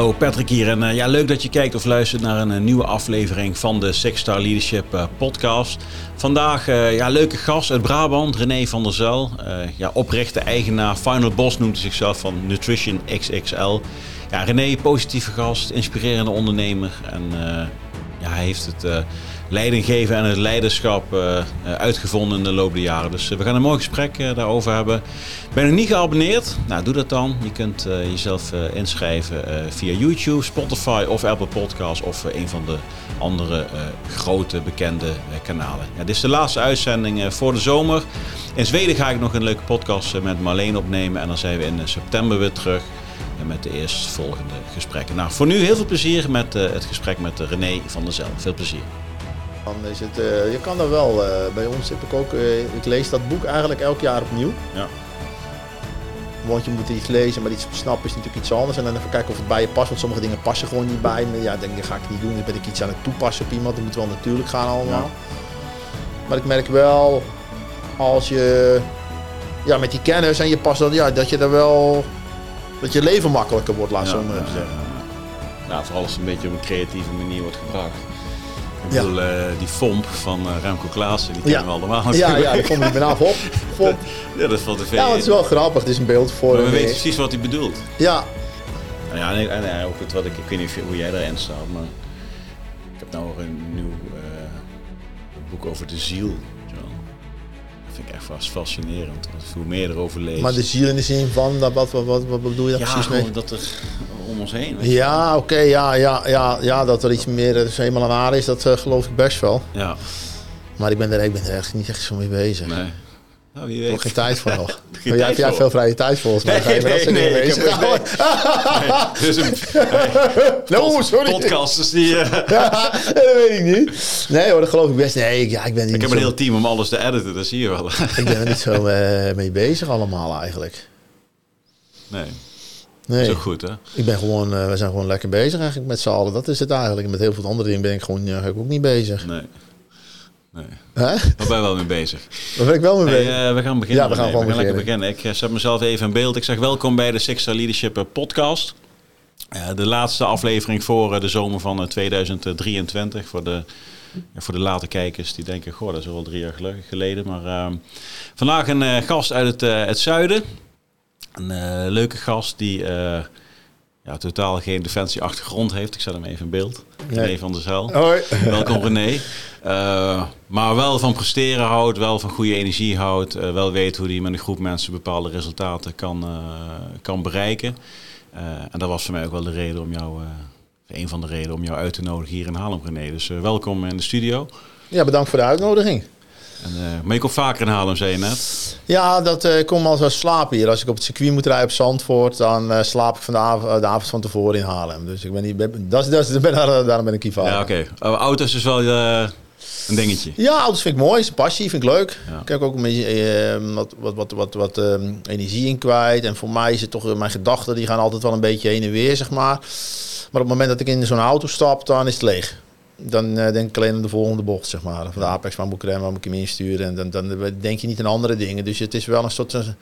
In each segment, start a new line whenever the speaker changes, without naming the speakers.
hallo Patrick hier. En eh, ja, leuk dat je kijkt of luistert naar een, eh, nieuwe aflevering van de Six Star Leadership eh, podcast. Vandaag uh, ja, leuke gast uit Brabant, René van der Zel. ja, oprichter, eigenaar, Final Boss noemt hij zichzelf van Nutrition XXL. Ja, René, positieve gast, inspirerende ondernemer. En ja, hij heeft het leiding geven en het leiderschap uh, uitgevonden in de loop der jaren. Dus we gaan een mooi gesprek daarover hebben. Ben je nog niet geabonneerd? Nou, doe dat dan. Je kunt jezelf inschrijven via YouTube, Spotify of Apple Podcasts of een van de andere grote bekende kanalen. Ja, dit is de laatste uitzending voor de zomer. In Zweden ga ik nog een leuke podcast met Marleen opnemen en dan zijn we in september weer terug met de eerstvolgende gesprekken. Nou, voor nu heel veel plezier met het gesprek met René van der Zel. Veel plezier.
Dan is het, uh, je kan er wel, uh, bij ons zit ik ook, uh, ik lees dat boek eigenlijk elk jaar opnieuw. Ja. Want je moet iets lezen, maar iets snappen is natuurlijk iets anders. En dan even kijken of het bij je past, want sommige dingen passen gewoon niet bij me. Ja, denk, dat ga ik niet doen. Dan ben ik iets aan het toepassen op iemand. Dat moet wel natuurlijk gaan allemaal. Ja. Maar ik merk wel, als je ja, met die kennis en je past dat, ja, dat je er wel, dat je leven makkelijker wordt, laat ja, zo maar ja, zeggen.
Ja, vooral als het een beetje op een creatieve manier wordt gebracht. Ik ja. bedoel, uh, die Fomp van uh, Remco Klaassen, die kennen we allemaal.
Ja, ja, die ik bijna op.
Fomp. ja, dat ik
Ja, het is wel grappig. Het is een beeld voor...
Maar we weten precies wat hij bedoelt.
Ja.
Nou ja, en, en, en ook het, wat ik, ik weet niet hoe jij daarin staat, maar ik heb nou een nieuw uh, boek over de ziel vind ik echt fascinerend. Hoe meer erover leest.
Maar de ziel in de zin van, wat, wat, wat, wat bedoel je daar
ja,
precies mee?
dat er om ons heen.
Ja, oké, okay, ja, ja, ja, ja, dat er iets meer dus helemaal aan aarde is, dat uh, geloof ik best wel. Ja. Maar ik ben er, ik ben er echt niet echt zo mee bezig. Nee. Nou, wie weet. geen tijd voor nog. jij hebt jij veel vrije tijd volgens mij.
Nee, nee, nee, nee, ik heb, nee. nee. Dus een
no, sorry.
podcast, dus die... Uh...
ja, dat weet ik niet. Nee hoor, dat geloof ik best. Nee, ja, ik ben niet
Ik heb
zo...
een heel team om alles te editen, dat zie je wel.
ik ben er niet zo uh, mee bezig allemaal eigenlijk.
Nee. Nee. Dat is ook goed, hè?
Ik ben gewoon, uh, we zijn gewoon lekker bezig eigenlijk met z'n allen. Dat is het eigenlijk. Met heel veel andere dingen ben ik gewoon ook niet bezig.
Nee. Nee. Huh? Daar ben je wel mee bezig.
Daar ben ik wel mee bezig.
Hey, uh, we gaan beginnen. Ja, we gaan we gaan beginnen. beginnen. Ik uh, zet mezelf even in beeld. Ik zeg welkom bij de Star Leadership podcast. De laatste aflevering voor de zomer van 2023. Voor de, voor de late kijkers die denken, goh, dat is al drie jaar geleden. Maar ehm, vandaag een gast uit het, het zuiden. Een leuke gast die ja, totaal geen defensieachtergrond heeft. Ik zet hem even in beeld. Nee. René van der Zel.
Hoi.
Welkom René. Uh, maar wel van presteren houdt, wel van goede energie houdt. Wel weet hoe hij met een groep mensen bepaalde resultaten kan, kan bereiken. en dat was voor mij ook wel de reden om jou, een van de redenen om jou uit te nodigen hier in Haarlem René. Dus welkom in de studio.
Ja, bedankt voor de uitnodiging.
En, uh, maar je komt vaker in Haarlem, zei je net.
Ja, dat uh, ik kom als wel slapen hier. Als ik op het circuit moet rijden op Zandvoort, dan uh, slaap ik van de, av de, avond van tevoren in Haarlem. Dus ik ben niet, dat, dat, ben, daarom ben ik hier
Ja, oké. Okay. auto's is wel een dingetje.
Ja, auto's vind ik mooi. Is een passie, vind ik leuk. Ja. Ik heb ook een beetje wat, wat, wat, wat, wat um, energie in kwijt. En voor mij is het toch, mijn gedachten die gaan altijd wel een beetje heen en weer, zeg maar. Maar op het moment dat ik in zo'n auto stap, dan is het leeg dan uh, denk ik alleen aan de volgende bocht, zeg maar. Van de Apex, waar moet ik remmen, waar moet ik hem insturen? En dan, dan denk je niet aan andere dingen. Dus het is wel een soort, een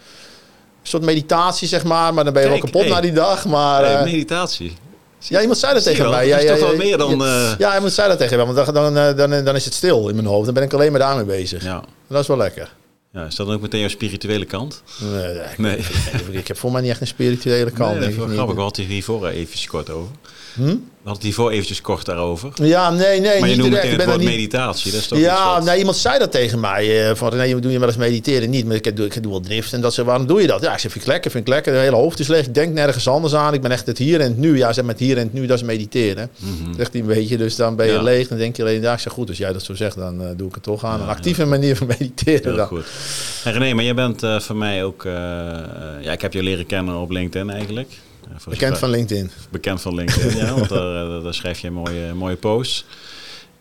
soort meditatie, zeg maar. Maar dan ben je Kijk, wel kapot hey. na die dag. Maar,
hey, meditatie?
Ja, iemand zei dat tegen mij. Ja,
is
ja,
toch wel meer dan... Uh...
Ja, iemand zei dat tegen mij. Want dan, dan, dan, dan is het stil in mijn hoofd. Dan ben ik alleen maar daarmee bezig. Ja. Dat is wel lekker.
Ja, is dat dan ook meteen jouw spirituele kant?
Nee, nee. nee. Ik, ik, heb voor mij niet echt een spirituele kant. Nee,
dat wel grappig. We hadden hiervoor even kort over. Hm? We hadden het hiervoor eventjes kort daarover.
Ja, nee, nee.
Maar je noemt meteen het woord niet... meditatie. Dat is toch
ja, nee, iemand zei dat tegen mij. Uh, van, nee, doe je wel eens mediteren? Niet, maar ik doe, ik doe wel drift. En dat ze, waarom doe je dat? Ja, ik zeg, vind ik lekker, vind ik lekker. De hele hoofd is leeg. Ik denk nergens anders aan. Ik ben echt het hier en het nu. Ja, zeg met hier en het nu, dat is mediteren. Mm -hmm. Zegt hij een beetje. Dus dan ben je ja. leeg. Dan denk je alleen, ja, ik zeg, goed, als jij dat zo zegt, dan uh, doe ik het toch aan. Ja, een actieve ja. manier van mediteren.
Heel goed. En René, maar jij bent uh, voor mij ook... ja, ik heb je leren kennen op LinkedIn eigenlijk.
Bekend van LinkedIn.
Bekend van LinkedIn, ja. Want daar, daar, schrijf je mooie, mooie posts.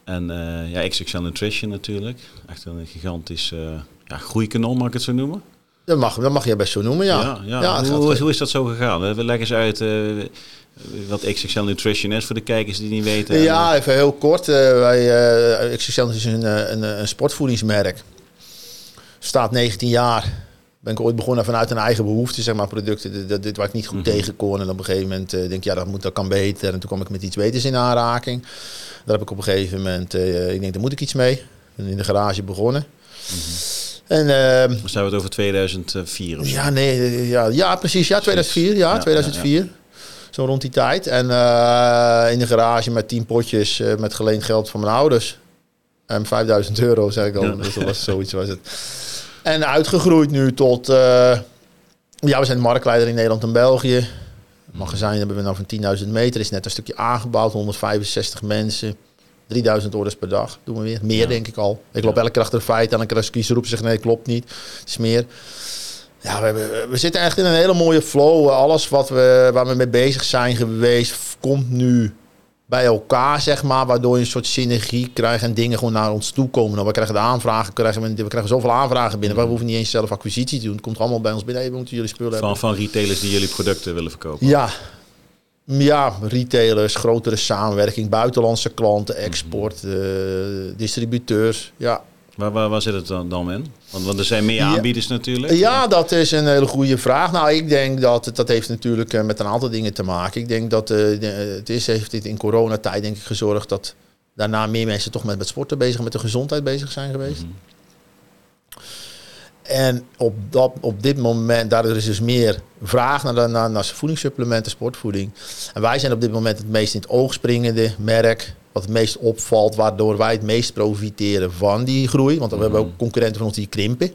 En uh, ja, XXL Nutrition natuurlijk. Echt een gigantisch uh, ja, groeikanon, mag ik het zo noemen?
Dat mag, dat mag je best zo noemen, ja.
ja, ja. ja hoe, hoe, is dat zo gegaan? We leggen eens uit uh, wat XXL Nutrition is voor de kijkers die niet weten.
Ja, even heel kort. wij, XXL is een, een, een sportvoedingsmerk. Staat 19 jaar ben ik ooit begonnen vanuit een eigen behoefte, zeg maar, producten dit, dit waar ik niet goed
Mhm.
tegen kon. En op een gegeven moment eh, denk ik, ja, dat, moet, dat kan beter. En toen kwam ik met iets beters in aanraking. Daar heb ik op een gegeven moment, eh, ik denk, daar moet ik iets mee. En in de garage begonnen. En ehm,
Dan zijn we het over 2004 of zo.
ja, nee, eh, ja, ja, precies. Ja, 2004. Ja,
Ja,
2004. Zo rond die tijd. En in de garage met 10 potjes met geleend geld van mijn ouders. En 5000 euro, zeg ik al. Dus dat was zoiets was het. En uitgegroeid nu tot... eh, ja, we zijn de marktleider in Nederland en België. Het magazijn hebben we nou van 10.000 meter. Is net een stukje aangebouwd. 165 mensen. 3000 orders per dag doen we weer. Meer
Ja.
denk ik al. Ik
Ja.
loop elke keer achter de feiten en dan krijg ik kiezer roepen zich nee, klopt niet. Het is meer. Ja, we, hebben- we zitten echt in een hele mooie flow. Alles wat we, waar we mee bezig zijn geweest, komt nu bij elkaar, zeg maar. Waardoor je een soort synergie krijgt en dingen gewoon naar ons toe komen. Nou, we krijgen de aanvragen, krijgen we, we krijgen zoveel aanvragen binnen. We hoeven niet eens zelf acquisitie te doen. Het komt allemaal bij ons binnen. Hey, we moeten jullie spullen hebben.
Van, van retailers die jullie producten willen verkopen.
Ja. Ja, retailers, grotere samenwerking, buitenlandse klanten, export, eh, distributeurs. Ja.
Waar, waar, waar zit het dan, dan in? Want, want er zijn meer
Ja.
aanbieders natuurlijk.
ja, dat is een hele goede vraag. Nou, ik denk dat dat heeft natuurlijk eh, met een aantal dingen te maken. Ik denk dat eh, de- het is, heeft dit in coronatijd denk ik gezorgd dat daarna meer mensen toch met, met sporten bezig, met de gezondheid bezig zijn geweest.
Mhm.
En op, dat, op dit moment, daar is dus meer vraag naar, naar, naar voedingssupplementen, sportvoeding. En wij zijn op dit moment het meest in het oog springende merk. Wat het meest opvalt, waardoor wij het meest profiteren van die groei. Want we hebben ook concurrenten van ons die krimpen.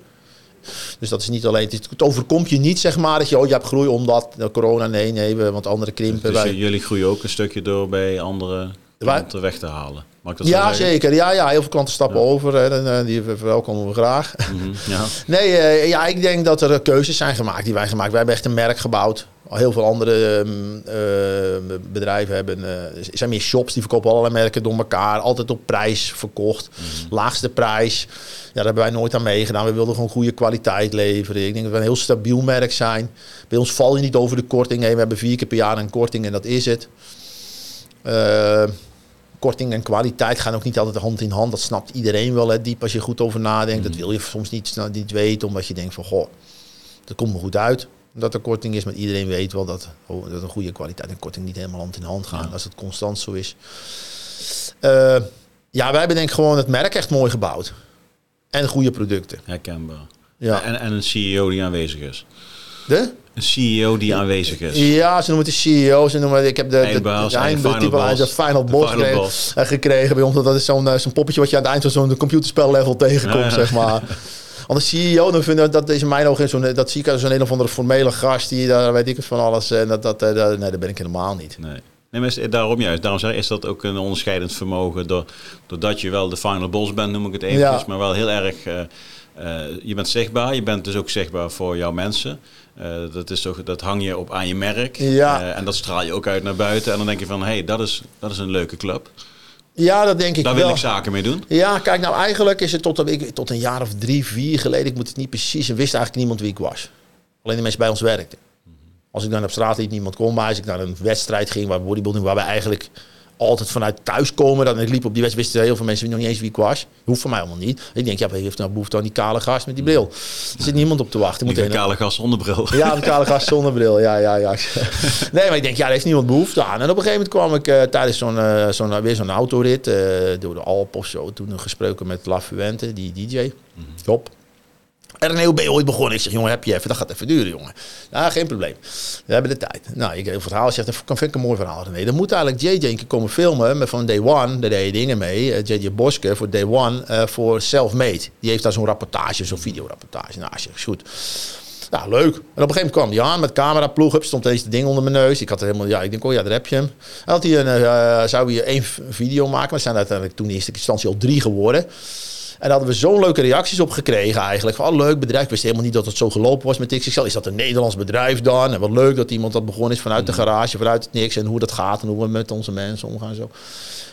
Dus dat is niet alleen, het, overkomt je niet zeg maar dat je, oh je hebt groei omdat corona, nee, nee, we- want andere krimpen.
Dus
wij,
jullie groeien ook een stukje door bij andere Klanten weg te halen. Mag ik dat
ja, zeker. Ja, ja, heel veel klanten stappen
Ja.
over. En, eh, die verwelkomen we graag.
Mhm, Ja.
Nee, eh, ja, ik denk dat er eh, keuzes zijn gemaakt die wij gemaakt. Wij hebben echt een merk gebouwd. Al heel veel andere ehm, eh, bedrijven hebben, er zijn meer shops die verkopen allerlei merken door elkaar. Altijd op prijs verkocht. Laagste prijs. Ja, daar hebben wij nooit aan meegedaan. We wilden gewoon goede kwaliteit leveren. Ik denk dat we een heel stabiel merk zijn. Bij ons val je niet over de korting heen. We hebben vier keer per jaar een korting en dat is het. Korting en kwaliteit gaan ook niet altijd hand in hand. Dat snapt iedereen wel, hè, diep als je goed over nadenkt. Dat wil je soms niet, niet weten, omdat je denkt van, goh, dat komt me goed uit. Dat er korting is, maar iedereen weet wel dat, oh, dat een goede kwaliteit en korting niet helemaal hand in hand gaan.
Ja.
Als het constant zo is. Eh, ja, wij hebben denk ik gewoon het merk echt mooi gebouwd. En goede producten.
Herkenbaar.
Ja.
En, en een CEO die aanwezig is.
De?
Een CEO die aanwezig is.
Ja, ze noemen het de CEO. Ze noemen, ik heb de, de,
Eindbaas,
de, eind- de,
Final
de Final
De
Boss
Final Boss.
eh, gekregen bij ons. Dat is zo'n eh, zo'n poppetje wat je aan het eind van zo'n computerspel level tegenkomt,
Ja, ja.
zeg maar. Want de CEO, dan vind ik, dat in mijn ogen zo'n, dat zie ik als een een of andere formele gast die daar weet ik het van alles. En dat, dat, eh, dat- nee, dat ben ik helemaal niet.
Nee. Nee, maar daarom juist. Daarom zeg, is dat ook een onderscheidend vermogen. Door, doordat je wel de final boss bent, noem ik het eventjes.
Ja.
Maar wel heel erg... eh, eh, je bent zichtbaar. Je bent dus ook zichtbaar voor jouw mensen. Eh, dat, is toch, dat hang je op aan je merk.
Ja.
Eh, en dat straal je ook uit naar buiten. En dan denk je van, hé, hey, dat, is, dat is een leuke club.
Ja, dat denk ik
Daar
wel.
wil ik zaken mee doen.
Ja, kijk, nou eigenlijk is het tot, ik, tot een jaar of drie, vier geleden, ik moet het niet precies, en wist eigenlijk niemand wie ik was. Alleen de mensen bij ons werkten. Als ik dan op straat liep, niemand kon, maar als ik naar een wedstrijd ging, waar bodybuilding, waar we eigenlijk altijd vanuit thuis komen, dan ik liep op die wedstrijd, wisten heel veel mensen nog niet eens wie ik was. Hoeft voor mij allemaal niet. Ik denk, ja, wie heeft nou behoefte aan die kale gast met die bril? Er zit niemand op te wachten.
Die
Moet een-
kale gast zonder bril.
ja, de kale gast zonder bril. Ja, ja, ja. Nee, maar ik denk, ja, daar heeft niemand behoefte aan. En op een gegeven moment kwam ik eh, tijdens zo'n, eh, zo'n, weer zo'n autorit eh, door de Alp of zo. Toen gesproken met La Fuente, die DJ. En René, je ooit begonnen? Ik zeg, jongen, heb je even? Dat gaat even duren, jongen. Nou, geen probleem. We hebben de tijd. Nou, ik heb het verhaal zegt, dat vind ik een mooi verhaal, René. Dan moet eigenlijk JJ een komen filmen met van Day One. Daar deed je dingen mee. Eh, JJ Boske voor Day One eh, voor Self-Made. Die heeft daar zo'n rapportage, zo'n videorapportage. Nou, zeg, goed. Nou, leuk. En op een gegeven moment kwam hij aan met cameraploeg. Stond het ding onder mijn neus. Ik had er helemaal, ja, ik denk, oh ja, daar heb je hem. En had hij een, eh, zou hij één video maken. Er zijn uiteindelijk toen in eerste instantie al drie geworden. En daar hadden we zo'n leuke reacties op gekregen eigenlijk. Van, oh, leuk bedrijf. Ik wist helemaal niet dat het zo gelopen was met XXL. Is dat een Nederlands bedrijf dan? En wat leuk dat iemand dat begonnen is vanuit de garage, vanuit het niks. En hoe dat gaat en hoe we met onze mensen omgaan en zo.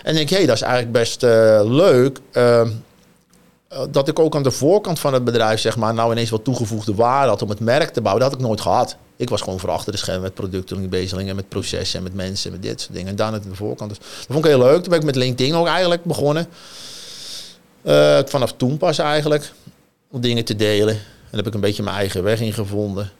En ik denk, hé, hey, dat is eigenlijk best eh, leuk. Ehm, eh, dat ik ook aan de voorkant van het bedrijf, zeg maar, nou ineens wat toegevoegde waarde had om het merk te bouwen. Dat had ik nooit gehad. Ik was gewoon voor achter de schermen met producten bezig en met processen en met mensen en met dit soort dingen. En dan aan de voorkant. Dus dat vond ik heel leuk. Toen ben ik met LinkedIn ook eigenlijk begonnen. Eh, vanaf toen pas eigenlijk. Om dingen te delen. En heb ik een beetje mijn eigen weg in gevonden.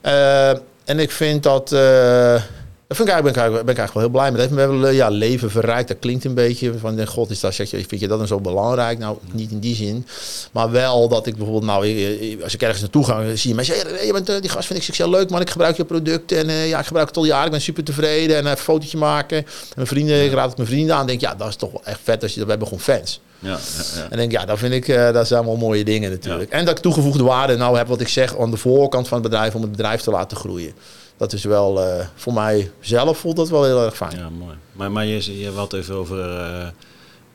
Eh, en ik vind dat... dat vind ik eigenlijk, ben, ik eigenlijk, wel heel blij mee. Dat heeft me ja, leven verrijkt. Dat klinkt een beetje van, god, is dat, zeg je, vind je dat dan zo belangrijk? Nou, niet in die zin. Maar wel dat ik bijvoorbeeld, nou, als ik ergens naartoe ga, zie je mensen hey, je bent, die gast vind ik zichzelf leuk, man. Ik gebruik je product en ja, ik gebruik het al jaren. Ik ben super tevreden en even een fotootje maken. En mijn vrienden, ik raad het mijn vrienden aan. denk, ja, dat is toch wel echt vet als je, we hebben gewoon fans.
Ja, ja, ja.
En denk, ja, dat vind ik, eh, dat zijn allemaal mooie dingen natuurlijk. En dat ik toegevoegde waarde nou heb, wat ik zeg, aan de voorkant van het bedrijf, om het bedrijf te laten groeien. Dat is wel, eh, voor mij zelf voelt dat wel heel erg fijn.
Ja, mooi. Maar, maar je, je had even over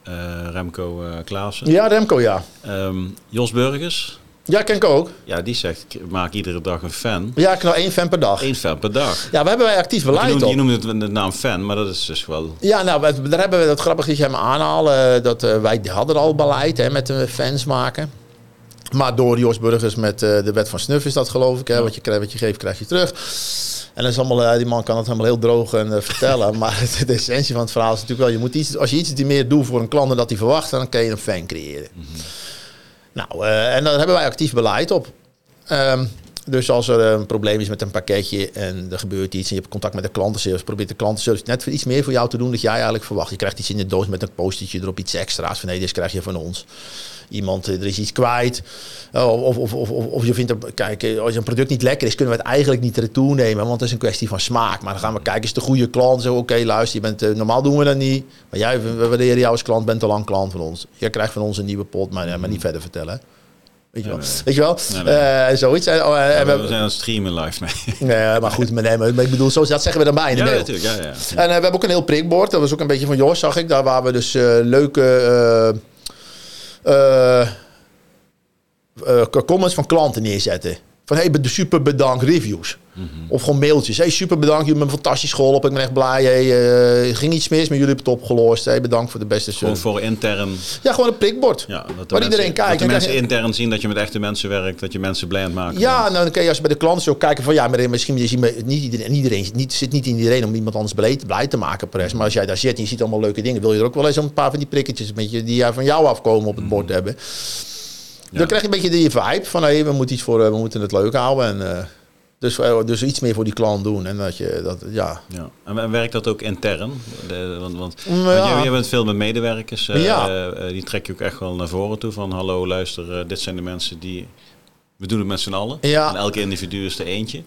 eh, Remco Klaassen.
Ja, Remco, ja.
Ehm, Jos Burgers,
Ja, ken ik ook.
ja, die zegt, ik maak iedere dag een fan.
Ja, ik nou één fan per dag.
Eén fan per dag.
Ja, we hebben wij actief beleid op.
je noemt het de naam fan, maar dat is dus wel...
Ja, nou, daar hebben we dat grappig dat je hem aanhalen. Dat, eh, wij hadden al beleid hè, met de fans maken. Maar door Jos Burgers met eh, de wet van snuf is dat geloof ik. Hè, wat, je, wat je geeft, krijg je terug. En dat is allemaal, eh, die man kan het helemaal heel droog en, vertellen. maar de essentie van het verhaal is natuurlijk wel... Je moet iets, als je iets meer doet voor een klant dan dat hij verwacht... dan kan je een fan creëren. Nou, eh, en daar hebben wij actief beleid op. Ehm, dus als er een probleem is met een pakketje en er gebeurt iets en je hebt contact met de klantenservice, probeert de klantenservice net iets meer voor jou te doen dat jij eigenlijk verwacht. Je krijgt iets in de doos met een postertje erop, iets extra's van nee, dit krijg je van ons. Iemand, eh, er is iets kwijt. Oh, Of, of, of, of, of je vindt, er- kijk, eh, als een product niet lekker is, kunnen we het eigenlijk niet retour nemen, want het is een kwestie van smaak. Maar dan gaan we kijken, is een goede klant? Zo, oké, luister, je bent, eh, normaal doen we dat niet. Maar jij, we waarderen jou als klant, bent al lang klant van ons. Je krijgt van ons een nieuwe pot, maar, maar niet verder vertellen. Weet je wel?
Nee, nee.
Weet je wel?
Nee,
zoiets. En, oh, en we-
we zijn aan het streamen live mee.
Nee, maar goed, maar, nee, maar ik bedoel, zo, dat zeggen we erbij in de
Ja,
mail.
natuurlijk. Ja, ja.
En we hebben ook een heel prikbord. Dat was ook een beetje van Jos, zag ik. Daar waar we dus leuke eh, comments van klanten neerzetten. Van hey, super bedankt reviews. Of gewoon mailtjes. Hey, super bedankt. Jullie hebben me fantastisch geholpen. Ik ben echt blij. Hey, eh, ging iets mis, maar jullie hebben het opgelost. Hey, bedankt voor de beste
Gewoon voor intern...
Ja, gewoon een prikbord.
Ja,
Waar
mensen,
iedereen kijkt.
Dat de mensen
krijg
intern zien dat je met echte mensen werkt. Dat je mensen blij aan het maken
Ja, nou, dan kun je als je bij de klanten zo kijken van ja, maar misschien is niet iedereen, iedereen niet, zit niet in iedereen om iemand anders blij, blij te maken, pres. Maar als jij daar zit en je ziet allemaal leuke dingen, wil je er ook wel eens een paar van die prikketjes met je, die van jou afkomen op het bord hebben. Dan krijg je een beetje die vibe van hé, we moeten iets voor, eh, we moeten het leuk houden en eh, dus, eh, dus iets meer voor die klant doen en dat je dat ja.
Ja. En en werkt dat ook intern? De, want want,
Mm,
want bent veel met medewerkers.
Ja.
die trek je ook echt wel naar voren toe. Van hallo, luister, dit zijn de mensen die... We doen het met z'n allen.
Ja.
En elke individu is er eentje.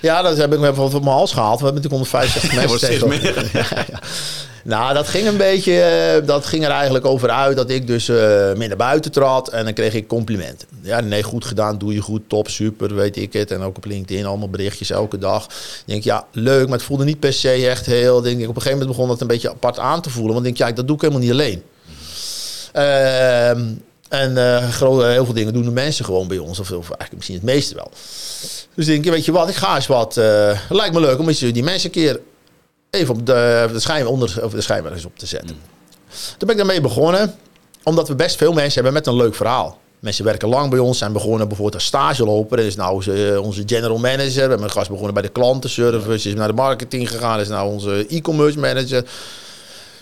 Ja, dat heb ik bijvoorbeeld op mijn hals gehaald. We hebben natuurlijk 165 mensen
wordt steeds
tegenover. Ja, ja. Nou, dat ging een beetje, eh, dat ging er eigenlijk over uit dat ik dus eh meer naar buiten trad en dan kreeg ik complimenten. Ja, nee, goed gedaan, doe je goed, top, super, weet ik het. En ook op LinkedIn allemaal berichtjes elke dag. Ik denk, ja, leuk, maar het voelde niet per se echt heel. Denk ik, op een gegeven moment begon dat een beetje apart aan te voelen. Want ik denk, ja, dat doe ik helemaal niet alleen. Ehm, en eh, heel veel dingen doen de mensen gewoon bij ons. Of, of eigenlijk misschien het meeste wel. Dus denk, weet je wat, ik ga eens wat. eh, het lijkt me leuk om eens die mensen een keer even op de, de, schijn, onder, of de schijnwerpers eens op te zetten. Toen ben ik daarmee begonnen, omdat we best veel mensen hebben met een leuk verhaal. Mensen werken lang bij ons, zijn begonnen bijvoorbeeld als stageloper. Dat is nou onze, onze general manager. We hebben een gast begonnen bij de klantenservice, is naar de marketing gegaan. Is nou onze e-commerce manager.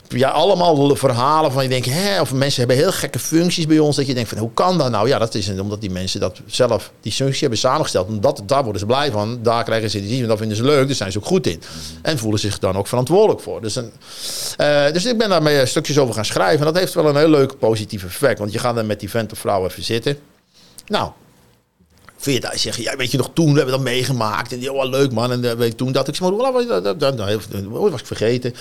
Ja, allemaal verhalen van je denkt, hè, of mensen hebben heel gekke functies bij ons. Dat je denkt van, hoe kan dat nou? Ja, dat is omdat die mensen dat zelf, die functie hebben samengesteld. Omdat, daar worden ze blij van. Daar krijgen ze energie van. Dat vinden ze leuk. Daar zijn ze ook goed in. En voelen zich dan ook verantwoordelijk voor. Dus, een, eh, dus ik ben daarmee stukjes over gaan schrijven. En dat heeft wel een heel leuk positief effect. Want je gaat dan met die vent of vrouw even zitten. Nou, Vind je dat? Zeg je, ja, weet je nog, toen hebben we dat meegemaakt. En die, oh, leuk man. En uh, weet toen dat ik zeg, maar, dat was ik vergeten.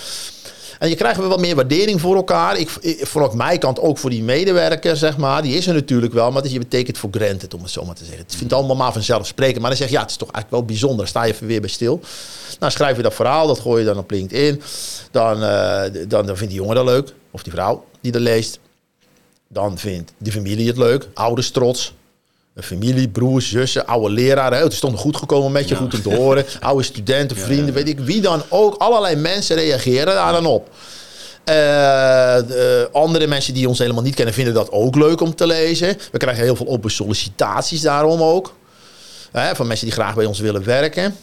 En je krijgt wel wat meer waardering voor elkaar. Ik, ik, vanaf mijn kant ook voor die medewerker, zeg maar. Die is er natuurlijk wel, maar dat je betekent voor granted, om het zo maar te zeggen. Het vindt allemaal maar vanzelfsprekend. Maar dan zeg je, ja, het is toch eigenlijk wel bijzonder. Sta je even weer bij stil. Nou, schrijf je dat verhaal, dat gooi je dan op LinkedIn. Dan, uh, dan, dan vindt die jongen dat leuk, of die vrouw die dat leest. Dan vindt de familie het leuk, ouders trots. Familie, broers, zussen, oude leraren. Het is toch goed gekomen met je, ja. goed om te horen. Oude studenten, vrienden, ja, weet ik wie dan ook. Allerlei mensen reageren daar dan op. Uh, de andere mensen die ons helemaal niet kennen, vinden dat ook leuk om te lezen. We krijgen heel veel open sollicitaties daarom ook. Van mensen die graag bij ons willen werken. En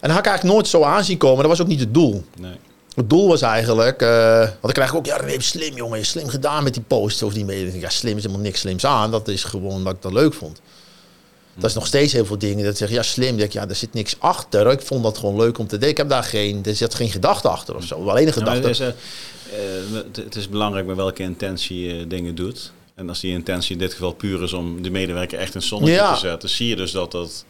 dat had ik eigenlijk nooit zo aanzien komen. Dat was ook niet het doel.
Nee.
Het doel was eigenlijk, uh, want dan krijg ik ook, ja, René, slim jongen, je slim gedaan met die posts of die mededeling. Ja, slim is helemaal niks slims aan. Dat is gewoon wat ik dat leuk vond. Dat is nog steeds heel veel dingen. Dat zeg ja, slim. denk ja, er zit niks achter. Ik vond dat gewoon leuk om te doen. Ik heb daar geen, er zit geen gedachte achter of zo. Alleen een gedachte.
het, is, uh, het, is, belangrijk met welke intentie je dingen doet. En als die intentie in dit geval puur is om de medewerker echt een zonnetje te zetten, zie je dus dat dat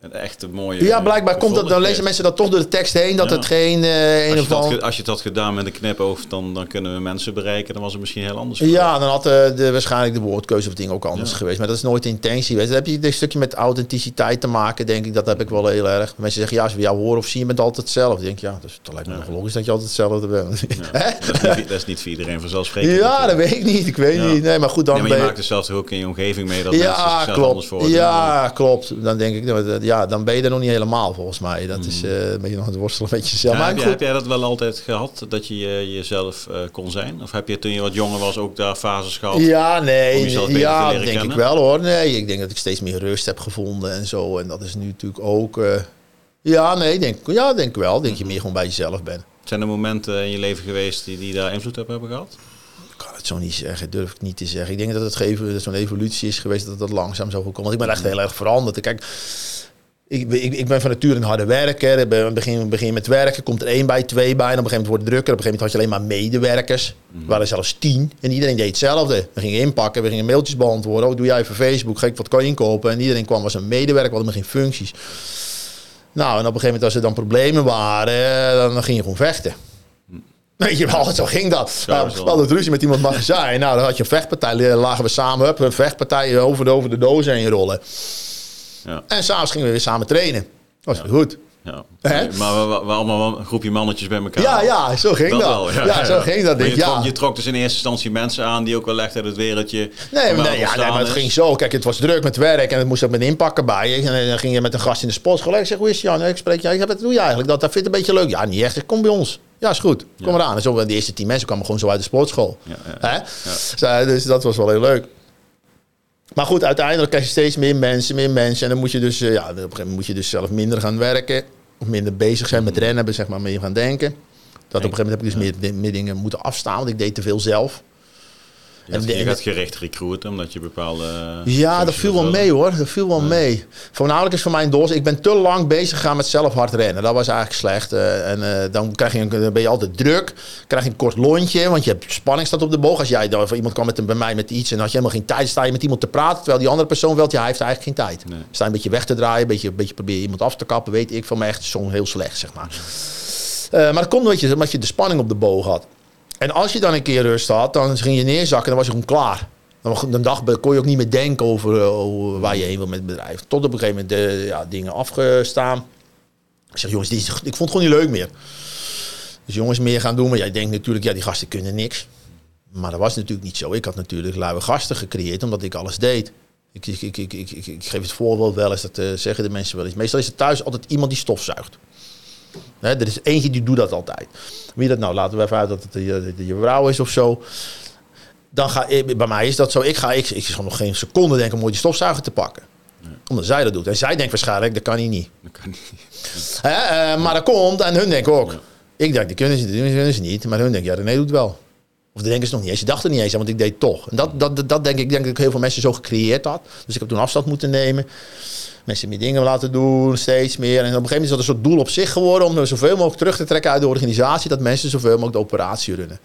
een echte mooie.
Ja, blijkbaar komt dat, dan lezen mensen dat toch door de tekst heen, dat het geen uh,
een
of
andere. Als je dat gedaan met een knipoog, dan, dan kunnen we mensen bereiken. Dan was het misschien heel anders.
Ja, dan had uh, de, waarschijnlijk de woordkeuze of dingen ook anders geweest. Maar dat is nooit de intentie. Weet Dan heb je een stukje met authenticiteit te maken, denk ik. Dat heb ik wel heel erg. Mensen zeggen, ja, als we jou horen of zien, je bent altijd hetzelfde. denk ja, dus het lijkt me nog logisch dat je altijd hetzelfde bent.
dat, is niet, dat, is niet, voor iedereen vanzelfsprekend.
Ja, dat weet ik niet. Ik weet niet. Nee, maar goed, dan.
Maar je, maakt dus zelfs ook in je omgeving mee dat ja, mensen
klopt.
anders voor.
Ja, klopt. Dan denk ik, ja, dan ben je er nog niet helemaal volgens mij. Dat is uh, een beetje nog het worstelen met jezelf.
maar heb, heb, jij dat wel altijd gehad, dat je jezelf uh, kon zijn? Of heb je toen je wat jonger was ook daar fases gehad?
Ja, nee. Ja, denk kennen? ik wel hoor. Nee, ik denk dat ik steeds meer rust heb gevonden en zo. En dat is nu natuurlijk ook... Uh, ja, nee, denk, ja, denk ik wel. Denk je meer gewoon bij jezelf bent.
Zijn er momenten in je leven geweest die, die daar invloed op hebben gehad?
Ik kan het zo niet zeggen, durf ik niet te zeggen. Ik denk dat het zo'n evolutie is geweest dat dat langzaam zo gekomen. Want ik ben echt heel erg veranderd. Kijk, ik, ik, ik, ben van nature een harde werker. Ik begin, begin met werken, komt er één bij, twee bij. En op een gegeven moment wordt het drukker. Op een gegeven moment had je alleen maar medewerkers. Mm. Er waren zelfs tien. En iedereen deed hetzelfde. We gingen inpakken, we gingen mailtjes beantwoorden. Oh, doe jij even Facebook, ga ik wat kan je inkopen? En iedereen kwam als een medewerker, we hadden geen functies. Nou, en op een gegeven moment als er dan problemen waren, dan ging je gewoon vechten. Mm. Weet je wel, zo ging dat. Zo, nou, we hadden ruzie met iemand magazijn. Nou, dan had je een vechtpartij. Lagen we samen op, een vechtpartij over de, over de dozen heen rollen. Ja. En s'avonds gingen we weer samen trainen. Was ja. goed.
Ja. Maar we, we, allemaal een groepje mannetjes bij elkaar.
Ja, ja, zo ging dat. dat. ja, ja, zo ging dat.
je, trok, je trok dus in eerste instantie mensen aan die ook wel echt uit het wereldje.
Nee, maar, nee, ja, nee, maar het ging zo. Kijk, het was druk met werk en het moest ook met inpakken bij. En dan ging je met een gast in de sportschool. Ik zeg, hoe is Jan? Ik spreek, ja, ik heb het, doe je eigenlijk? Dat, dat vind ik een beetje leuk. Ja, niet echt. Kom bij ons. Ja, is goed. Kom eraan. En zo, de eerste tien mensen kwamen gewoon zo uit de sportschool. Hè? Dus dat was wel heel leuk. Maar goed, uiteindelijk krijg je steeds meer mensen, meer mensen. En dan moet je dus, uh, ja, op een gegeven moment moet je dus zelf minder gaan werken. Of minder bezig zijn met rennen, zeg maar, meer gaan denken. Dat op een gegeven moment heb ik dus meer, meer dingen moeten afstaan, want ik deed te veel zelf.
Je, en, je gaat gericht recruiten omdat je bepaalde...
Ja, dat viel wel mee hoor. Dat viel wel mee. Voornamelijk is voor mij een doos. Ik ben te lang bezig gegaan met zelf hard rennen. Dat was eigenlijk slecht. Uh, en uh, dan, krijg je een, ben je altijd druk. krijg je een kort lontje, want je hebt spanning staat op de boog. Als jij, of iemand kwam met, bij mij met iets en had je helemaal geen tijd, sta je met iemand te praten. Terwijl die andere persoon wel, ja, hij heeft eigenlijk geen tijd. Nee. Sta je een beetje weg te draaien, een beetje, een beetje proberen iemand af te kappen. Weet ik van mij echt zo'n heel slecht, zeg maar. Uh, maar dat komt omdat je, omdat je de spanning op de boog had. En als je dan een keer rust had, dan ging je neerzakken en dan was je gewoon klaar. Dan, kon je ook niet meer denken over, eh, over, waar je heen wil met het bedrijf. Tot op een gegeven moment de ja, dingen afgestaan. Ik zeg, jongens, ik vond het gewoon niet leuk meer. Dus jongens, meer gaan doen. Maar jij denkt natuurlijk, ja, die gasten kunnen niks. Maar dat was natuurlijk niet zo. Ik had natuurlijk luie gasten gecreëerd, omdat ik alles deed. Ik, ik, ik, ik, ik, geef het voorbeeld wel eens, dat uh, zeggen de mensen wel eens. Meestal is het thuis altijd iemand die stofzuigt. Hè, er is eentje die doet dat altijd. Wie dat nou? Laten we even uit dat het je, je vrouw is of zo. Dan ga ik, bij mij is dat zo. Ik ga, ik, ik zal nog geen seconde denken om die stofzuiger te pakken. Omdat zij dat doet. En zij denkt waarschijnlijk, dat kan hij niet. Dat kan niet. Hè, uh, maar dat komt en hun denken ook. Ik denk, die kunnen ze, die kunnen ze niet. Maar hun denken, ja, René doet wel. Of de denken ze nog niet eens. Ze dachten niet eens aan, want ik deed toch. En dat, dat, dat, denk ik, denk dat ik heel veel mensen zo gecreëerd had. Dus ik heb toen afstand moeten nemen mensen meer dingen laten doen, steeds meer. En op een gegeven moment is dat een soort doel op zich geworden om zoveel mogelijk terug te trekken uit de organisatie, dat mensen zoveel mogelijk de operatie runnen.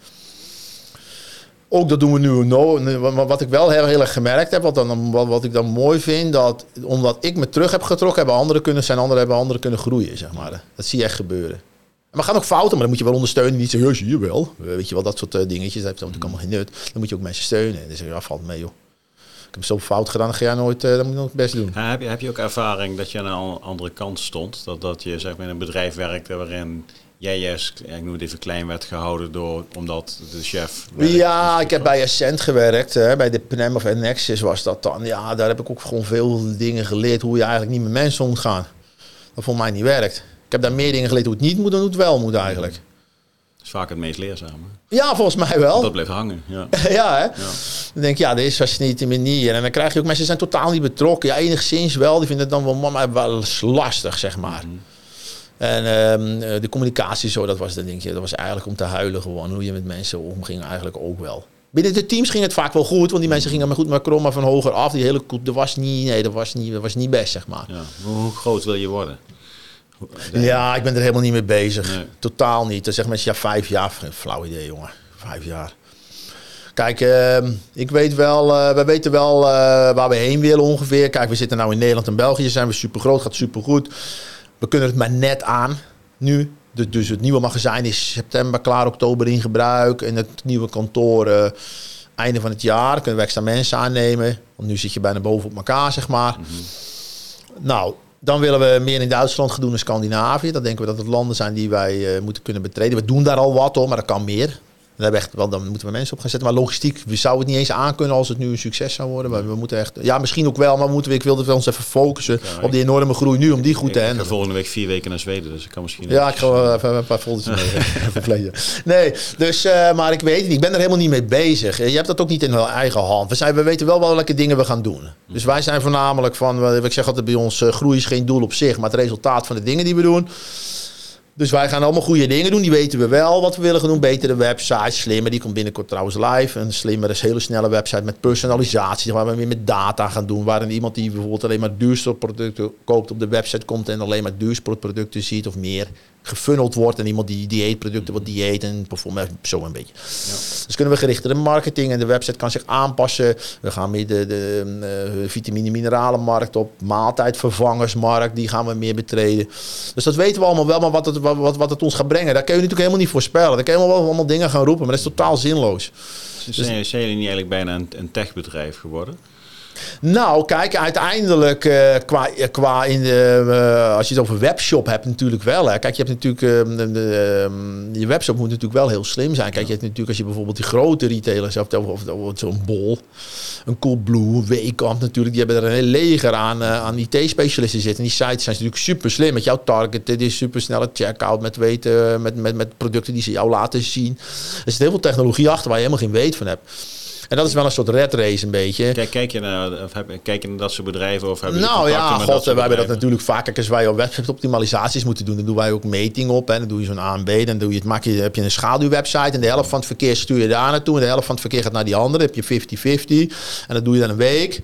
Ook dat doen we nu. Wat ik wel heel, heel erg gemerkt heb, wat, dan, wat, wat ik dan mooi vind, dat omdat ik me terug heb getrokken, hebben anderen kunnen zijn, anderen hebben anderen kunnen groeien, zeg maar. Dat zie je echt gebeuren. En we gaan ook fouten, maar dan moet je wel ondersteunen. Niet zeggen, ja, zie je wel. Weet je wel, dat soort uh, dingetjes. Dat heeft natuurlijk allemaal geen nut. Dan moet je ook mensen steunen. Dus ja, valt mee, joh heb zo fout gedaan, dan ga jij nooit, uh, dan moet je nog het best doen.
Ja, heb, je, heb je ook ervaring dat je aan een andere kant stond? Dat, dat je zeg maar, in een bedrijf werkte waarin jij juist, ik noem het even klein, werd gehouden door, omdat de chef...
Ja, ik heb bij Ascent gewerkt, hè, bij de PNM of Nexus was dat dan. Ja, daar heb ik ook gewoon veel dingen geleerd hoe je eigenlijk niet met mensen omgaat. Dat voor mij niet werkt. Ik heb daar meer dingen geleerd hoe het niet moet dan hoe het wel moet eigenlijk
is vaak het meest leerzame.
Ja, volgens mij wel.
Dat blijft hangen. Ja,
ja hè? Ja. Dan denk je, ja, dit is vast niet de manier. En dan krijg je ook mensen zijn totaal niet betrokken. Ja, enigszins wel. Die vinden het dan wel, maar wel eens lastig, zeg maar. Mhm. En um, de communicatie zo, dat was, dan denk je, dat was eigenlijk om te huilen gewoon. Hoe je met mensen omging eigenlijk ook wel. Binnen de teams ging het vaak wel goed, want die mensen gingen maar goed met Chroma van hoger af. Die hele koep, dat was niet, nee, dat was niet, dat was niet best, zeg maar.
Ja. Hoe groot wil je worden?
Ja, ik ben er helemaal niet mee bezig. Totaal niet. Dan zeg mensen, ja, vijf jaar. Flauw idee, jongen. Vijf jaar. Kijk, uh, ik weet wel, uh, we weten wel uh, waar we heen willen ongeveer. Kijk, we zitten nou in Nederland en België, zijn we super groot, gaat super goed. We kunnen het maar net aan nu. Dus, dus het nieuwe magazijn is september klaar, oktober in gebruik. En het nieuwe kantoor uh, einde van het jaar. Kunnen we extra mensen aannemen. Want nu zit je bijna boven op elkaar, zeg maar. Mm -hmm. Nou, dan willen we meer in Duitsland gaan doen in Scandinavië. Dan denken we dat het landen zijn die wij uh, moeten kunnen betreden. We doen daar al wat hoor, maar dat kan meer. Daar hebben echt, wel, dan moeten we mensen op gaan zetten. Maar logistiek, we zouden het niet eens aankunnen als het nu een succes zou worden. Maar we moeten echt, ja, misschien ook wel, maar we moeten, ik wilde ons even focussen ja, op die enorme groei nu, om die goed
ik,
te handelen.
Ik ga volgende week vier weken naar Zweden, dus ik kan misschien...
Ja, ik ga wel even een paar folders mee. nee, dus, uh, maar ik weet het niet. Ik ben er helemaal niet mee bezig. Je hebt dat ook niet in eigen hand. We, zijn, we weten wel welke dingen we gaan doen. Dus wij zijn voornamelijk van, ik zeg altijd bij ons, groei is geen doel op zich, maar het resultaat van de dingen die we doen. Dus wij gaan allemaal goede dingen doen. Die weten we wel wat we willen gaan doen. Betere websites, slimmer. Die komt binnenkort trouwens live. Een slimmere, hele snelle website met personalisatie. Waar we meer met data gaan doen. Waarin iemand die bijvoorbeeld alleen maar duursportproducten koopt op de website komt. En alleen maar duursportproducten ziet of meer gefunneld wordt. En iemand die dieetproducten wat dieet en bijvoorbeeld zo een beetje. Ja. Dus kunnen we gerichtere marketing. En de website kan zich aanpassen. We gaan meer de, de uh, vitamine mineralenmarkt op. Maaltijdvervangersmarkt. Die gaan we meer betreden. Dus dat weten we allemaal wel. Maar wat het wat, wat, wat het ons gaat brengen. Daar kun je natuurlijk helemaal niet voorspellen. Daar kun je wel allemaal dingen gaan roepen, maar dat is totaal zinloos.
Dus, dus zijn jullie niet eigenlijk bijna een, een techbedrijf geworden?
Nou, kijk, uiteindelijk uh, qua, qua in de, uh, als je het over webshop hebt, natuurlijk wel. Hè. Kijk, je hebt natuurlijk, de, de, je webshop moet natuurlijk wel heel slim zijn. Kijk, je hebt natuurlijk, als je bijvoorbeeld die grote retailers hebt, of, of, zo'n Bol, een Coolblue, Weekamp natuurlijk, die hebben er een heel leger aan, aan IT-specialisten zitten. En die sites zijn natuurlijk super slim met jouw target, die super snelle checkout, met weten, met, met, met producten die ze jou laten zien. Er zit heel veel technologie achter waar je helemaal geen weet van hebt. En dat is wel een soort red race een beetje.
Kijk, kijk, je, naar, of heb, kijk je naar dat soort bedrijven? Of hebben
nou ja, god, wij hebben dat natuurlijk vaak. Als wij op website optimalisaties moeten doen, dan doen wij ook meting op. En dan doe je zo'n A en B. Dan doe je het, maak je, heb je een schaduwwebsite. En de helft van het verkeer stuur je daar naartoe. En de helft van het verkeer gaat naar die andere. Dan heb je 50-50. En dat doe je dan een week.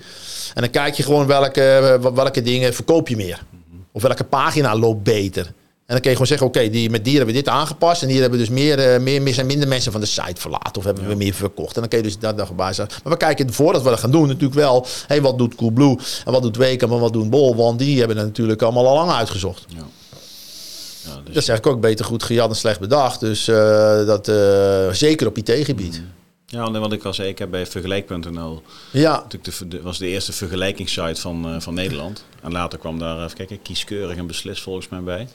En dan kijk je gewoon welke, welke dingen verkoop je meer. Of welke pagina loopt beter. En dan kun je gewoon zeggen, oké, die, met die hebben we dit aangepast. En hier hebben we dus meer, uh, meer, meer, zijn minder mensen van de site verlaten. Of hebben ja. we meer verkocht. En dan kun je dus dat op basis. Maar we kijken voordat we dat gaan doen natuurlijk wel. Hé, hey, wat doet Coolblue? En wat doet Weken? En wat doet Bol? Want die hebben het natuurlijk allemaal al lang uitgezocht. Ja. Ja, dus dat is eigenlijk ook beter goed gejat en slecht bedacht. Dus uh, dat uh, zeker op IT-gebied. Mm.
Ja, want ik was ik heb bij vergelijk.nl.
Ja.
De, was de eerste vergelijkingssite van, van Nederland. En later kwam daar, even kijken, kieskeurig en beslist volgens mij bij.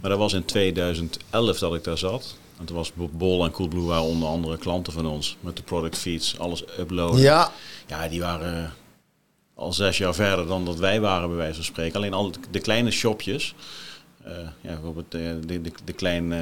Maar dat was in 2011 dat ik daar zat. En toen was Bol en Coolblue waren onder andere klanten van ons. Met de product feeds, alles uploaden.
Ja.
Ja, die waren al zes jaar verder dan dat wij waren, bij wijze van spreken. Alleen al de kleine shopjes. Uh, ja, bijvoorbeeld de, de, de, de kleine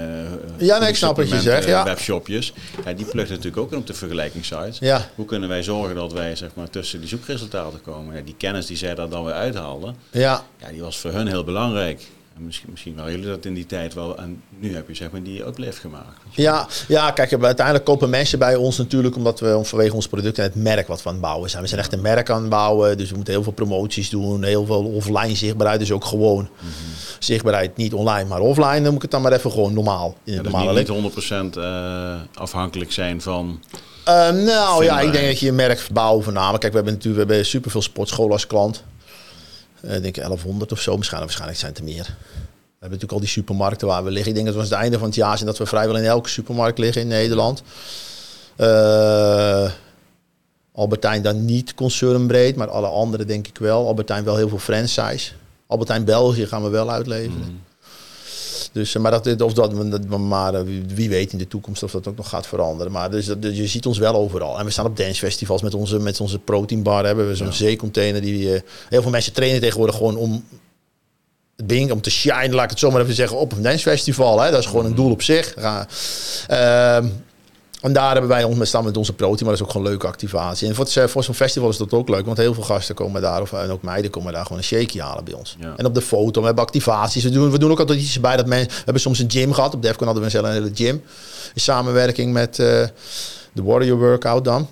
uh,
ja, nee, ik snap wat je zegt, ja.
webshopjes. Ja, die plukt natuurlijk ook in op de vergelijkingssites.
Ja.
Hoe kunnen wij zorgen dat wij zeg maar, tussen die zoekresultaten komen? Ja, die kennis die zij daar dan weer uithaalden,
ja.
Ja, die was voor hun heel belangrijk misschien, misschien waren jullie dat in die tijd wel. En nu heb je zeg maar die uplift gemaakt.
Ja, ja, kijk, uiteindelijk kopen mensen bij ons natuurlijk omdat we vanwege ons product en het merk wat we aan het bouwen zijn. We zijn echt een merk aan het bouwen, dus we moeten heel veel promoties doen, heel veel offline zichtbaarheid, dus ook gewoon mm -hmm. zichtbaarheid, niet online, maar offline. Dan moet ik het dan maar even gewoon normaal in
ja,
normale
dus niet, niet 100% uh, afhankelijk zijn van.
Uh, nou ja, ik denk dat je een merk bouwen voornamelijk. Kijk, we hebben natuurlijk we hebben superveel sportscholen als klant. Uh, ik denk 1100 of zo, misschien, waarschijnlijk zijn het er meer. We hebben natuurlijk al die supermarkten waar we liggen. Ik denk dat we het einde van het jaar zijn dat we vrijwel in elke supermarkt liggen in Nederland. Uh, Albertijn dan niet concernbreed, maar alle andere denk ik wel. Albertijn wel heel veel franchise. Albertijn België gaan we wel uitleveren. Mm. Dus, maar dat, of dat, maar wie weet in de toekomst of dat ook nog gaat veranderen. Maar dus, dus je ziet ons wel overal. En we staan op dancefestivals met onze, met onze proteinbar. Hebben we zo'n ja. zeecontainer. Die, uh, heel veel mensen trainen tegenwoordig gewoon om het ding, om te shine, laat ik het zo maar even zeggen, op een dancefestival. Hè. Dat is gewoon een doel op zich. Uh, en daar hebben wij ons staan met onze protein, maar dat is ook gewoon een leuke activatie. En voor, het, voor zo'n festival is dat ook leuk, want heel veel gasten komen daar, of, en ook meiden komen daar gewoon een shake halen bij ons. Ja. En op de foto, we hebben activaties. We doen, we doen ook altijd iets bij dat mensen, we hebben soms een gym gehad. Op Defcon hadden we zelf een hele gym. In samenwerking met... Uh, De Warrior Workout dan.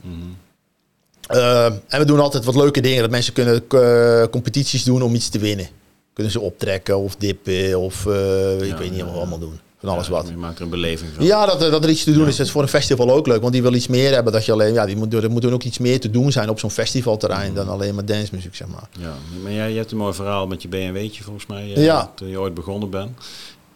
Eh, en we doen altijd wat leuke dingen. Dat mensen kunnen eh, competities doen om iets te winnen. Kunnen ze optrekken of dippen of eh, ik
Ja,
weet niet wat we allemaal doen. Van alles wat.
Je maakt er een beleving van.
Ja, dat, dat er iets te doen is. Dat is voor een festival ook leuk. Want die wil iets meer hebben. Dat je alleen, ja, die moet, er moet ook iets meer te doen zijn op zo'n festivalterrein. Dan alleen maar dancemuziek, zeg maar.
Ja, maar jij, hebt een mooi verhaal met je BMW'tje volgens mij. eh,
Ja.
Toen je ooit begonnen bent.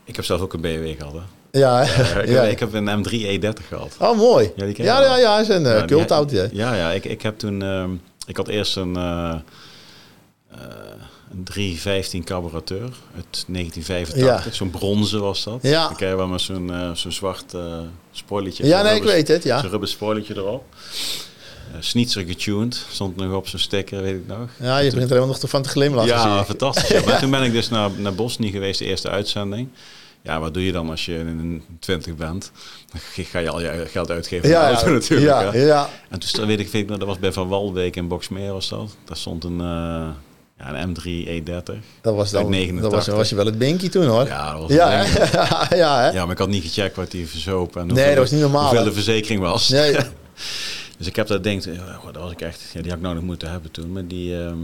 Ik heb zelf ook een BMW gehad. Hè.
Ja,
Eh, ik,
ja.
heb, ik heb een M3 E30 gehad.
Oh, mooi.
Ja,
Ja, ja, ja, is een
Ja,
uh.
Ja, ja. Ik, ik heb toen... ehm, ik had eerst een... eh eh, een 315 carburateur uit 1985.
Ja.
Zo'n bronzen was dat.
Ja.
Dan krijg je wel met zo'n eh, zo'n zwart eh spoilertje.
Ja, nee, ik weet het, ja.
Zo'n rubber spoilertje erop. Uh, Snitzer getuned. Stond nog op zo'n sticker, weet ik nog.
Ja, je begint er helemaal nog te van te glimlachen.
Ja, fantastisch. Ja. Maar toen ben ik dus naar, naar Bosnië geweest, de eerste uitzending. Ja, wat doe je dan als je in 20 bent? Dan ga je al je geld uitgeven
Ja,
aan de
ja,
auto natuurlijk.
ja, ja.
En toen weet ik, dat was bij Van Walbeek in Boxmeer was dat. Daar stond een, ja, een M3 E30.
Dat was, dan,
Uit 89.
dat was, was je wel het binky toen hoor.
Ja, dat was
ja, ja, hè?
Ja, maar ik had niet gecheckt wat die verzoop en
Nee, dat was niet normaal,
hoeveel de verzekering was.
Nee.
Dus ik heb dat denk, goh, dat was ik echt, ja, die had ik nou nog moeten hebben toen. Maar die, ehm, eh,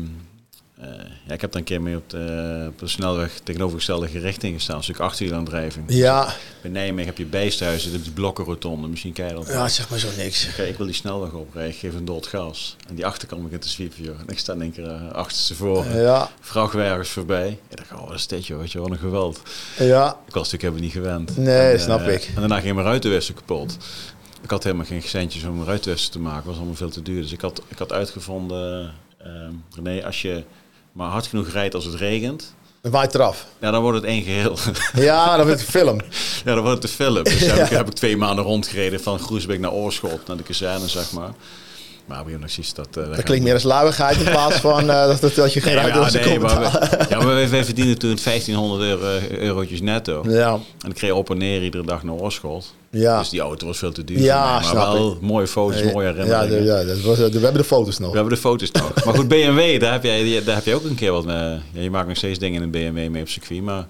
ja, ik heb daar een keer mee op de, op de snelweg tegenovergestelde richting gestaan. Dus ik achterwielaandrijving.
Ja,
Bij Nijmegen heb je op die blokkenrotonde. Misschien ken je dat.
ja, zeg maar zo niks.
Ik wil die snelweg oprijden, ik geef een dood gas. En die achterkant begint te zwiepen, joh. En ik sta in één keer uh, achterste voor.
Ja,
Vrachtwagens voorbij. Ik dacht, oh, wat is dit, joh. Weet je, wat een geweld.
ja.
Ik was natuurlijk helemaal niet gewend.
Nee,
En,
snap
eh,
ik.
En daarna ging mijn ruitenwisser kapot. Ik had helemaal geen centjes om een ruitenwisser te maken. was allemaal veel te duur. Dus ik had, ik had uitgevonden, eh, René, als je maar hard genoeg rijdt als het regent,
Dan waait eraf.
ja, dan wordt het één geheel.
Ja, dat werd een film.
ja, dan wordt het de film. Dus heb, ik, heb ik twee maanden rondgereden van Groesbeek naar Oorschot, naar de kazerne, zeg maar. Maar zoiets dat... eh,
Dat klinkt meer als luiigheid in plaats van eh, dat, dat, dat je geen
Nee, ja, nee, maar, we, ja, maar wij, wij verdienden toen 1500 euro, eurotjes netto.
Ja,
En ik reed op en neer iedere dag naar Oorschot.
ja.
Dus die auto was veel te duur
Ja,
voor mij. Maar wel mooie foto's, mooie
ja,
herinneringen.
ja dat was, we hebben de foto's nog.
We hebben de foto's nog. maar goed, BMW, daar heb, jij, daar heb je ook een keer wat mee. Ja, je maakt nog steeds dingen in een BMW mee op circuit. Maar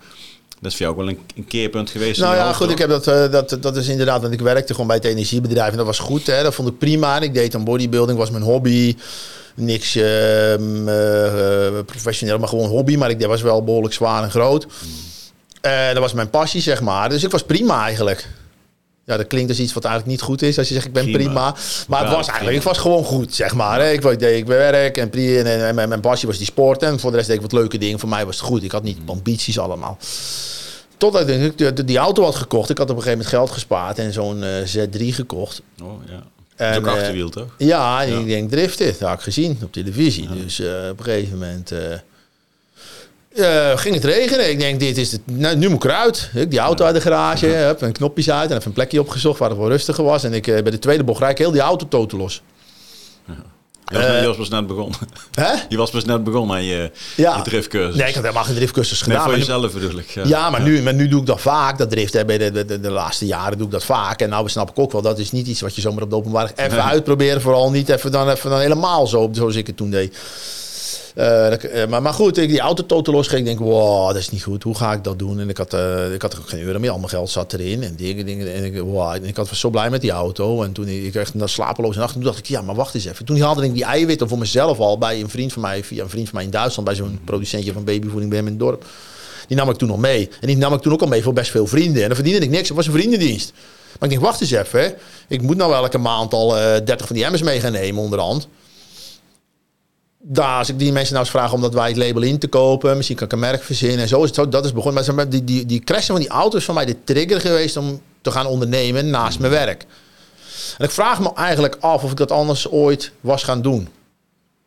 dat is voor jou ook wel een, een keerpunt geweest.
Nou ja, goed, ik heb dat, eh, dat, dat is inderdaad, want ik werkte gewoon bij het energiebedrijf en dat was goed, hè, dat vond ik prima. En ik deed dan bodybuilding, was mijn hobby. Niks ehm, eh, eh, professioneel, maar gewoon hobby, maar ik was wel behoorlijk zwaar en groot. Eh, dat was mijn passie, zeg maar. Dus ik was prima eigenlijk. Ja, dat klinkt als iets wat eigenlijk niet goed is als je zegt ik ben prima.
Prima.
Maar het was eigenlijk,
prima.
ik was gewoon goed, zeg maar. hè. Ik, deed ik werk en, en, en mijn, passie was die sport. En voor de rest deed ik wat leuke dingen. Voor mij was het goed. Ik had niet ambities allemaal. Totdat ik de- de- die auto had gekocht. Ik had op een gegeven moment geld gespaard en zo'n eh, Z3 gekocht.
Oh, ja.
En,
ook
eh,
achterwiel, toch?
Ja, en
Ja.
ik denk driften. Dat had ik gezien op televisie. Dus eh, op een gegeven moment eh, ging het regenen. Ik denk, dit is het. Nou, nu moet ik eruit. Ik die auto uit de garage, heb een knopjes uit en even een plekje opgezocht waar het wel rustiger was. En ik eh, bij de tweede bocht rijd ik heel die auto totaal los.
Je was,
eh,
je was pas net begonnen.
Hè?
Je was pas net begonnen aan je,
Ja.
je driftcursus.
Nee, ik had helemaal geen driftcursus
Nee,
gedaan.
voor
Maar nu-
jezelf bedoel ik. Ja,
Ja, maar, Nu, maar nu doe ik dat vaak, dat drift. Hè. Bij de, de, de, de laatste jaren doe ik dat vaak. En nou snap ik ook wel, dat is niet iets wat je zomaar op de openbaar even
Nee.
uitproberen. Vooral niet even dan, even dan helemaal zo, zoals ik het toen deed. Eh, eh, maar, maar goed, ik die auto totaal los ging. Ik denk, wow, dat is niet goed. Hoe ga ik dat doen? En ik had, eh, ik had ook geen euro meer. Al mijn geld zat erin. En dingen, dingen. En ik, wow, en ik was zo blij met die auto. En toen ik, echt een slapeloze nacht. En toen dacht ik, ja, maar wacht eens even. Toen haalde ik die eiwitten voor mezelf al bij een vriend van mij. Via een vriend van mij in Duitsland. Bij zo'n producentje van babyvoeding bij hem in het dorp. Die nam ik toen nog mee. En die nam ik toen ook al mee voor best veel vrienden. En dan verdiende ik niks. Het was een vriendendienst. Maar ik denk, wacht eens even. Hè. Ik moet nou elke maand al eh 30 van die emmers mee gaan nemen onderhand. Daar, als ik die mensen nou eens vraag om dat wij het label in te kopen, misschien kan ik een merk verzinnen en zo is het zo. Dat is begonnen. Maar die, die, die crashen van die auto's is van mij de trigger geweest om te gaan ondernemen naast mijn werk. En ik vraag me eigenlijk af of ik dat anders ooit was gaan doen.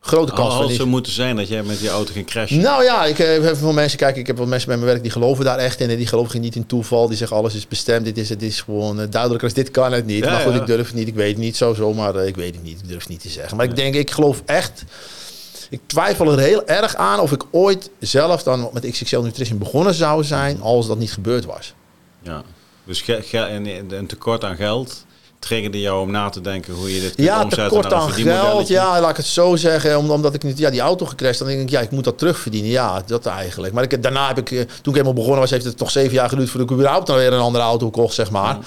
Grote kans
Had
van
het
niet.
zo moeten zijn dat jij met die auto ging crashen.
Nou ja, ik heb heel veel mensen, kijk, ik heb wel mensen bij mijn werk die geloven daar echt in. En die geloven niet in toeval. Die zeggen alles is bestemd. Dit is, het is gewoon eh, duidelijker als dit kan het niet.
Ja,
maar goed,
ja.
ik durf het niet. Ik weet het niet zo, zo maar eh, ik weet het niet. Ik durf het niet te zeggen. Maar ik denk, ik geloof echt. Ik twijfel er heel erg aan of ik ooit zelf dan met XXL Nutrition begonnen zou zijn als dat niet gebeurd was.
Ja. Dus een, tekort aan geld triggerde jou om na te denken hoe je dit kunt
Ja,
omzetten
tekort
naar een
aan geld. Ja, laat ik het zo zeggen. Om- Omdat ik niet, ja, die auto gecrashed. Dan denk ik, ja, ik moet dat terugverdienen. Ja, dat eigenlijk. Maar ik, daarna heb ik, eh, toen ik helemaal begonnen was, heeft het nog zeven jaar geduurd voordat ik überhaupt dan weer een andere auto kocht, zeg maar.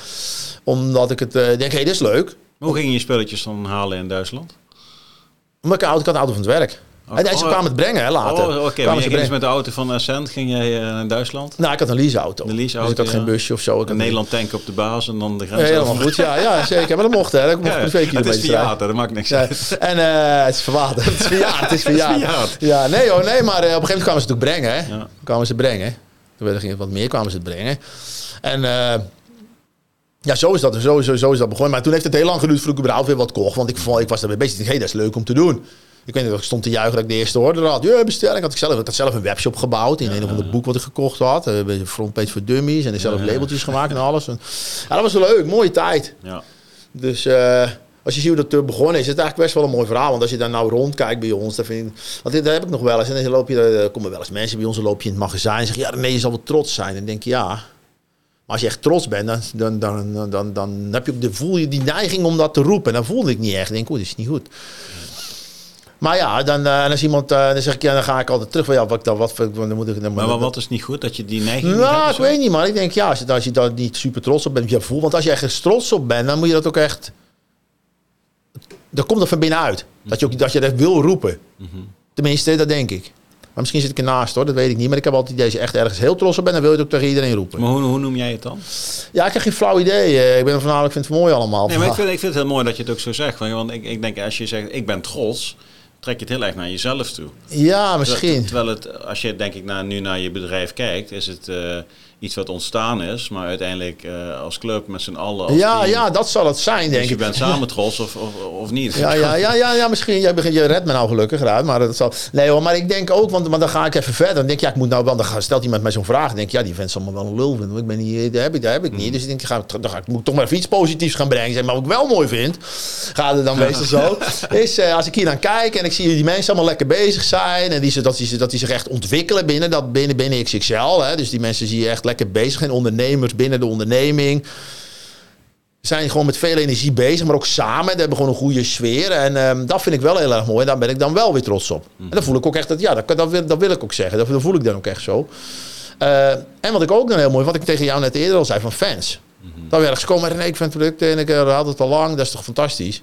Omdat ik het eh, denk, hé, dit is leuk.
hoe gingen je spulletjes dan halen in Duitsland?
Omdat ik, ik had een auto van het werk.
Oh,
en ze
oh,
kwamen het brengen hè, later.
Oh, oké.
Kwamen
je
ze
ging dus met de auto van Ascent ging jij eh, naar Duitsland?
Nou, ik had een leaseauto.
Een leaseauto,
Dus ik had
ja.
geen busje of zo. Ik
In Nederland tanken op de baas en dan de grens
Ja, helemaal
over.
goed. Ja, ja, zeker. Maar dat mocht, hè. Dat mocht
Ja, het is verjaard, dat maakt niks uit.
en eh, het is verwaterd. Het is verjaard. Het is verjaard. Ja, nee hoor, nee. Maar eh, op een gegeven moment kwamen ze het ook brengen, hè. Kwamen ze brengen. Toen werd er wat meer kwamen ze het brengen. En eh, ja, zo is, dat, zo, zo, zo is dat begonnen. Maar toen heeft het heel lang geduurd voordat ik überhaupt weer wat kocht. Want ik, vond, ik was daarmee bezig. Ik dacht, hey, dat is leuk om te doen. Ik weet niet, ik stond te juichen dat ik de eerste order had. Ja, bestelling. Had ik, zelf, ik had zelf een webshop gebouwd in een of ander boek wat ik gekocht had. Eh, Een frontpage voor dummies. En zelf labeltjes gemaakt en alles. En, ja, dat was leuk. Mooie tijd.
Ja.
Dus eh, als je ziet hoe dat toen begonnen is, is het eigenlijk best wel een mooi verhaal. Want als je daar nou rondkijkt bij ons, dan vind ik, want dit- daar heb ik nog wel eens. En dan loop je, er komen wel eens mensen bij ons, dan loop je in het magazijn en zeg je, ja, nee, je zal wel trots zijn. En dan denk je, ja. Maar als je echt trots bent, dan, dan, dan, dan, dan, dan heb je de, voel je die neiging om dat te roepen. En dan voelde ik niet echt. Ik denk, oeh, dit is niet goed. Maar ja, dan, eh, en als iemand, eh, dan zeg ik, ja, dan ga ik altijd terug van, ja, wat, dan, wat, dan moet ik... Dan,
Maar wat, wat is niet goed? Dat je die neiging
nou,
hebt
ik
zo?
weet niet, maar ik denk ja, als je, als je daar niet super trots op bent, je voelt. Want als je ergens trots op bent, dan moet je dat ook echt. Dan komt dat van binnenuit. Dat je, ook, dat je dat wil roepen. Tenminste, dat denk ik. Maar misschien zit ik ernaast hoor, dat weet ik niet. Maar ik heb altijd idee, als je echt ergens heel trots op bent, dan wil je het ook tegen iedereen roepen.
Maar hoe, hoe noem jij het dan?
Ja, ik heb geen flauw idee. Eh, Ik ben voornamelijk, ik vind het mooi allemaal.
Nee, maar ik vind, ik vind het heel mooi dat je het ook zo zegt. Want ik, ik denk, als je zegt, ik ben trots, trek je het heel erg naar jezelf toe.
Ja, misschien.
Terwijl het, als je denk ik naar, nu naar je bedrijf kijkt, is het eh, iets wat ontstaan is, maar uiteindelijk eh, als club met z'n allen.
Ja,
team.
ja, dat zal het zijn, denk
Dus je
ik.
bent samen trots of, of, of niet.
Ja, ja, ja, ja, ja, misschien. Jij begint, je redt me nou gelukkig eruit. Maar dat zal. Nee hoor, maar ik denk ook, want, want dan ga ik even verder. Dan denk ik, ja, ik moet nou wel. Dan stelt iemand mij zo'n vraag. Dan denk ik, ja, die vent zal me wel een lul vinden. Ik ben niet, dat heb ik, dat heb ik niet. Dus ik denk, ga, dan ga ik, moet toch maar even iets positiefs gaan brengen. Zeg, maar wat ik wel mooi vind, gaat het dan meestal zo. Is eh, als ik hier aan kijk en ik zie die mensen allemaal lekker bezig zijn. En die, dat, die, dat die zich echt ontwikkelen binnen, dat, binnen, binnen XXL. Hè. Dus die mensen zie je echt lekker bezig. En ondernemers binnen de onderneming zijn gewoon met veel energie bezig, maar ook samen. Ze hebben gewoon een goede sfeer. En ehm, dat vind ik wel heel erg mooi. En daar ben ik dan wel weer trots op. En dan voel ik ook echt dat, ja, dat, dat, wil, dat wil ik ook zeggen. Dat, dat voel ik dan ook echt zo. Eh, en wat ik ook dan heel mooi, wat ik tegen jou net eerder al zei, van fans. Dat we ergens komen, René, ik vind producten en ik had het al lang, dat is toch fantastisch.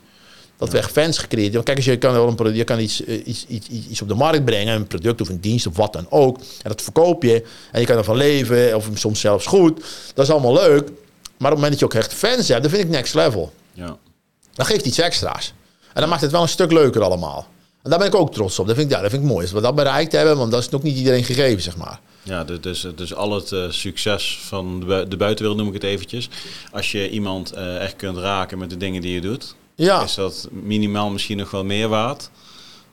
Dat we echt fans gecreëerd hebben. Kijk, als je kan, wel een product, je kan iets, eh, iets, iets, iets iets op de markt brengen, een product of een dienst of wat dan ook. En dat verkoop je. En je kan ervan leven, of soms zelfs goed. Dat is allemaal leuk. Maar op het moment dat je ook echt fans hebt, dan vind ik next level.
Ja.
Dan geeft iets extra's. En dan maakt het wel een stuk leuker allemaal. En daar ben ik ook trots op. Dat vind ik, ja, dat vind ik mooi. Als we dat bereikt hebben, want dat is nog niet iedereen gegeven, zeg maar.
Ja, dus, dus, al het eh, succes van de, de buitenwereld noem ik het eventjes. Als je iemand eh, echt kunt raken met de dingen die je doet,
Ja,
is dat minimaal misschien nog wel meer waard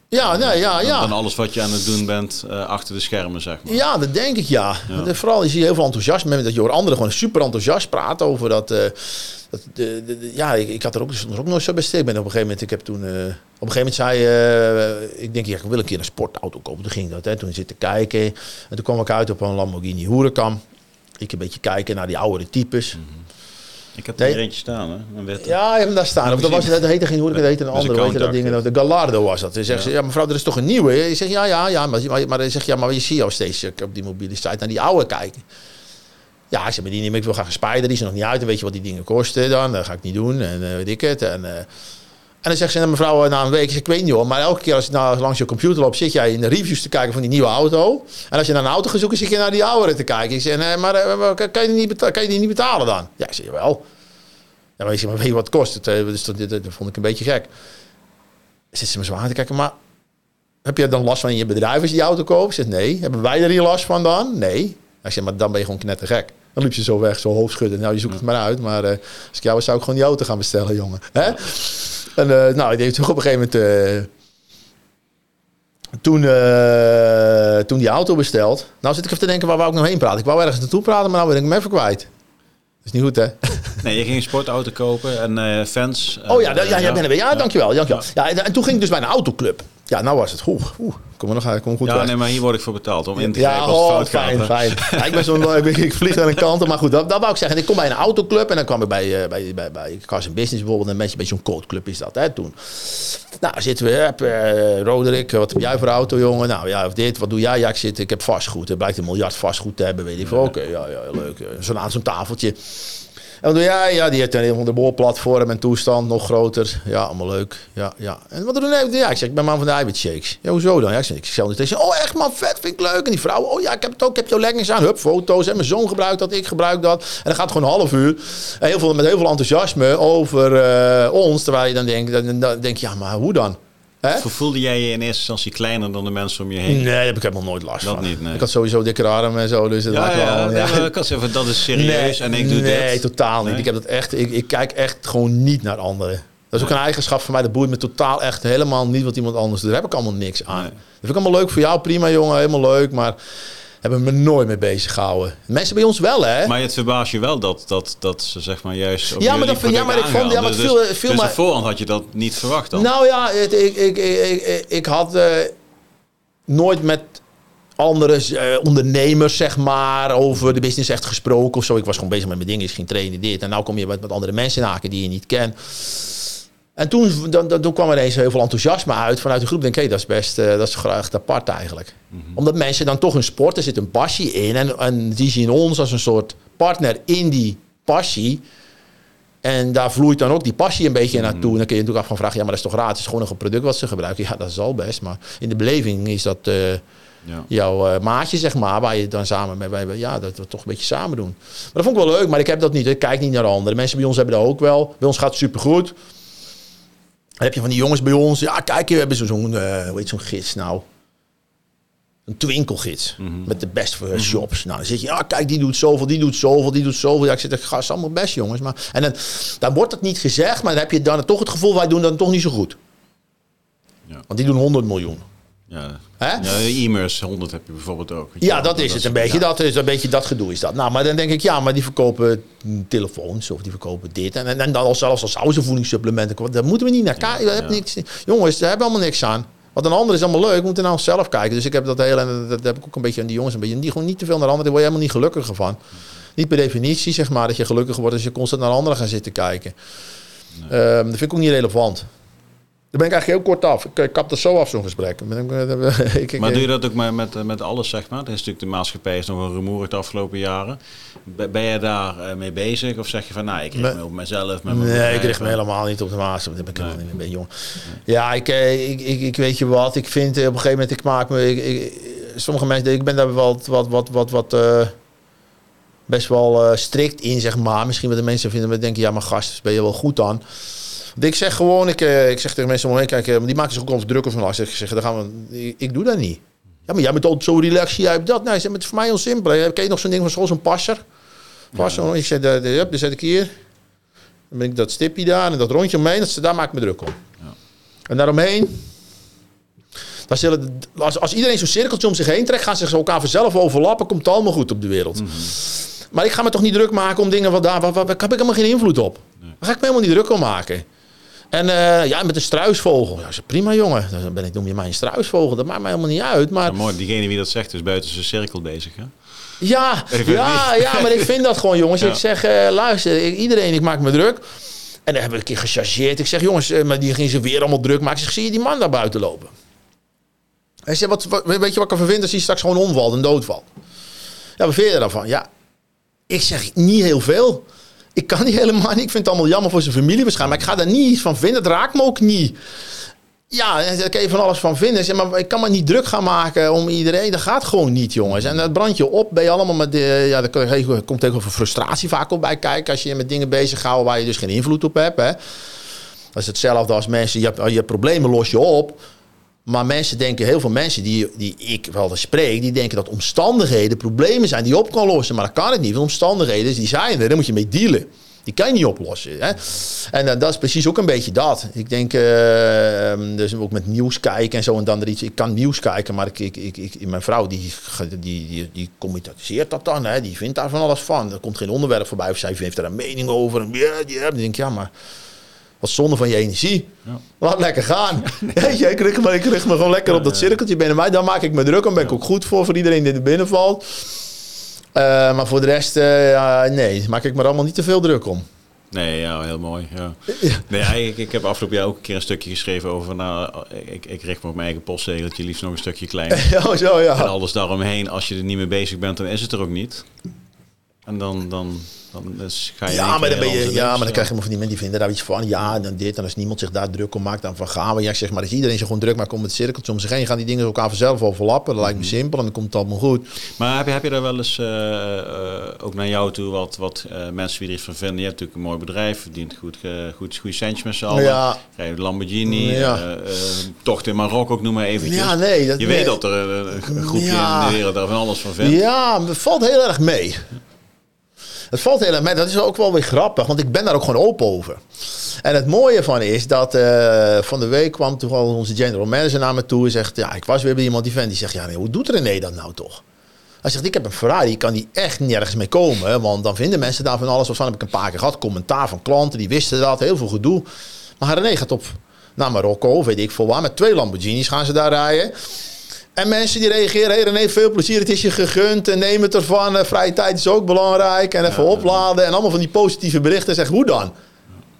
ja, nee, ja, ja.
dan alles wat je aan het doen bent eh, achter de schermen, zeg maar.
Ja, dat denk ik ja. Vooral je ziet heel veel enthousiasme. Dat je hoort anderen gewoon super enthousiast praten over dat. eh, dat de, de- de- ja, ik, ik had er ook, er ook nooit zo bij stil. Ik ben op een gegeven moment, ik heb toen. eh, op een gegeven moment zei. ik denk, ja, ik wil een keer een sportauto kopen. Toen ging dat. Hè. Toen zitten kijken. En toen kwam ik uit op een Lamborghini Huracan. Ik een beetje kijken naar die oudere types.
Ik heb er
Nee.
eentje staan, hè? Een.
Ja, je hebt hem daar staan. Of dat, was, dat heette geen Huracan, dat heette een andere. Weet je dat ding? De Gallardo was dat. Dan zegt
Ja.
ze, ja mevrouw, er is toch een nieuwe? Je zegt, ja, ja, ja. Maar, maar, maar dan zeg je, ja, maar je ziet jou steeds eh, op die mobiele site naar die oude kijken. Ja, ik zeg, maar die niet meer. Ik wil graag een spijder. Die is er nog niet uit. En weet je wat die dingen kosten dan? Dat ga ik niet doen. En eh, weet ik het. En, eh, dan zegt ze, nou, mevrouw, eh, na een week, ik, zeg, weet niet hoor. Maar elke keer als je nou langs je computer loopt, zit jij in de reviews te kijken van die nieuwe auto. En als je naar een auto gaat zoeken, zit je naar die oude te kijken. Ik zeg, nee, maar eh, kan, je die niet betalen, kan je die niet betalen dan? Ja, ik zeg, wel. Ja, maar ik zeg, maar weet je wat het kost? Het, eh, dus dat, dat, dat vond ik een beetje gek. Zit ze me zo aan te kijken, maar heb je dan last van in je bedrijf als je die auto koopt? Ik zeg, nee. Hebben wij er hier last van dan? Nee. Hij zegt, maar dan ben je gewoon knettergek. Dan liep ze zo weg, zo hoofdschudden. Nou, je zoekt het maar uit. Maar als ik jou was, zou ik gewoon die auto gaan bestellen, jongen. Hè? En eh, nou, ik deed toch op een gegeven moment... eh, toen, eh, toen die auto besteld. Nou zit ik even te denken, waar wou ik nog heen praten? Ik wou ergens naartoe praten, maar nou ben ik hem even kwijt. Dat is niet goed, hè?
Nee, je ging een sportauto kopen en fans.
Oh ja, ja, er weer. Ja, dankjewel. dankjewel.
Ja.
Ja, en toen ging ik dus bij een autoclub. Ja, nou was het. Oeh, oeh. Kom maar nog, kom maar goed
Ja,
weg.
nee, maar hier word ik voor betaald om in te
Ja,
grijpen als het
oh,
fout
fijn, fijn. Ja, ik ben zo'n, ik, ik vlieg naar een kant, maar goed, dat, dat wou ik zeggen. Ik kom bij een autoclub en dan kwam ik bij, eh, bij, bij, bij Cars Business bijvoorbeeld. Een beetje, beetje zo'n coachclub is dat, hè, toen. Nou, zitten we, heb, eh, Roderick, wat heb jij voor auto, jongen? Nou, ja, of dit, wat doe jij? Ja, ik zit, ik heb vastgoed. Er blijkt een miljard vastgoed te hebben, weet ik veel. Oké, ja, ja, leuk. Eh, Zo'n aan zo'n tafeltje. En dan, ja, ja, die heeft een de boorplatform en toestand, nog groter. Ja, allemaal leuk. Ja, ja. En wat doen we? Ja, ik zeg, ik ben man van de eiwitshakes. Ja, hoezo dan? Ja, ik zeg, ik zeg tegen oh echt man, vet, vind ik leuk. En die vrouw, oh ja, ik heb het ook, ik heb jouw leggings aan. Hup, foto's. En mijn zoon gebruikt dat, ik gebruik dat. En dan gaat het gewoon een half uur. En heel veel, met heel veel enthousiasme over uh, ons. Terwijl je dan denkt, dan denk je, ja, maar hoe dan?
Voelde jij je in eerste instantie kleiner dan de mensen om je heen?
Nee, daar heb ik helemaal nooit last
dat
van.
Niet, nee.
Ik had sowieso dikke armen en zo. Dus
ja, ja, wel, ja, ja. ik had zeggen, dat is serieus nee, en ik doe
nee,
dit.
Nee, totaal niet. Ik, heb dat echt, ik, ik kijk echt gewoon niet naar anderen. Dat is ook een eigenschap van mij. Dat boeit me totaal echt helemaal niet wat iemand anders doet. Daar heb ik allemaal niks aan. Dat vind ik allemaal leuk voor jou. Prima jongen, helemaal leuk. Maar hebben me nooit mee bezig gehouden. Mensen bij ons wel, hè?
Maar het verbaast je wel dat, dat, dat ze zeg maar juist.
ja, maar, dat, ja, maar ik vond. Ja, maar
dus,
veel, veel
dus
maar,
voorhand had je dat niet verwacht dan?
Nou ja, het, ik, ik, ik, ik, had uh, nooit met andere uh, ondernemers, zeg maar, over de business echt gesproken of zo. Ik was gewoon bezig met mijn dingen, ik ging trainen, dit. En nou kom je met, met andere mensen haken die je niet kent. En toen, dan, dan, toen kwam er eens heel veel enthousiasme uit vanuit de groep. Denk hey, dat is best uh, dat is graag apart eigenlijk. Mm -hmm. Omdat mensen dan toch een sport, er zit een passie in. En, en die zien ons als een soort partner in die passie. En daar vloeit dan ook die passie een beetje naartoe. Mm -hmm. En dan kun je natuurlijk af gaan vragen, ja, maar dat is toch raar? Het is gewoon een product wat ze gebruiken. Ja, dat is al best. Maar in de beleving is dat uh, ja. jouw uh, maatje, zeg maar, waar je dan samen mee, bij, ja, dat we toch een beetje samen doen. Maar dat vond ik wel leuk, maar ik heb dat niet. Ik kijk niet naar anderen. Mensen bij ons hebben dat ook wel. Bij ons gaat het supergoed. Dan heb je van die jongens bij ons. Ja, kijk, we hebben zo'n, uh, hoe heet zo'n gids nou? Een twinkelgids. Mm -hmm. Met de best voor mm -hmm. shops. Nou, dan zit je, ja, kijk, die doet zoveel, die doet zoveel, die doet zoveel. Ja, ik zit er, gast, allemaal best, jongens. Maar, en dan, dan wordt het niet gezegd, maar dan heb je dan toch het gevoel, wij doen dat toch niet zo goed. Ja. Want die doen 100 miljoen.
Ja, ja e-mails 100 heb je bijvoorbeeld ook.
Ja, dat is het een beetje. Dat is een beetje dat gedoe is dat. Nou, maar dan denk ik, ja, maar die verkopen telefoons of die verkopen dit. En, en, en dan al zelfs als zouden ze voedingssupplementen. Daar moeten we niet naar kijken. Ja, ja. niks. Jongens, daar hebben we allemaal niks aan. Wat een ander is allemaal leuk, we moeten nou zelf kijken. Dus ik heb dat hele, en dat heb ik ook een beetje aan die jongens, een beetje, die gewoon niet te veel naar anderen, daar word je helemaal niet gelukkiger van. Niet per definitie, zeg maar, dat je gelukkiger wordt als je constant naar anderen gaat zitten kijken. Nee. Um, dat vind ik ook niet relevant. Daar ben ik eigenlijk heel kort af. Ik, ik kap er zo af, zo'n gesprek.
ik, ik, maar doe je dat ook met, met, met alles, zeg maar? Dat is natuurlijk de maatschappij is nog een rumoerig de afgelopen jaren. Ben je daar mee bezig? Of zeg je van, nou, ik richt me op mezelf? Met
nee, bedrijf, ik richt me helemaal niet op de maatschappij. Dat ben ik nee. niet jong. Nee. Ja, ik, ik, ik, ik, weet je wat. Ik vind op een gegeven moment, ik maak me... Ik, ik, sommige mensen, ik ben daar wat, wat, wat, wat, wat uh, best wel uh, strikt in, zeg maar. Misschien wat de mensen vinden, maar denken, ja, maar gast, ben je wel goed dan? Ik zeg gewoon, ik, uh, ik zeg tegen mensen om me heen, kijk, uh, die maken zich ook altijd druk van alles. Ik zeg, dan gaan we, ik, ik, doe dat niet. Ja, maar jij bent altijd zo relaxed, jij hebt dat. Nee, het is voor mij heel simpel. Ken je nog zo'n ding van zoals een passer? Passer, ja. ik zeg, de, de, dan zet ik hier. Dan ben ik dat stipje daar en dat rondje omheen, dat, daar maak ik me druk om. Ja. En daaromheen, dan zullen, als, als iedereen zo'n cirkeltje om zich heen trekt, gaan ze elkaar vanzelf overlappen, komt het allemaal goed op de wereld. Mm -hmm. Maar ik ga me toch niet druk maken om dingen wat daar, waar, waar heb ik helemaal geen invloed op. Nee. Daar ga ik me helemaal niet druk om maken. En uh, ja, met een struisvogel. Ja, prima jongen. Dan ben ik, noem je mij een struisvogel. Dat maakt mij helemaal niet uit. Maar...
Ja, mooi, diegene wie dat zegt is buiten zijn cirkel bezig, hè?
Ja, ja, ja, maar ik vind dat gewoon, jongens. Ja. Ik zeg, uh, luister, ik, iedereen, ik maak me druk. En dan heb ik een keer gechargeerd. Ik zeg, jongens, uh, maar die ging ze weer allemaal druk maken. Ik zeg, zie je die man daar buiten lopen? Hij zegt, wat, wat, weet je wat ik ervan vind als hij straks gewoon omvalt en doodvalt? Ja, wat vind je daarvan? Ja, ik zeg niet heel veel. Ik kan niet helemaal niet. Ik vind het allemaal jammer voor zijn familie waarschijnlijk. Maar ik ga daar niet van vinden. Het raakt me ook niet. Ja, daar kan je van alles van vinden. Zeg, maar ik kan me niet druk gaan maken om iedereen. Dat gaat gewoon niet, jongens. En dat brand je op. Ben je allemaal met... De, ja, daar komt ook frustratie vaak op bij kijken. Als je je met dingen bezighoudt waar je dus geen invloed op hebt. Hè. Dat is hetzelfde als mensen... Je, je problemen los je op. Maar mensen denken, heel veel mensen die, die ik wel eens spreek, die denken dat omstandigheden problemen zijn die je op kan lossen. Maar dat kan het niet. Want omstandigheden die zijn er, daar moet je mee dealen. Die kan je niet oplossen. Hè? En uh, dat is precies ook een beetje dat. Ik denk, uh, dus ook met nieuws kijken en zo en dan er iets. Ik kan nieuws kijken, maar ik, ik, ik, mijn vrouw die, die, die, die dat dan. Hè? Die vindt daar van alles van. Er komt geen onderwerp voorbij of zij heeft daar een mening over. Ja, ja. Dan denk ik, ja, maar wat zonde van je energie. Ja. Laat lekker gaan. Weet je, ik richt me, ik richt me gewoon lekker op dat cirkeltje binnen mij. Dan maak ik me druk. Dan ben ik ook goed voor, voor iedereen die er binnen valt. Uh, maar voor de rest, uh, nee, maak ik me er allemaal niet te veel druk om.
Nee, ja, heel mooi. Ja. ja. Nee, ik, ik heb afgelopen jaar ook een keer een stukje geschreven over... Nou, ik, ik richt me op mijn eigen postzegeltje, liefst nog een stukje kleiner.
oh, zo, ja.
En alles daaromheen, als je er niet mee bezig bent, dan is het er ook niet. En dan, dan, dan dus ga je.
Ja, maar dan, ben je, ja, maar dan krijg je van die mensen die vinden daar iets van. Ja, dan dit. En als niemand zich daar druk om maakt, dan van gaan we. Ja, zeg maar, als iedereen zich gewoon druk maakt om het cirkeltje om zich heen, gaan die dingen elkaar vanzelf overlappen. Dat lijkt me mhm. simpel en dan komt het allemaal goed.
Maar heb je, heb je daar wel eens uh, ook naar jou toe wat, wat uh, mensen wie er iets van vinden? Je hebt natuurlijk een mooi bedrijf, verdient goed, goed, goed centjes met z'n allen. Ja. Rijdt Lamborghini, ja. tocht in Marokko ook, noem maar eventjes. Ja, nee. Dat, je weet dat er een groepje in de wereld daar van alles van vindt.
Ja, het valt heel erg mee. Het valt heel erg. Dat is ook wel weer grappig, want ik ben daar ook gewoon open over. En het mooie van is dat uh, van de week kwam al onze general manager naar me toe en zegt: Ja, ik was weer bij iemand die vent die zegt: Ja, nee, hoe doet René dat nou toch? Hij zegt: Ik heb een Ferrari, ik kan die echt nergens mee komen. Want dan vinden mensen daar van alles. Of van heb ik een paar keer gehad. Commentaar van klanten, die wisten dat. Heel veel gedoe. Maar René gaat op naar Marokko, weet ik veel waar. Met twee Lamborghinis gaan ze daar rijden. En mensen die reageren, hey René, veel plezier, het is je gegund en neem het ervan. Uh, vrije tijd is ook belangrijk en even opladen. En allemaal van die positieve berichten. Zeg, hoe dan?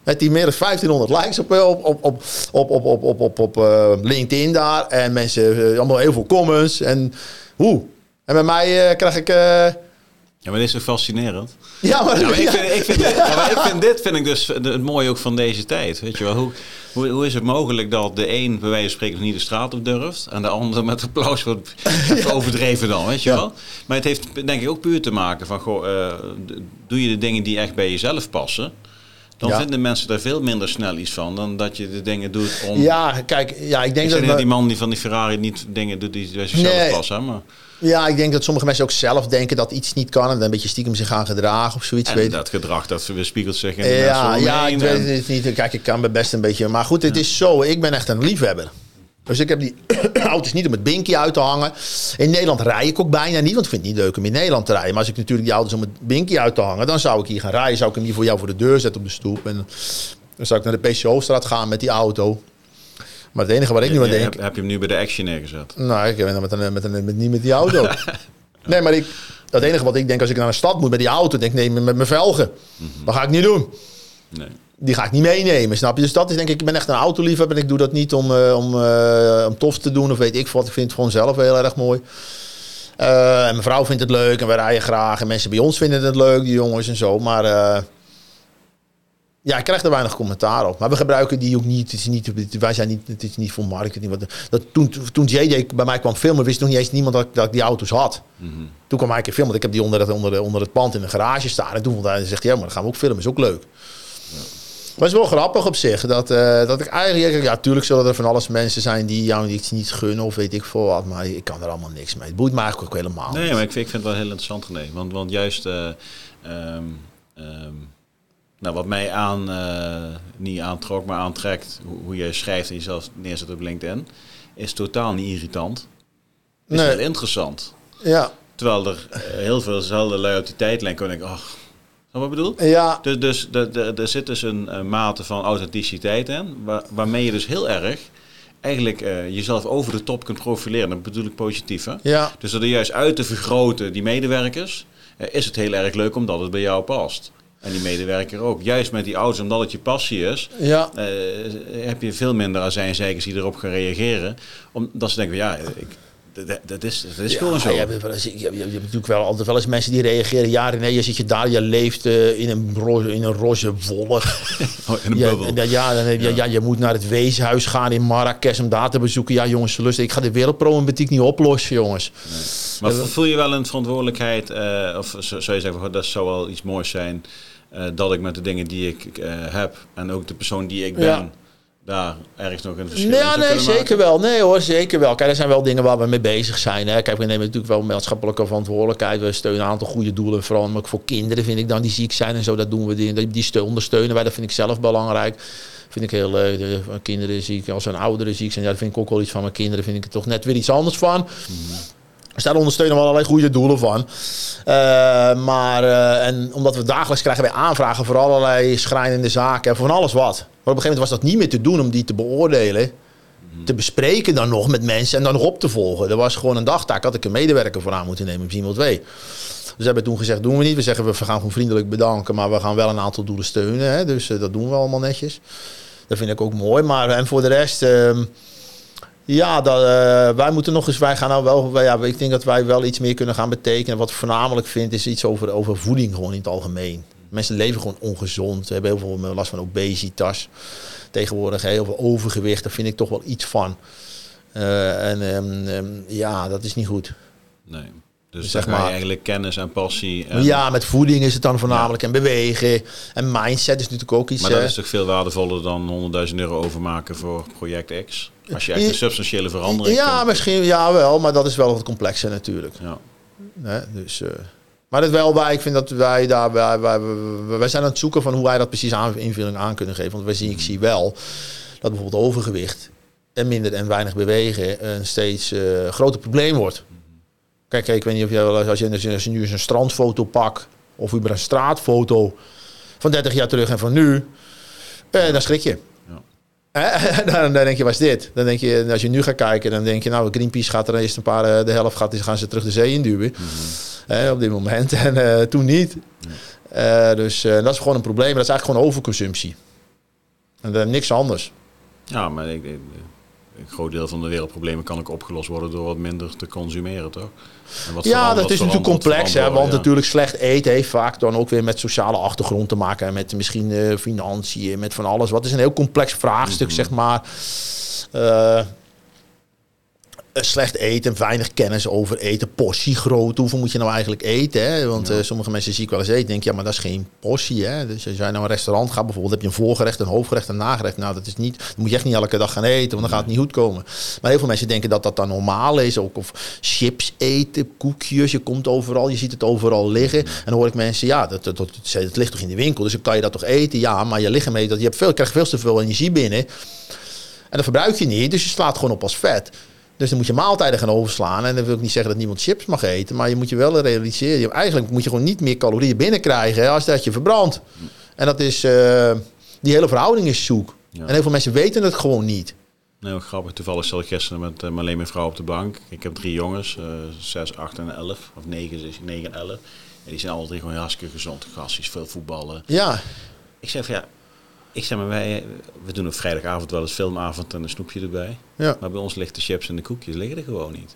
Met die meer dan 1500 likes op, op, op, op, op, op, op, op, op, uh, LinkedIn daar. En mensen, uh, allemaal heel veel comments. En hoe? En bij mij krijg ik...
Ja, maar dit is zo fascinerend. Ja, maar, ja, maar ik, vind, ik, vind dit, maar ik vind dit vind ik dus het mooie ook van deze tijd. Weet je wel, hoe, hoe, hoe is het mogelijk dat de een bij wijze van spreken niet de straat op durft en de ander met applaus wordt overdreven dan, weet je wel? Maar het heeft denk ik ook puur te maken van, goh, uh, doe je de dingen die echt bij jezelf passen? Dan vinden mensen er veel minder snel iets van dan dat je de dingen doet om.
Ja, kijk, ja, ik denk ik
dat. die man die van die Ferrari niet dingen doet die bij zichzelf nee. passen, maar.
Ja, ik denk dat sommige mensen ook zelf denken dat iets niet kan en dan een beetje stiekem zich gaan gedragen of zoiets.
En weet. dat gedrag, dat weerspiegelt zich in
ja, Ja, ik weet het niet. Kijk, ik kan me best een beetje... Maar goed, het is zo. Ik ben echt een liefhebber. Dus ik heb die auto's niet om het binkie uit te hangen. In Nederland rij ik ook bijna niet, want ik vind het niet leuk om in Nederland te rijden. Maar als ik natuurlijk die auto's om het binkie uit te hangen, dan zou ik hier gaan rijden. Zou ik hem hier voor jou voor de deur zetten op de stoep. En dan zou ik naar de PCO-straat gaan met die auto. Maar het enige wat ik nu aan denk...
Heb, je hem nu bij de Action neergezet?
Nou, ik ben met een, met een, met, niet met die auto. nee, maar ik, het enige wat ik denk als ik naar een stad moet met die auto... denk ik, nee, met mijn velgen. Mm Dat ga ik niet doen. Nee. Die ga ik niet meenemen, snap je? Dus dat is denk ik, ik ben echt een autoliefhebber en ik doe dat niet om, uh, om, uh, om tof te doen of weet ik wat. Ik vind het gewoon zelf heel erg mooi. Uh, en mijn vrouw vindt het leuk en wij rijden graag. En mensen bij ons vinden het leuk, die jongens en zo. Maar ja, ik krijg er weinig commentaar op. Maar we gebruiken die ook niet. Het is niet wij zijn niet, het is niet voor marketing. Dat, dat, toen, toen JJ bij mij kwam filmen, wist nog niet eens niemand dat, dat ik die auto's had. Mm -hmm. Toen kwam hij een keer filmen. Ik heb die onder het, onder, de, onder het pand in de garage staan. En toen hij, zegt hij, ja, maar dan gaan we ook filmen. Is ook leuk. Ja. Maar het is wel grappig op zich. Dat, uh, dat ik eigenlijk... Ja, tuurlijk zullen er van alles mensen zijn die jou iets niet gunnen of weet ik veel wat. Maar ik kan er allemaal niks mee. Het boeit me eigenlijk ook helemaal
Nee, maar ik vind, ik vind het wel heel interessant, René. Want, want juist... Uh, um, um, nou, wat mij aan, uh, niet aantrok, maar aantrekt, hoe, hoe je schrijft en jezelf neerzet op LinkedIn, is totaal niet irritant. Is nee. heel interessant.
Ja.
Terwijl er uh, heel veel zelden lui op die tijdlijn kon ik, ach, wat ik bedoel?
Ja.
Dus, dus de, de, er zit dus een, een mate van authenticiteit in, waar, waarmee je dus heel erg eigenlijk uh, jezelf over de top kunt profileren. Dat bedoel ik positief. Hè?
Ja.
Dus door er juist uit te vergroten, die medewerkers, uh, is het heel erg leuk omdat het bij jou past. En die medewerker ook. Juist met die auto's, omdat het je passie is,
ja.
Uh, heb je veel minder azijnzeikers die erop gaan reageren. Omdat ze denken, ja, ik, dat, dat, is, dat is ja, gewoon zo.
Je hebt, je, hebt natuurlijk wel altijd wel eens mensen die reageren. Ja, nee, je zit je daar, je leeft uh, in, een roze, in een roze wolk.
oh, in een bubbel.
Ja, ja, dan, ja. ja, je moet naar het weeshuis gaan in Marrakesh om daar te bezoeken. Ja, jongens, lust. Ik ga de wereldproblematiek niet oplossen, jongens. Nee.
Maar voel je wel een verantwoordelijkheid? Uh, of zou je zeggen, dat zou wel iets moois zijn... Uh, dat ik met de dingen die ik heb en ook de persoon die ik ben. Daar ergens nog een verschil
ja, nee, zeker
maken.
wel. Nee hoor, zeker wel. Kijk, er zijn wel dingen waar we mee bezig zijn. Hè. Kijk, we nemen natuurlijk wel maatschappelijke verantwoordelijkheid. We steunen een aantal goede doelen. Vooral ook voor kinderen vind ik dan die ziek zijn en zo. Dat doen we. Die, die steun, ondersteunen wij. Dat vind ik zelf belangrijk. Vind ik heel leuk. De kinderen ziek, als een ouderen ziek zijn. Ja, daar vind ik ook wel iets van. Mijn kinderen vind ik er toch net weer iets anders van. Mm -hmm. Dus daar ondersteunen we allerlei goede doelen van. Uh, maar, uh, en omdat we dagelijks krijgen wij aanvragen voor allerlei schrijnende zaken en van alles wat. Maar op een gegeven moment was dat niet meer te doen om die te beoordelen. Te bespreken dan nog met mensen en dan nog op te volgen. Er was gewoon een dagtaak, had ik een medewerker voor aan moeten nemen, misschien wel twee. Dus hebben toen gezegd, doen we niet. We zeggen, we gaan gewoon vriendelijk bedanken, maar we gaan wel een aantal doelen steunen. Hè? Dus uh, dat doen we allemaal netjes. Dat vind ik ook mooi. Maar en voor de rest... Uh, Ja, dat, eh, wij moeten nog eens, wij gaan nou wel, ja, ik denk dat wij wel iets meer kunnen gaan betekenen. Wat ik voornamelijk vind is iets over, over voeding gewoon in het algemeen. Mensen leven gewoon ongezond, we hebben heel veel last van obesitas tegenwoordig, heel veel overgewicht, daar vind ik toch wel iets van. Uh, en um, ja, dat is niet goed.
Nee. Dus zeg maar eigenlijk kennis en passie. En...
Ja, met voeding is het dan voornamelijk en bewegen. En mindset is natuurlijk ook iets.
Maar dat is toch veel waardevoller dan 100.000 euro overmaken voor project X? Als je echt een substantiële verandering
Ja, misschien ja wel, maar dat is wel wat complexer natuurlijk. Ja. Nee, dus, uh, maar dat wel wij, ik vind dat wij daar, wij, wij, wij, zijn aan het zoeken van hoe wij dat precies aan, invulling aan kunnen geven. Want wij zien, ik zie wel dat bijvoorbeeld overgewicht en minder en weinig bewegen een steeds uh, groter probleem wordt. Kijk, ik weet niet of je, als je, als je nu eens een strandfoto pakt, of über een straatfoto van 30 jaar terug en van nu, eh, dan schrik je. Ja. dan, dan, denk je, wat is dit? Dan denk je, als je nu gaat kijken, dan denk je, nou, Greenpeace gaat er eerst een paar, eh, de helft gaat, gaan ze terug de zee induwen. Mm -hmm. op dit moment. En uh, toen niet. Ja. Uh, dus dat is gewoon een probleem. Dat is eigenlijk gewoon overconsumptie. En dan niks anders.
Ja, maar ik, ik een groot deel van de wereldproblemen kan ook opgelost worden door wat minder te consumeren, toch?
ja, dat is natuurlijk complex, hè, want natuurlijk slecht eten heeft vaak dan ook weer met sociale achtergrond te maken. Met misschien uh, financiën, met van alles. Wat is een heel complex vraagstuk, mhm. zeg maar. Uh, eh, slecht eten, weinig kennis over eten, portie groot. Hoeveel moet je nou eigenlijk eten? Hè? Want eh, sommige mensen zie ik wel eens eten, denk ja, maar dat is geen portie. Hè? Dus als jij naar een restaurant gaat, bijvoorbeeld, heb je een voorgerecht, een hoofdgerecht, een nagerecht. Nou, dat is niet, dat moet je echt niet elke dag gaan eten, want dan gaat het niet goed komen. Maar heel veel mensen denken dat dat dan normaal is. Ook of chips eten, koekjes, je komt overal, je ziet het overal liggen. En dan hoor ik mensen, ja, dat, dat, dat, dat, ligt toch in de winkel, dus dan kan je dat toch eten? Ja, maar je lichaam eet dat, je, hebt veel, je krijgt veel te veel energie binnen. En dat verbruik je niet, dus je slaat gewoon op als vet. Dus dan moet je maaltijden gaan overslaan. En dan wil ik niet zeggen dat niemand chips mag eten. Maar je moet je wel realiseren. Eigenlijk moet je gewoon niet meer calorieën binnenkrijgen als dat je verbrandt. En dat is, uh, die hele verhouding is zoek. En heel veel mensen weten het gewoon niet.
Nee, grappig. Toevallig zat ik gisteren met uh, alleen mijn vrouw op de bank. Ik heb drie jongens, uh, 6, 8 en 11. Of 9, 9 en 11. En die zijn alle drie gewoon hartstikke gezond. Gasties, veel voetballen.
Ja.
Ik zeg van ja, ik zeg maar, wij, we doen op vrijdagavond wel eens filmavond en een snoepje erbij. Ja. Maar bij ons ligt de chips en de koekjes liggen er gewoon niet.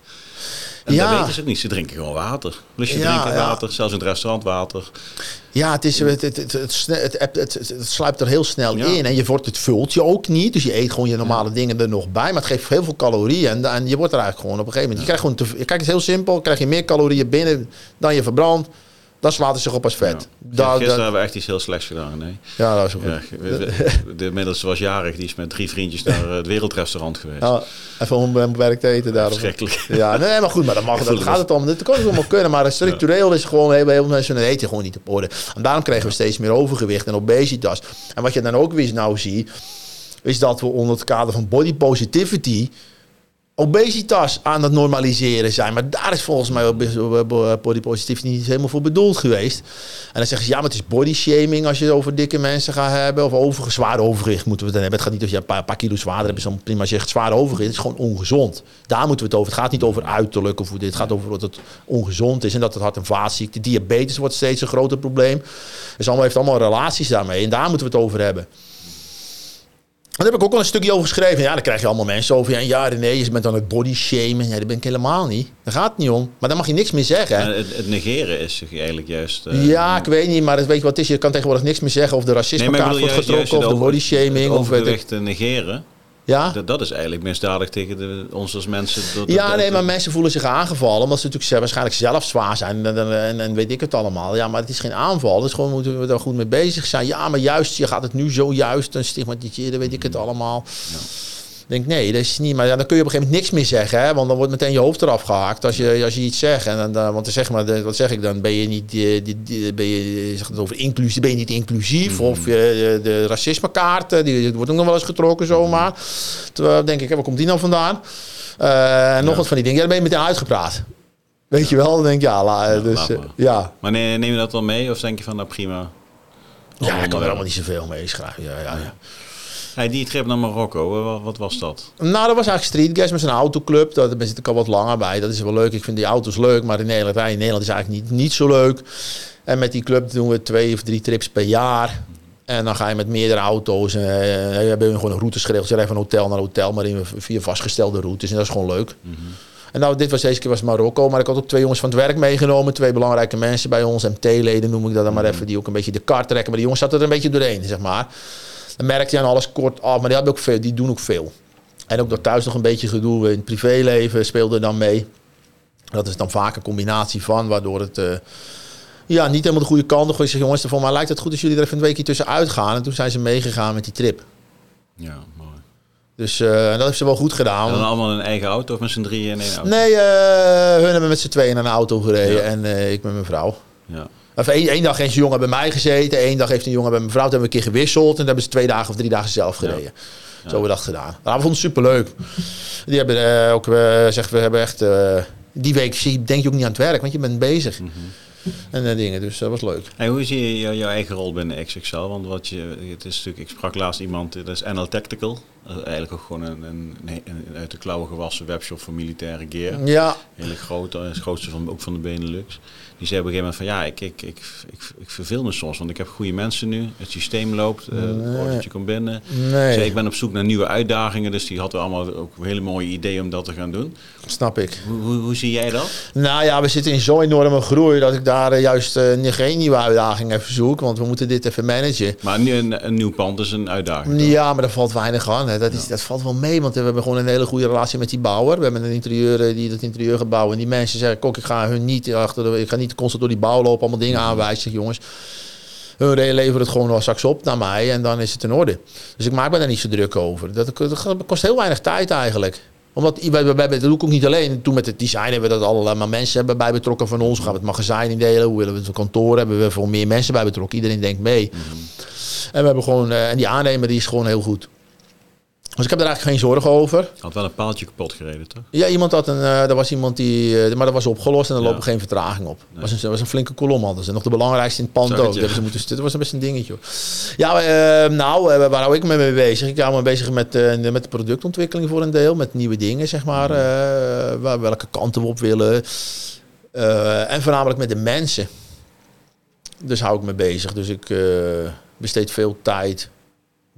En ja. dat weten ze ook niet. Ze drinken gewoon water. Dus je ja, drinken water, zelfs in het restaurant water.
Ja, het, is, het, het, het, het, het, sluipt er heel snel in. En je wordt, het vult je ook niet. Dus je eet gewoon je normale dingen er nog bij. Maar het geeft heel veel calorieën. En, en je wordt er eigenlijk gewoon op een gegeven moment... Je krijgt gewoon te, kijk, het is heel simpel. Krijg je meer calorieën binnen dan je verbrandt dan slaat het zich op als vet.
Ja. Gisteren hebben we echt iets heel slechts gedaan. Nee.
Ja, dat is ook ja,
De middelste was jarig. Die is met drie vriendjes naar het wereldrestaurant geweest.
Ja, even om bij werk te eten daar.
Schrikkelijk.
Ja, nee, maar goed. Maar dat mag, dat gaat het om. Dat kan het allemaal kunnen. Maar structureel is gewoon heel veel mensen een eten gewoon niet op orde. En daarom krijgen we steeds meer overgewicht en obesitas. En wat je dan ook weer nou ziet, is dat we onder het kader van body positivity obesitas aan het normaliseren zijn. Maar daar is volgens mij body positivity niet helemaal voor bedoeld geweest. En dan zeggen ze, ja, maar het is body shaming als je het over dikke mensen gaat hebben. Of over, zwaar overgewicht moeten we het dan hebben. Het gaat niet als je een paar, kilo zwaarder hebt, prima als je zwaar overgewicht. Het is gewoon ongezond. Daar moeten we het over. Het gaat niet over uiterlijk of hoe dit. Het gaat over dat het ongezond is en dat het hart- en vaatziekte. Diabetes wordt steeds een groter probleem. Dus allemaal heeft allemaal relaties daarmee. En daar moeten we het over hebben. Daar heb ik ook al een stukje over geschreven. Ja, dan krijg je allemaal mensen over. Ja, ja nee, je bent dan het body shamen. Ja, dat ben ik helemaal niet. Daar gaat het niet om. Maar dan mag je niks meer zeggen.
Het, het, negeren is eigenlijk juist... Uh,
ja, ik weet niet, maar dat weet je wat het is. Je kan tegenwoordig niks meer zeggen of de racisme nee, wordt getrokken of de body shaming.
Of het negeren. Ja? Dat, dat is eigenlijk misdadig tegen de, ons als mensen.
Dat, ja, nee, maar mensen voelen zich aangevallen. Omdat ze natuurlijk waarschijnlijk zelf zwaar zijn. En, en, en, weet ik het allemaal. Ja, maar het is geen aanval. Dus gewoon moeten we daar goed mee bezig zijn. Ja, maar juist, je gaat het nu zo juist en stigmatiseren, weet ik het allemaal. Ja denk, nee, dat is niet. Maar ja, dan kun je op een gegeven moment niks meer zeggen. Hè? Want dan wordt meteen je hoofd eraf gehaakt als je, als je iets zegt. En dan, want dan zeg maar, wat zeg ik dan? Ben je niet, die, die, ben je, zeg het over inclusie, ben je niet inclusief? Mm. Of uh, de racismekaart, die, wordt ook nog wel eens getrokken zomaar. Terwijl denk ik, waar komt die nou vandaan? Uh, en nog wat van die dingen. Ja, dan ben je meteen uitgepraat. Weet je wel? Dan denk ik, ja, la, ja dus, uh, ja.
Maar neem je dat wel mee? Of denk je van, nou prima?
Ja, ik kan er allemaal niet zoveel mee schrijven. Ja, ja, ja.
Hey, die trip naar Marokko, wat, was dat?
Nou, dat was eigenlijk Street Gas met zijn autoclub. Daar zit ik al wat langer bij. Dat is wel leuk. Ik vind die auto's leuk, maar in Nederland, in Nederland is eigenlijk niet, niet zo leuk. En met die club doen we twee of drie trips per jaar. En dan ga je met meerdere auto's. En uh, je hebt gewoon een routes geregeld. Je rijdt van hotel naar hotel, maar in vier vastgestelde routes. En dat is gewoon leuk. Mhm. En nou, dit was deze keer was Marokko. Maar ik had ook twee jongens van het werk meegenomen. Twee belangrijke mensen bij ons. MT-leden noem ik dat dan maar mhm. even. Die ook een beetje de kar trekken. Maar die jongens zaten er een beetje doorheen, zeg maar. Dan merkte je aan alles kort af. Maar die, hebben ook veel, die doen ook veel. En ook door thuis nog een beetje gedoe in het privéleven speelde dan mee. Dat is dan vaak een combinatie van, waardoor het... Uh, ja, niet helemaal de goede kant op. Ik zeg, jongens, voor mij lijkt het goed als jullie er even een weekje tussenuit gaan. En toen zijn ze meegegaan met die trip.
Ja, mooi.
Dus uh, dat heeft ze wel goed gedaan.
En dan allemaal een eigen auto of met z'n drieën in één auto?
Nee, uh, hun hebben met z'n tweeën naar een auto gereden en uh, ik met mijn vrouw.
Ja.
Of één, dag heeft een jongen bij mij gezeten, één dag heeft een jongen bij mijn vrouw. Toen hebben we een keer gewisseld en dan hebben ze twee dagen of drie dagen zelf gereden. Ja. Zo hebben we dat gedaan. Maar we vonden het superleuk. Die hebben ook, zeg, we hebben echt die week denk je ook niet aan het werk, want je bent bezig. Mhm. En uh, dingen, dus dat was leuk.
En hoe zie je jouw eigen rol binnen XXL? Want wat je, het is natuurlijk, ik sprak laatst iemand, dat is NL Tactical. Eigenlijk ook gewoon een, een, een, uit de klauwen gewassen webshop voor militaire gear.
Ja.
Hele grote, het grootste van, ook van de Benelux. Die zei op een gegeven moment van ja, ik, ik, ik, ik, ik verveel me soms, want ik heb goede mensen nu. Het systeem loopt, uh, nee. het komt binnen.
Nee.
Zei, ik ben op zoek naar nieuwe uitdagingen, dus die had allemaal ook hele mooie ideeën om dat te gaan doen.
Snap ik.
Hoe, hoe, hoe zie jij dat?
Nou ja, we zitten in zo'n enorme groei dat ik daar uh, juist uh, geen nieuwe uitdagingen even zoek, want we moeten dit even managen.
Maar een, een, een nieuw pand is een uitdaging.
Ja, maar daar valt weinig aan. Hè. Dat, is, dat valt wel mee, want we hebben gewoon een hele goede relatie met die bouwer. We hebben een interieur die dat interieur gaat bouwen en die mensen zeggen, kok, ik ga hun niet achter de, ik ga niet constant door die bouw lopen, allemaal dingen aanwijzen. jongens, hun leveren het gewoon wel straks op naar mij en dan is het in orde. Dus ik maak me daar niet zo druk over. Dat, kost heel weinig tijd eigenlijk omdat dat doe ik ook niet alleen. Toen met het design hebben we dat allemaal mensen hebben bij betrokken van ons. Hoe gaan we het magazijn indelen? Hoe willen we het kantoor hebben? We veel meer mensen bij betrokken. Iedereen denkt mee. Mhm. En we hebben gewoon, eh, en die aannemer die is gewoon heel goed. Dus ik heb er eigenlijk geen zorgen over.
Had wel een paaltje kapot gereden, toch?
Ja, iemand had een. Uh, er was iemand die. Uh, maar dat was opgelost en er ja. lopen geen vertraging op. Nee. was een, was een flinke kolom hadden ze. Nog de belangrijkste in het pand ook. Ze moeten, dit was best een dingetje. Ja, uh, nou, waar hou ik me mee bezig? Ik hou me bezig met, met de productontwikkeling voor een deel. Met nieuwe dingen, zeg maar. waar, welke kanten we op willen. en voornamelijk met de mensen. Dus hou ik me bezig. Dus ik besteed veel tijd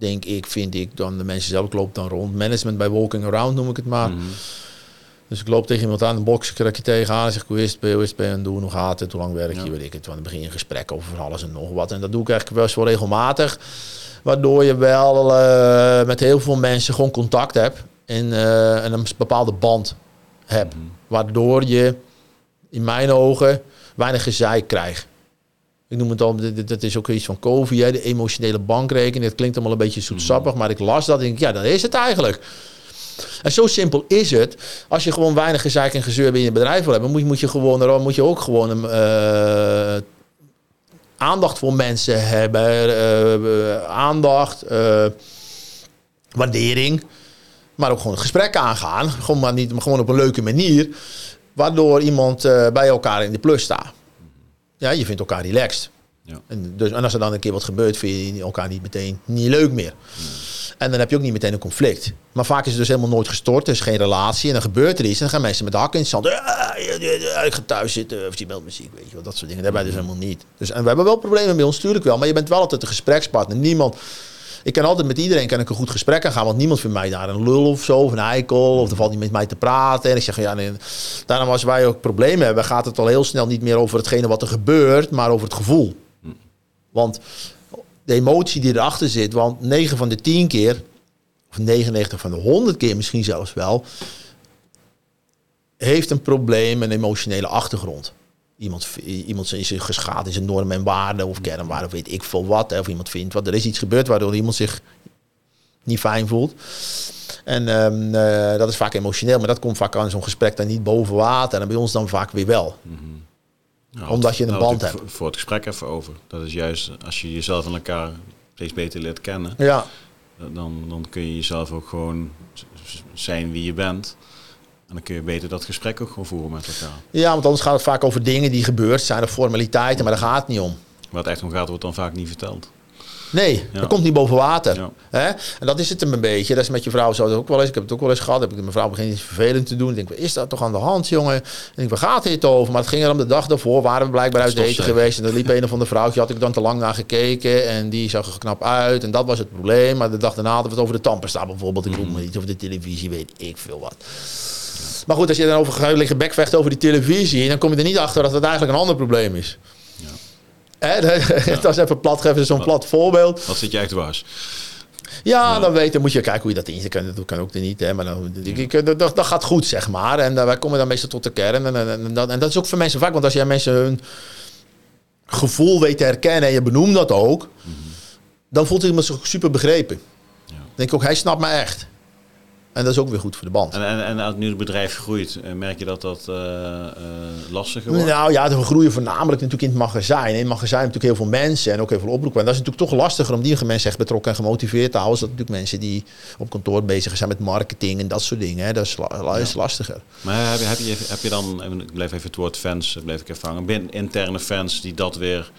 denk ik, vind ik, dan de mensen zelf. Ik loop dan rond. Management bij walking around noem ik het maar. Mhm. Dus ik loop tegen iemand aan, een box, krijg je tegenaan en zeg hoe is het, hoe is het, en doen, hoe gaat het, hoe lang werk je, weet ik het. Dan begin je een gesprek over alles en nog wat. En dat doe ik eigenlijk wel zo regelmatig. Waardoor je wel uh, met heel veel mensen gewoon contact hebt en, uh, en een bepaalde band hebt. Mhm. Waardoor je in mijn ogen weinig gezeik krijgt. Ik noem het al, dat is ook iets van COVID, de emotionele bankrekening. Het klinkt allemaal een beetje zoetsappig, maar ik las dat en denk ja, dat is het eigenlijk. En zo simpel is het. Als je gewoon weinig gezeik en gezeur in je bedrijf wil hebben, moet, moet je, gewoon, moet je ook gewoon een, uh, aandacht voor mensen hebben. Uh, aandacht, uh, waardering. Maar ook gewoon gesprek aangaan. Gewoon, maar niet, maar gewoon op een leuke manier. Waardoor iemand bij elkaar in de plus staat ja, je vindt elkaar relaxed. Ja. En, dus, en als er dan een keer wat gebeurt, vind je elkaar niet meteen niet leuk meer. En dan heb je ook niet meteen een conflict. Maar vaak is het dus helemaal nooit gestort. Er is geen relatie. En dan gebeurt er iets. En dan gaan mensen met de hakken in het zand. ik ga thuis zitten. Of die meldt muziek. Weet je wel. Dat soort dingen. Wij dus helemaal niet. Dus, en we hebben wel problemen bij ons. Natuurlijk wel. Maar je bent wel altijd een gesprekspartner. Niemand ik kan altijd met iedereen kan ik een goed gesprek aan gaan. Want niemand vindt mij daar een lul of zo. Of een eikel. Of er valt niet met mij te praten. En ik zeg, ja, nee. daarom als wij ook problemen hebben, gaat het al heel snel niet meer over hetgene wat er gebeurt, maar over het gevoel. Want de emotie die erachter zit, want 9 van de 10 keer, of 99 van de 100 keer misschien zelfs wel, heeft een probleem, een emotionele achtergrond iemand, iemand is geschaad in zijn normen en waarden of kernwaarden of weet ik veel wat. Of iemand vindt wat er is iets gebeurd waardoor iemand zich niet fijn voelt. En um, uh, dat is vaak emotioneel, maar dat komt vaak aan zo'n gesprek dan niet boven water. En bij ons dan vaak weer wel. Mm -hmm. Omdat je een band hebt.
Voor het gesprek even over. Dat is juist als je jezelf en elkaar steeds beter leert kennen.
Ja.
Dan, dan kun je jezelf ook gewoon zijn wie je bent. En dan kun je beter dat gesprek ook gewoon voeren met elkaar.
Ja, want anders gaat het vaak over dingen die gebeurd zijn, of formaliteiten, maar daar gaat het niet om.
Wat echt om gaat, wordt dan vaak niet verteld.
Nee, dat komt niet boven water. Hè? En dat is het een beetje. Dat is met je vrouw zo ook wel eens. Ik heb het ook wel eens gehad. Heb ik mijn vrouw begint iets vervelend te doen. Ik denk, wat is dat toch aan de hand, jongen? Ik denk, waar gaat dit over? Maar het ging er om de dag daarvoor. Waren we blijkbaar uit eten geweest. En er liep een of andere vrouwtje. Had ik dan te lang naar gekeken. En die zag er knap uit. En dat was het probleem. Maar de dag daarna hadden we het over de tandpasta bijvoorbeeld. Ik noem me niet. Of de televisie, weet ik veel wat. Maar goed, als je dan over gaat liggen bekvecht over die televisie, dan kom je er niet achter dat het eigenlijk een ander probleem is. Ja. Dat is even plat, even zo'n plat voorbeeld.
Wat zit jij te was?
Ja, dan weet, dan moet je kijken hoe je dat in. kan, dat kan ook niet, hè, maar dan, dat, dat, gaat goed, zeg maar. En uh, wij komen dan meestal tot de kern. En, en, dat, en dat is ook voor mensen vaak, want als jij mensen hun gevoel weet te herkennen en je benoemt dat ook, mm dan voelt iemand zich super begrepen. Ja. Dan denk ik ook, hij snapt me echt. En dat is ook weer goed voor de band.
En, en, en als nu het bedrijf groeit, eh, merk je dat dat uh, uh, lastiger wordt?
Nou ja, we groeien voornamelijk natuurlijk in het magazijn. In het magazijn natuurlijk heel veel mensen en ook heel veel oproepen. En dat is natuurlijk toch lastiger om die mensen echt betrokken en gemotiveerd te houden. Dat natuurlijk mensen die op kantoor bezig zijn met marketing en dat soort dingen. Hè. Dat is, is lastiger.
Maar heb je, heb, je, heb je dan, ik blijf even het woord fans, blijf ik even hangen, binnen interne fans die dat weer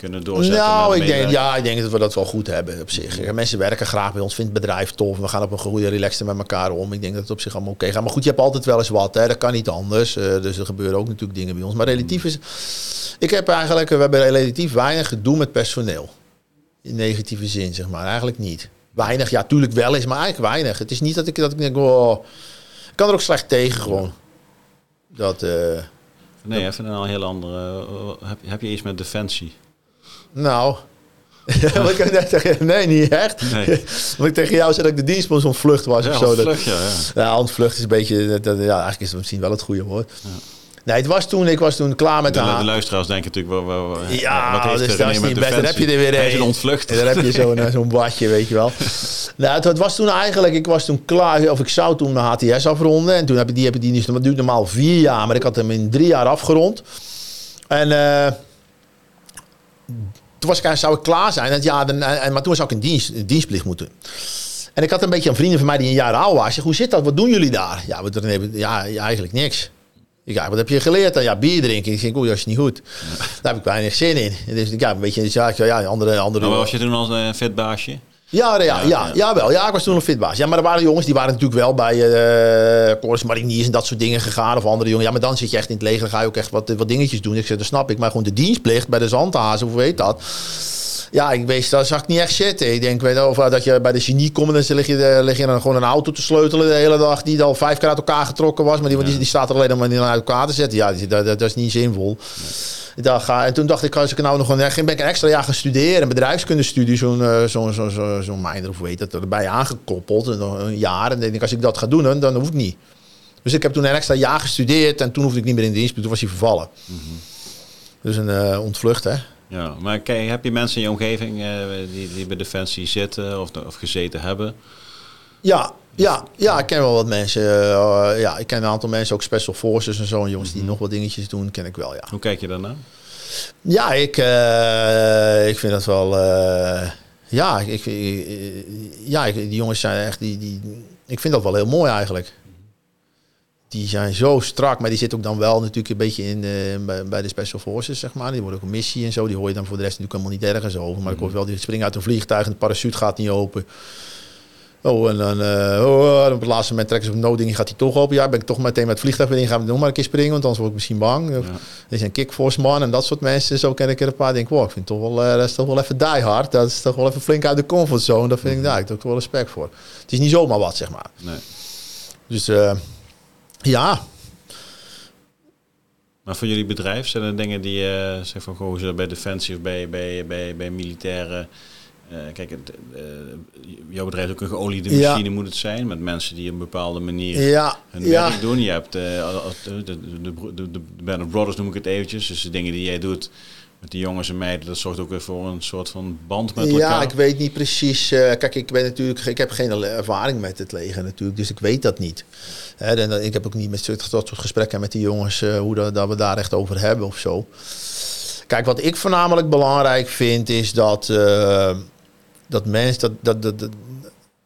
kunnen doorzetten?
Nou, ik denk, ja, ik denk dat we dat wel goed hebben op zich. Mensen werken graag bij ons, vindt het bedrijf tof. We gaan op een goede relaxte met elkaar om. Ik denk dat het op zich allemaal oké gaat. Maar goed, je hebt altijd wel eens wat. Hè. Dat kan niet anders. Uh, dus er gebeuren ook natuurlijk dingen bij ons. Maar relatief is... Ik heb eigenlijk... We hebben relatief weinig gedoe met personeel. In negatieve zin, zeg maar. Eigenlijk niet. Weinig, ja, tuurlijk wel eens, maar eigenlijk weinig. Het is niet dat ik, dat ik denk, oh, ik kan er ook slecht tegen gewoon. Dat... Uh,
nee, even een heel andere... heb, heb je iets met defensie?
Nou, wat kan ik zeggen? Nee, niet echt. Nee. Want ik tegen jou zei dat ik de dienstbons ontvlucht was
ja,
of zo.
Ontvlucht, ja, ja.
ontvlucht is een beetje... Dat, ja, eigenlijk is het misschien wel het goede woord. Ja. Nee, het was toen, ik was toen klaar met
de, de, de luisteraars denken natuurlijk, wel, wel,
ja, wat heeft dus dat is niet best. Dan heb je er weer
een. ontvlucht.
Dan heb je zo'n zo'n badje, weet je wel. nou, het, het, was toen eigenlijk, ik was toen klaar, of ik zou toen mijn HTS afronden. En toen heb ik die, heb ik die niet, dat duurt normaal vier jaar, maar ik had hem in drie jaar afgerond. En... Uh, toen was ik, zou ik klaar zijn. En, ja, dan, en, maar toen zou ik een dienst, dienstplicht moeten. En ik had een beetje een vrienden van mij die een jaar oud was. hoe zit dat? Wat doen jullie daar? Ja, we, ja, ja eigenlijk niks. Ik ja, wat heb je geleerd dan? Ja, bier drinken. Ik denk, oeh, dat is niet goed. Daar heb ik weinig zin in. Dus ja, een beetje, ja, ja andere... andere
maar was je toen als een uh, vetbaasje?
Ja, ja, ja, ja, wel. Ja, ik was toen een fitbaas. Ja, maar er waren jongens die waren natuurlijk wel bij uh, Corus Mariniers en dat soort dingen gegaan. Of andere jongens. Ja, maar dan zit je echt in het leger. Dan ga je ook echt wat, wat dingetjes doen. Ik zeg, dat snap ik. Maar gewoon de dienstplicht bij de zandhazen, hoe weet dat? Ja, ik weet, dat zag ik niet echt zitten. Ik denk, weet je, of dat je bij de genie komt en dan lig je, lig je dan gewoon een auto te sleutelen de hele dag. Die al vijf keer uit elkaar getrokken was. Maar die, die, die, staat er alleen om die uit elkaar te zetten. Ja, dat, dat, is niet zinvol. Ga, en toen dacht ik, als ik nou nog een, ben ik een extra jaar gaan studeren. Een bedrijfskundestudie, zo'n uh, zo'n zo, zo, zo of weet dat, erbij aangekoppeld. Een jaar. En denk ik, als ik dat ga doen, dan, dan hoef ik niet. Dus ik heb toen een extra jaar gestudeerd. En toen hoefde ik niet meer in dienst. Toen was hij vervallen. Mm -hmm. Dus een uh, ontvlucht, hè.
Ja, maar kijk, heb je mensen in je omgeving uh, die, die bij Defensie zitten of, of gezeten hebben?
Ja, ja, ja, ik ken wel wat mensen. Uh, ja, ik ken een aantal mensen, ook special forces en zo. En jongens die mhm. nog wat dingetjes doen, ken ik wel, ja.
Hoe kijk je daarna?
Ja, ik, uh, ik vind dat wel... Uh, ja, ik, ja ik, die jongens zijn echt... Die, die, ik vind dat wel heel mooi eigenlijk. Die zijn zo strak, maar die zitten ook dan wel natuurlijk een beetje in bij, bij, de special forces, zeg maar. Die worden ook een missie en zo. Die hoor je dan voor de rest natuurlijk helemaal niet ergens over. Maar ik hoor wel, die springen uit een vliegtuig en de parachute gaat niet open. Oh, en dan uh, oh, op het laatste moment trekken ze op noodding, gaat hij toch open. Ja, ben ik toch meteen met het vliegtuig weer in, gaan we nog maar een keer springen, want anders word ik misschien bang. Ja. Er een kickforce man en dat soort mensen. Zo ken ik er een paar. Denk, wow, ik vind toch wel, uh, dat is toch wel even die hard. Dat is toch wel even flink uit de comfortzone. Dat vind ik, daar. ik heb wel respect voor. Het is niet zomaar wat, zeg maar.
Nee.
Dus ja.
Maar voor jullie bedrijf zijn er dingen die, uh, zeg van, hoe ze bij defensie of bij, bij, bij, bij militairen uh, kijk, het, uh, jouw bedrijf is ook een geoliede machine moet het zijn, met mensen die op een bepaalde manier
ja.
hun werk doen. Je hebt de, de, de, de, de Brothers noem ik het eventjes, dus de dingen die jij doet met die jongens en meiden, dat zorgt ook weer voor een soort van band met elkaar.
Ja, ik weet niet precies. kijk, ik ben natuurlijk, ik heb geen ervaring met het leger natuurlijk, dus ik weet dat niet. Hè, en, ik heb ook niet met dat soort gesprekken met die jongens, hoe dat, dat we daar echt over hebben of zo. Kijk, wat ik voornamelijk belangrijk vind is dat dat mensen, dat, dat, dat,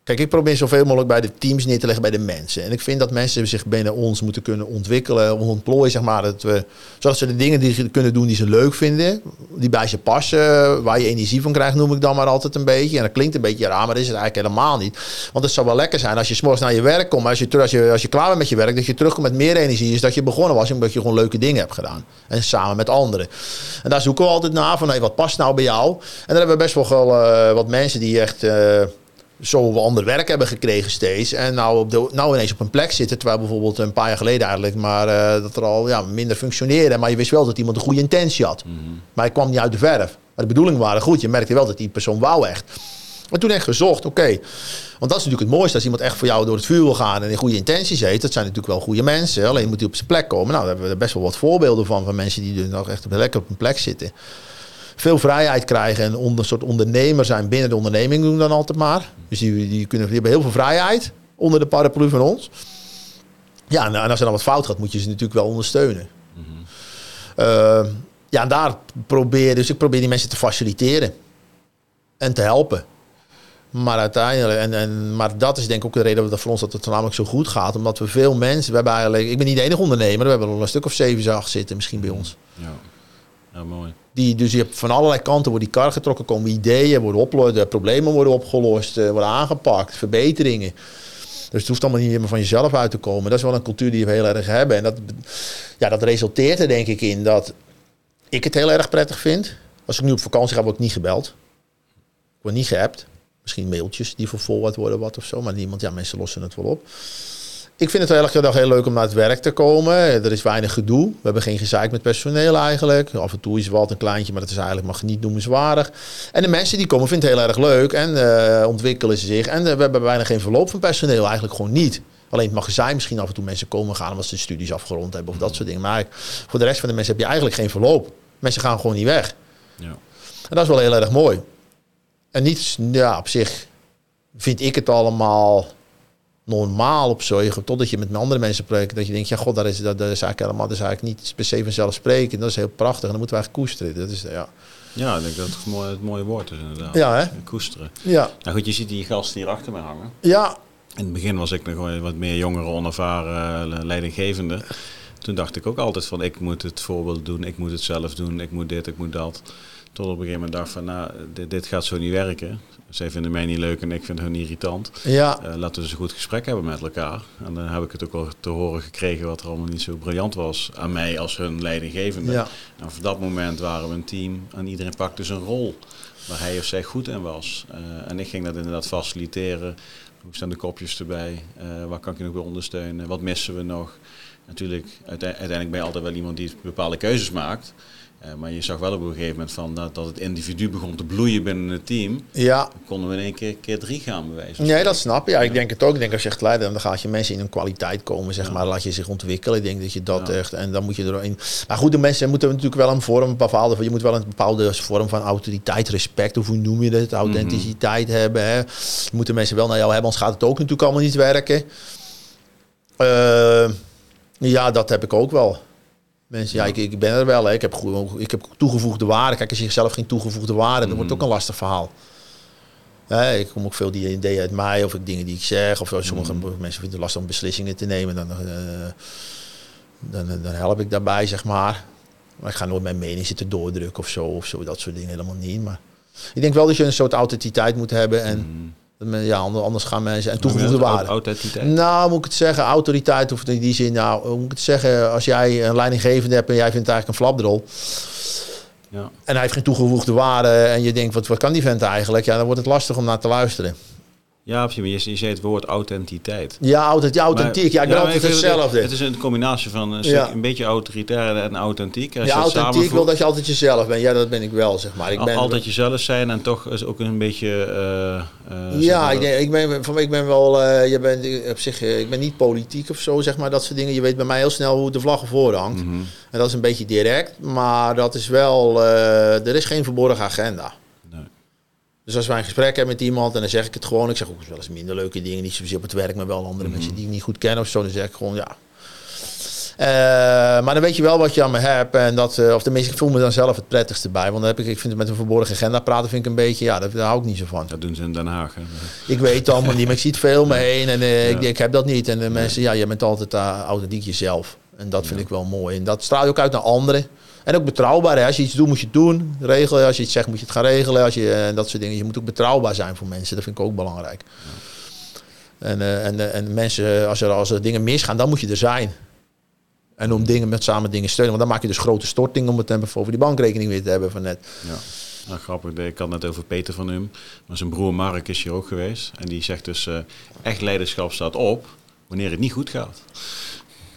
Kijk, ik probeer zoveel mogelijk bij de teams neer te leggen bij de mensen. En ik vind dat mensen zich binnen ons moeten kunnen ontwikkelen, ontplooien, zeg maar. Dat we, zodat ze de dingen die ze kunnen doen die ze leuk vinden, die bij ze passen, waar je energie van krijgt, noem ik dan maar altijd een beetje. En dat klinkt een beetje raar, maar dat is het eigenlijk helemaal niet. Want het zou wel lekker zijn als je s'morgens naar je werk komt, maar als je, als, je, als je klaar bent met je werk, dat je terugkomt met meer energie, is dat je begonnen was, omdat je gewoon leuke dingen hebt gedaan. En samen met anderen. En daar zoeken we altijd naar van, hey, wat past nou bij jou? En dan hebben we best wel uh, wat mensen die echt... Uh, zo ander werk hebben gekregen steeds. En nou, op de, nou ineens op een plek zitten. Terwijl bijvoorbeeld een paar jaar geleden eigenlijk maar uh, dat er al ja, minder functioneerde. Maar je wist wel dat iemand een goede intentie had. Mm -hmm. Maar hij kwam niet uit de verf. Maar de bedoelingen waren goed. Je merkte wel dat die persoon wou echt. Maar toen echt gezocht, oké. Okay. Want dat is natuurlijk het mooiste. Als iemand echt voor jou door het vuur wil gaan en in goede intenties heeft. Dat zijn natuurlijk wel goede mensen. Alleen moet hij op zijn plek komen. Nou, daar hebben we best wel wat voorbeelden van. Van mensen die er nog echt lekker op een plek zitten veel vrijheid krijgen en een soort ondernemer zijn binnen de onderneming doen dan altijd maar. Dus die, die, kunnen, die hebben heel veel vrijheid onder de paraplu van ons. Ja, en, als er dan wat fout gaat, moet je ze natuurlijk wel ondersteunen. Mm -hmm. uh, ja, en daar probeer dus ik probeer die mensen te faciliteren en te helpen. Maar uiteindelijk, en, en, maar dat is denk ik ook de reden dat voor ons dat het namelijk zo goed gaat. Omdat we veel mensen, we hebben eigenlijk, ik ben niet de enige ondernemer, we hebben er al een stuk of zeven, acht zitten misschien bij ons.
Ja, mooi.
Die, dus je hebt van allerlei kanten wordt die kar getrokken, komen ideeën, worden opgelost, problemen worden opgelost, eh, worden aangepakt, verbeteringen. Dus het hoeft allemaal niet helemaal van jezelf uit te komen. Dat is wel een cultuur die we heel erg hebben. En dat, ja, dat resulteert er denk ik in dat ik het heel erg prettig vind. Als ik nu op vakantie ga, word ik niet gebeld. Ik word niet geappt. Misschien mailtjes die vervolgd worden, wat of zo. Maar niemand, ja, mensen lossen het wel op. Ik vind het elke dag heel leuk om naar het werk te komen. Er is weinig gedoe. We hebben geen gezeik met personeel eigenlijk. Af en toe is wat een kleintje, maar dat is eigenlijk mag niet noemenswaardig. En de mensen die komen vinden het heel erg leuk en uh, ontwikkelen ze zich. En uh, we hebben bijna geen verloop van personeel, eigenlijk gewoon niet. Alleen het magazijn misschien af en toe mensen komen gaan omdat ze studies afgerond hebben of dat soort dingen. Maar voor de rest van de mensen heb je eigenlijk geen verloop. Mensen gaan gewoon niet weg. Ja. En dat is wel heel erg mooi. En niet, ja, op zich vind ik het allemaal normaal op zo. Totdat je met andere mensen spreekt. Dat je denkt, ja god, dat is, dat, dat is eigenlijk helemaal dat is eigenlijk niet per se vanzelfsprekend. Dat is heel prachtig en dan moeten we eigenlijk koesteren. Dat is, ja.
Ja, ik denk dat het, mooi, het mooie woord is inderdaad.
Ja, hè?
Koesteren.
Ja.
Nou goed, je ziet die gasten hier achter mij hangen.
Ja.
In het begin was ik nog wat meer jongere, onervaren leidinggevende. Toen dacht ik ook altijd van, ik moet het voorbeeld doen, ik moet het zelf doen, ik moet dit, ik moet dat. Tot op een gegeven moment dacht van, nou, dit, dit gaat zo niet werken. Zij vinden mij niet leuk en ik vind hun irritant.
Ja.
Uh, laten we dus een goed gesprek hebben met elkaar. En dan heb ik het ook wel te horen gekregen wat er allemaal niet zo briljant was aan mij als hun leidinggevende.
Ja.
En voor dat moment waren we een team en iedereen pakte zijn rol waar hij of zij goed in was. Uh, en ik ging dat inderdaad faciliteren. Hoe staan de kopjes erbij? Uh, waar kan ik je nog bij ondersteunen? Wat missen we nog? Natuurlijk, uiteindelijk ben je altijd wel iemand die bepaalde keuzes maakt. Uh, maar je zag wel op een gegeven moment van, dat, dat het individu begon te bloeien binnen het team.
Ja.
Dan konden we in één keer, keer drie gaan bewijzen.
Nee, dat snap je. Ja, ik denk het ook. Ik denk als je echt leider, dan gaat je mensen in een kwaliteit komen, zeg ja. maar. Laat je zich ontwikkelen. Ik denk dat je dat ja. echt, en dan moet je erin. Maar goed, de mensen moeten natuurlijk wel een vorm, een bepaalde, je moet wel een bepaalde vorm van autoriteit, respect, of hoe noem je dat, authenticiteit mm -hmm. hebben. Hè. Moeten mensen wel naar jou hebben, anders gaat het ook natuurlijk allemaal niet werken. Uh, ja, dat heb ik ook wel. Mensen, ja, ik, ik ben er wel. Hè. Ik, heb, ik heb toegevoegde waarde. Kijk, als je zelf geen toegevoegde waarde hebt, dan wordt het ook een lastig verhaal. Hè, ik kom ook veel die ideeën uit mij of ik dingen die ik zeg. Of sommige mm. mensen vinden het lastig om beslissingen te nemen. Dan, uh, dan, dan help ik daarbij, zeg maar. Maar ik ga nooit mijn mening zitten doordrukken of zo. Of zo, dat soort dingen helemaal niet. Maar ik denk wel dat je een soort authenticiteit moet hebben. En mm. Ja, anders gaan mensen en toegevoegde waarde.
Authenticiteit.
Nou, moet ik het zeggen, autoriteit of in die zin. Nou, moet ik het zeggen? Als jij een leidinggevende hebt en jij vindt eigenlijk een flapdrol.
Ja.
En hij heeft geen toegevoegde waarde. En je denkt, wat, wat kan die vent eigenlijk? Ja, dan wordt het lastig om naar te luisteren.
Ja, je, je, je zei het woord authenticiteit.
Ja, authentiek. Ja, authentiek. ja, ik ben
ja,
altijd hetzelfde.
Het is een combinatie van een,
Ja.
een beetje autoritair en authentiek. Als
Ja, authentiek wil dat je altijd jezelf bent. Ja, dat ben ik wel, zeg maar. Ik
al-
ben,
altijd jezelf zijn en toch is ook een beetje... eh, eh,
Ja, ik, denk, ik, ben, van, ik ben wel, eh, je bent, op zich, ik ben niet politiek of zo, zeg maar, dat soort dingen. Je weet bij mij heel snel hoe de vlag ervoor hangt.
mhm.
En dat is een beetje direct, maar dat is wel, er is geen verborgen agenda. Dus als wij een gesprek hebben met iemand en dan zeg ik het gewoon, ik zeg ook wel eens minder leuke dingen, niet zozeer op het werk, maar wel andere
Mhm.
mensen die ik niet goed ken of zo, dan zeg ik gewoon ja. maar dan weet je wel wat je aan me hebt. En dat, of tenminste, ik voel me dan zelf het prettigste bij. Want dan heb ik, ik vind het met een verborgen agenda praten vind ik een beetje, ja, daar, hou ik niet zo van.
Dat doen ze in Den Haag. Hè?
Ik weet het allemaal niet, maar ik zie het veel me heen. En ik, ik, heb dat niet. En de mensen, ja, je bent altijd uh, authentiek jezelf. En dat vind ik wel mooi. En dat straal je ook uit naar anderen. En ook betrouwbaar. Hè? Als je iets doet, moet je het doen. Regelen. Als je iets zegt, moet je het gaan regelen. Als je, en dat soort dingen. Je moet ook betrouwbaar zijn voor mensen. Dat vind ik ook belangrijk. En, uh, en, uh, en mensen, als er, als er dingen misgaan, dan moet je er zijn. En om dingen met samen dingen steunen. Want dan maak je dus grote stortingen om het hebben over die bankrekening weer te hebben van net.
Ja. Nou, grappig. Ik had net over Peter van Hum. Maar zijn broer Mark is hier ook geweest. En die zegt dus, uh, echt leiderschap staat op wanneer het niet goed gaat.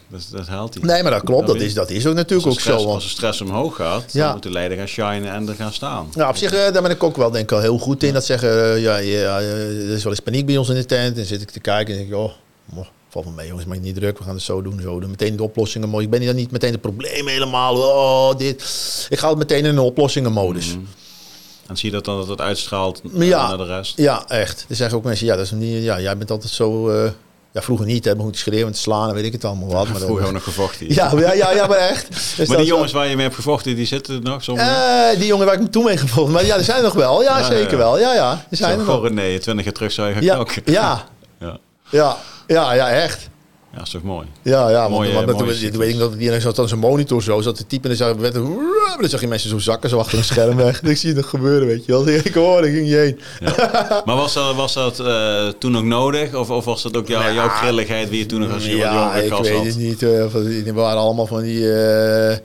Dat, dat haalt hij.
Nee, maar dat klopt. Dat is, dat is ook natuurlijk ook zo.
Als de stress omhoog gaat, dan moet de leider gaan shinen en er gaan staan.
Ja, op zich, uh, daar ben ik ook wel denk ik al heel goed in. Dat zeggen, uh, ja, ja, er is wel eens paniek bij ons in de tent. En zit ik te kijken en denk ik, oh, oh valt van mee jongens, maak je niet druk. We gaan het zo doen, zo doen. Meteen de oplossingen. Ik ben dan niet meteen het probleem helemaal. Oh, dit. Ik ga het meteen in een oplossingenmodus. Mm.
En zie je dat dan dat het uitstraalt naar de rest?
Ja, echt. Er zeggen ook mensen, ja, dat is niet, ja jij bent altijd zo... Uh, ja, vroeger niet, hè, moet schreeuwen, te slaan, weet ik het allemaal wat.
Maar vroeger ook nog gevochten.
Ja, ja, ja, ja, maar echt.
Dus maar die jongens waar je mee hebt gevochten, die zitten er nog soms?
Uh, die jongen waar ik toen mee gevochten, maar ja, er zijn nog wel. Ja, zeker wel. Ja, ja, er zijn
er nog. Nee, twintig jaar terug zou je gaan
ja,
knokken.
Ja. ja. Ja. Ja, ja, echt.
Ja, dat is toch mooi?
Ja, ja. Mooi, want, want, weet ik dat die zat dan zijn monitor zo, zat te typen en dan zag, dan zag je mensen zo zakken zo achter een scherm weg. ik zie het gebeuren, weet je wel. Ik hoorde, ging je heen.
Ja. Maar was dat, was dat uh, toen nog nodig? Of, of was dat ook jou, ja, jouw grilligheid wie je toen nog als je
ja,
wat
ik weet het niet. Uh, die waren allemaal van die... Uh,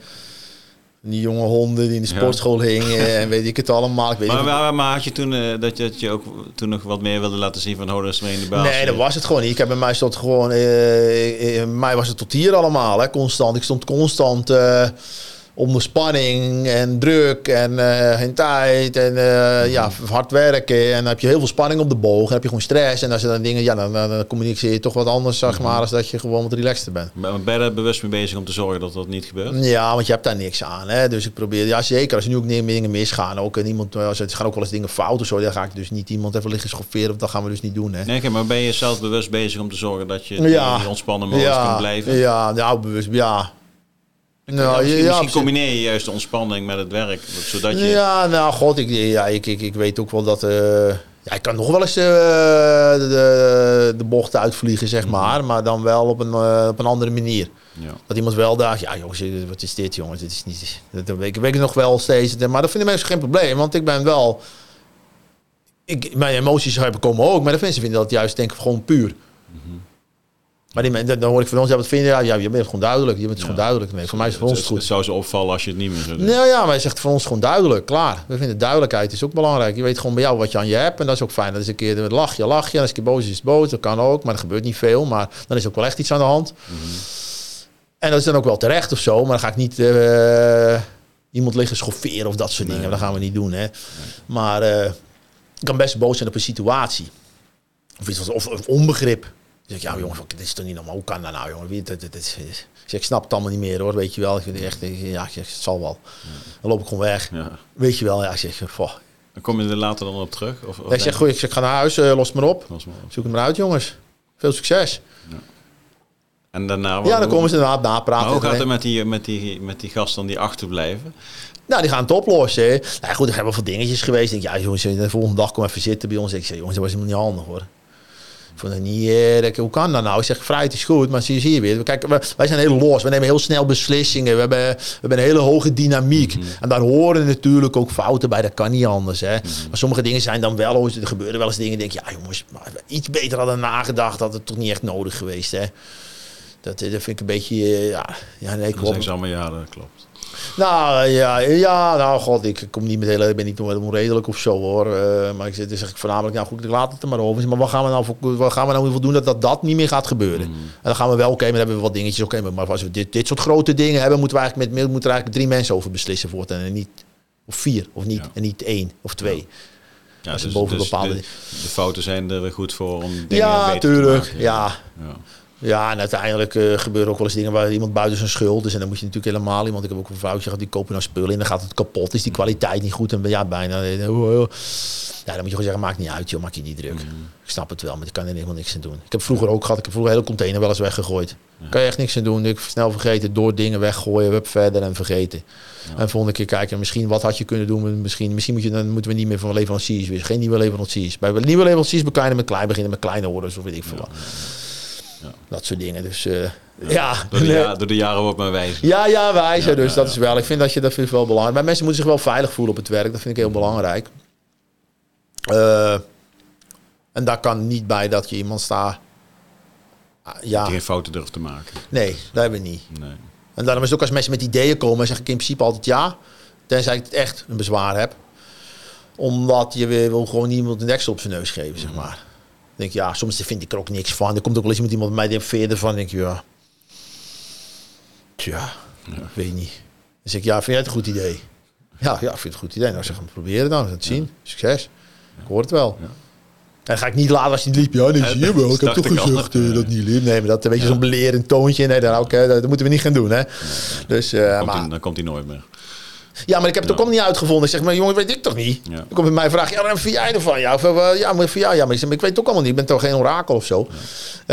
die jonge honden die in de sportschool hingen en weet ik het allemaal. Ik weet
maar, maar, maar, had je toen uh, dat, je, dat je ook toen nog wat meer wilde laten zien van oh, dat in de baas?
Nee, dat was het gewoon niet. Ik heb bij mij stond gewoon, uh, uh, mij was het tot hier allemaal, hè, constant. Ik stond constant onder spanning en druk en uh, geen tijd en uh, ja, hard werken. En dan heb je heel veel spanning op de boog. En heb je gewoon stress. En als je dan dingen, ja, dan, dan communiceer je toch wat anders, zeg maar, als dat je gewoon wat relaxter bent.
Ben je er bewust mee bezig om te zorgen dat dat niet gebeurt?
Ja, want je hebt daar niks aan. Hè? Dus ik probeer, ja zeker, als nu ook dingen misgaan, ook en iemand, als het gaan ook wel eens dingen fout of zo, dan ga ik dus niet iemand even liggen schofferen, of dat gaan we dus niet doen. Hè?
Nee, maar ben je zelf bewust bezig om te zorgen dat je ja. die ontspannen modus ja. kunt blijven?
Ja, nou, bewust, ja.
Nou, misschien, ja, misschien combineer je juist de ontspanning met het werk, zodat je...
Ja, nou god, ik, ja, ik, ik, ik weet ook wel dat... Uh, ja, ik kan nog wel eens uh, de, de bochten uitvliegen, zeg mhm. maar. Maar dan wel op een, uh, op een andere manier. Ja. Dat iemand wel dacht, ja jongens, wat is dit jongens? Dit is niet... Dat weet, ik weet nog wel steeds. Maar dat vinden mensen geen probleem, want ik ben wel... Ik, mijn emoties komen ook, maar de mensen vinden dat juist denk ik gewoon puur. Mm maar die, dan hoor ik van ons, ja, wat vind je? Ja, ja je bent gewoon duidelijk. Je bent gewoon duidelijk. Nee, voor mij is het voor ons goed.
Het zou ze opvallen als je het niet meer zou
doen. Nou ja, maar hij zegt voor ons gewoon duidelijk. Klaar. We vinden duidelijkheid is ook belangrijk. Je weet gewoon bij jou wat je aan je hebt. En dat is ook fijn. Dat is een keer lach je, lach je. En als je boos is, is boos. Dat kan ook. Maar er gebeurt niet veel. Maar dan is ook wel echt iets aan de hand. Mhm. En dat is dan ook wel terecht of zo. Maar dan ga ik niet uh, iemand liggen schofferen of dat soort dingen. Dat gaan we niet doen. Hè. Maar uh, ik kan best boos zijn op een situatie. Of iets of, of onbegrip ik, ja jongens, dit is toch niet normaal. Hoe kan dat nou, jongen? Zeg, ik snap het allemaal niet meer hoor, weet je wel. Ik echt, ja, het zal wel. Dan loop ik gewoon weg. Ja. Weet je wel, ja, ik zeg.
Dan kom je er later dan op terug? Of,
of ik zeg, goed, ik, zeg, ga naar huis, uh, los maar op. Los maar op. Zoek het maar uit, jongens. Veel succes. Ja.
En daarna...
Ja, dan komen ze inderdaad napraten.
Maar hoe gaat het met die, met, die, met die gasten die achterblijven?
Nou, die gaan het oplossen. Nou goed, er hebben wel veel dingetjes geweest. Ik denk, ja jongens, de volgende dag kom even zitten bij ons. Ik zeg, jongens, dat was helemaal niet handig hoor. Ik vond het niet, uh, hoe kan dat nou? Ik zeg, vrijheid is goed, maar zie je weer. Kijk, wij zijn heel los. We nemen heel snel beslissingen. We hebben, we hebben een hele hoge dynamiek. Mhm. En daar horen natuurlijk ook fouten bij. Dat kan niet anders. Hè? Mhm. Maar sommige dingen zijn dan wel... Er gebeuren wel eens dingen. denk je, ja jongens, maar iets beter hadden nagedacht. Dat het toch niet echt nodig geweest. Hè? Dat, dat vind ik een beetje... Uh, ja, ja, nee, klopt.
Dat allemaal klopt.
Nou ja, ja, nou god, ik kom niet met hele, ik ben niet onredelijk of zo hoor. Uh, maar ik zeg ik voornamelijk, nou goed, ik laat het er maar over. Maar wat gaan we nou, voor, wat gaan we nou in doen dat, dat dat niet meer gaat gebeuren? Mm. En dan gaan we wel, oké, okay, maar dan hebben we wat dingetjes, oké, okay, maar als we dit, dit soort grote dingen hebben, moeten we eigenlijk met moeten er eigenlijk drie mensen over beslissen voortaan en niet of vier of niet en niet één of twee.
Ja. dus, boven dus bepaalde... de, de, fouten zijn er goed voor om dingen
ja,
beter
tuurlijk,
te
maken. Ja, ja. Ja, en uiteindelijk uh, gebeuren ook wel eens dingen waar iemand buiten zijn schuld is. En dan moet je natuurlijk helemaal iemand. Ik heb ook een vrouwtje gehad die kopen nou spullen en dan gaat het kapot. Is die kwaliteit niet goed? En ja, bijna. Ja, dan moet je gewoon zeggen, maakt niet uit, joh, maak je niet druk. Mm. Ik snap het wel, maar ik kan er helemaal niks aan doen. Ik heb vroeger ook gehad, ik heb vroeger een hele container wel eens weggegooid. Kan je echt niks aan doen. Ik snel vergeten, door dingen weggooien, we verder en vergeten. Ja. En volgende keer kijken, misschien wat had je kunnen doen. Misschien, misschien moet je, dan moeten we niet meer van leveranciers weer. Geen nieuwe leveranciers. Bij nieuwe leveranciers je met klein beginnen met kleine orders of weet ik veel wat. Dat soort dingen. Dus uh, ja.
Door, de door, de jaren wordt men wijzer.
Ja, ja, wijzer. dus dat is wel. Ik vind dat je dat vind wel belangrijk. Maar mensen moeten zich wel veilig voelen op het werk. Dat vind ik heel belangrijk. Uh, en daar kan niet bij dat je iemand staat.
Uh, ja. Die geen fouten durft te maken.
Nee, dat hebben we niet. Nee. En daarom is het ook als mensen met ideeën komen, zeg ik in principe altijd ja. Tenzij ik het echt een bezwaar heb. Omdat je weer wil gewoon niemand een deksel op zijn neus geven, zeg maar denk ja, soms vind ik er ook niks van. Er komt ook wel eens met iemand bij mij die verder van. denk je, ja, tja, ja. weet niet. Dan zeg ik, ja, vind jij het een goed idee? Ja, ja, vind het een goed idee. Nou, zeg, proberen dan, het zien. Succes. Ik hoor het wel. Ja. En ga ik niet laten als je niet liep. Ja, nee, zie je wel. Ik heb toch gezegd uh, dat niet liep. Nee, maar dat een beetje zo'n belerend toontje. Nee, dan dat moeten we niet gaan doen. Hè. Dus, uh,
dan,
maar,
dan komt hij nooit meer.
Ja, maar ik heb het ook al niet uitgevonden. Ik zeg, maar jongen, weet ik toch niet? Ja. Dan komt bij mij vraag, ja, dan vind jij ervan? Ja, of, uh, ja, maar voor jou, ja, maar ik, zeg, ik weet het ook allemaal niet. Ik ben toch geen orakel of zo.
Ja.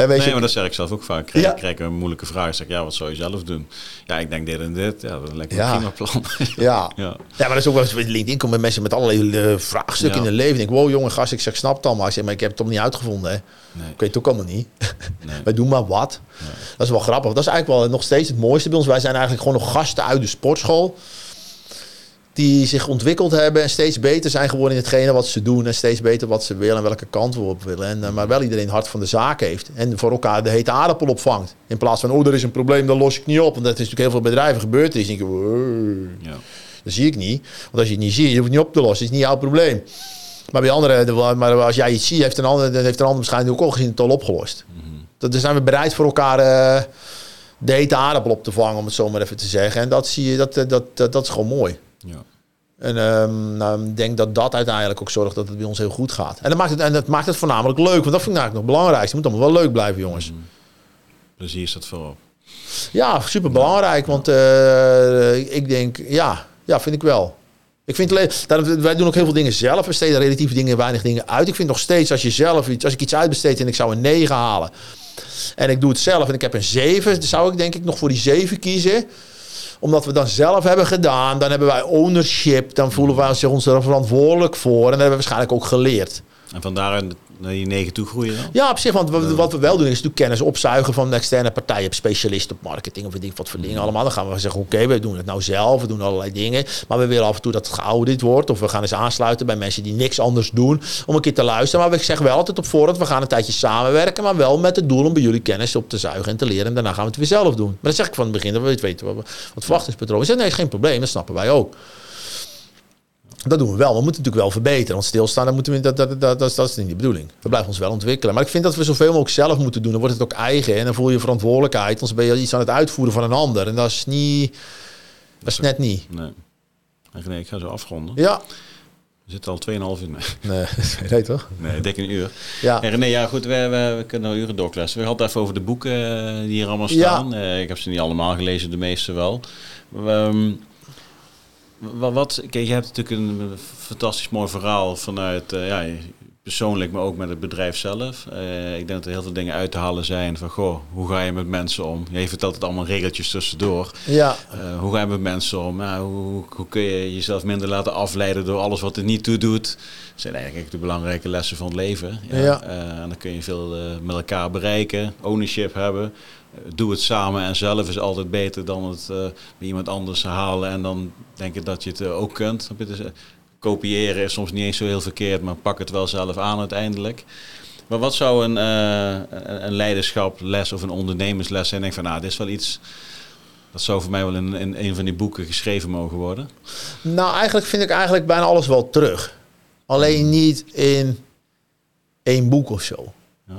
Uh, weet nee, je, maar dat zeg ik zelf ook vaak. Krijg, ja. krijg een moeilijke vraag. Ik zeg, ja, wat zou je zelf doen? Ja, ik denk dit en dit. Ja, dat lijkt me een prima plan.
ja. ja. ja, maar dat is ook wel eens LinkedIn komen mensen met allerlei uh, vraagstukken in het leven. Ik denk, wow, jongen, gast, ik zeg, snap het allemaal. Ik zeg, maar ik heb het toch niet uitgevonden, hè? Nee. Ik weet het ook allemaal niet. Nee. Wij doen maar wat. Dat is wel grappig. Dat is eigenlijk wel nog steeds het mooiste bij ons. Wij zijn eigenlijk gewoon nog gasten uit de sportschool die zich ontwikkeld hebben en steeds beter zijn geworden in hetgene wat ze doen en steeds beter wat ze willen en welke kant we op willen. En, uh, maar wel iedereen hart van de zaak heeft en voor elkaar de hete aardappel opvangt. In plaats van, oh, er is een probleem, dan los ik niet op. Want dat is natuurlijk heel veel bedrijven gebeurd. is. denk je, ja. dat zie ik niet. Want als je het niet ziet, je hoeft het niet op te lossen. is niet jouw probleem. Maar bij anderen, maar als jij iets ziet, heeft een ander, heeft een ander waarschijnlijk ook al gezien het al opgelost. Mm -hmm. Dan zijn we bereid voor elkaar uh, de hete aardappel op te vangen, om het zo maar even te zeggen. En dat zie je, dat, dat, dat, dat is gewoon mooi. Ja. En um, nou, ik denk dat dat uiteindelijk ook zorgt dat het bij ons heel goed gaat. En dat maakt het, en dat maakt het voornamelijk leuk. Want dat vind ik eigenlijk nog belangrijk. Het moet allemaal wel leuk blijven, jongens. Mm.
Plezier staat voorop.
Ja, super belangrijk. Want uh, ik denk, ja, ja, vind ik wel. Ik vind wij doen ook heel veel dingen zelf. We steden relatief dingen, weinig dingen uit. Ik vind nog steeds, als je zelf iets, als ik iets uitbesteed en ik zou een 9 halen. En ik doe het zelf en ik heb een 7, dan zou ik denk ik nog voor die 7 kiezen omdat we dan zelf hebben gedaan, dan hebben wij ownership. Dan voelen wij ons er verantwoordelijk voor. En dat hebben we waarschijnlijk ook geleerd.
En vandaar naar die negen toe groeien dan?
Ja, op zich. Want wat, we wel doen is natuurlijk kennis opzuigen van externe partijen. Op specialisten op marketing of weet wat voor dingen allemaal. Dan gaan we zeggen, oké, we doen het nou zelf. We doen allerlei dingen. Maar we willen af en toe dat het geaudit wordt. Of we gaan eens aansluiten bij mensen die niks anders doen. Om een keer te luisteren. Maar we zeggen wel altijd op voorhand, we gaan een tijdje samenwerken. Maar wel met het doel om bij jullie kennis op te zuigen en te leren. En daarna gaan we het weer zelf doen. Maar dat zeg ik van het begin. Dat we weten wat, wat verwachtingspatroon is. Nee, geen probleem. Dat snappen wij ook. Dat doen we wel. We moeten natuurlijk wel verbeteren. Want stilstaan, dan moeten we, dat, dat, dat, dat, dat is niet de bedoeling. We blijven ons wel ontwikkelen. Maar ik vind dat we zoveel mogelijk zelf moeten doen. Dan wordt het ook eigen. En dan voel je verantwoordelijkheid. Anders ben je iets aan het uitvoeren van een ander. En dat is niet... Dat is net niet.
Nee. Nee, ik ga zo afronden.
Ja.
We zitten al 2,5 uur.
Nee, nee toch?
Nee, dik een uur. Ja. En René, ja goed, we, we, we kunnen al uren doorklessen. We hadden even over de boeken eh, die hier allemaal staan. Ja. Uh, ik heb ze niet allemaal gelezen, de meeste wel. Um, wat, kijk, je hebt natuurlijk een fantastisch mooi verhaal vanuit uh, ja, persoonlijk, maar ook met het bedrijf zelf. Uh, ik denk dat er heel veel dingen uit te halen zijn van, goh, hoe ga je met mensen om? Je vertelt het allemaal regeltjes tussendoor.
Ja.
Uh, hoe ga je met mensen om? Hoe, hoe, kun je jezelf minder laten afleiden door alles wat er niet toe doet? Dat zijn eigenlijk de belangrijke lessen van het leven. Ja. ja. en dan kun je veel met elkaar bereiken, ownership hebben doe het samen en zelf is altijd beter dan het uh, bij iemand anders halen en dan denken dat je het uh, ook kunt. Dus, uh, kopiëren is soms niet eens zo heel verkeerd, maar pak het wel zelf aan uiteindelijk. Maar wat zou een, een leiderschaples of een ondernemersles zijn? Denk van, nou, dit is wel iets. Dat zou voor mij wel in, in een van die boeken geschreven mogen worden.
Nou, eigenlijk vind ik eigenlijk bijna alles wel terug. Alleen niet in één boek of zo. Ja.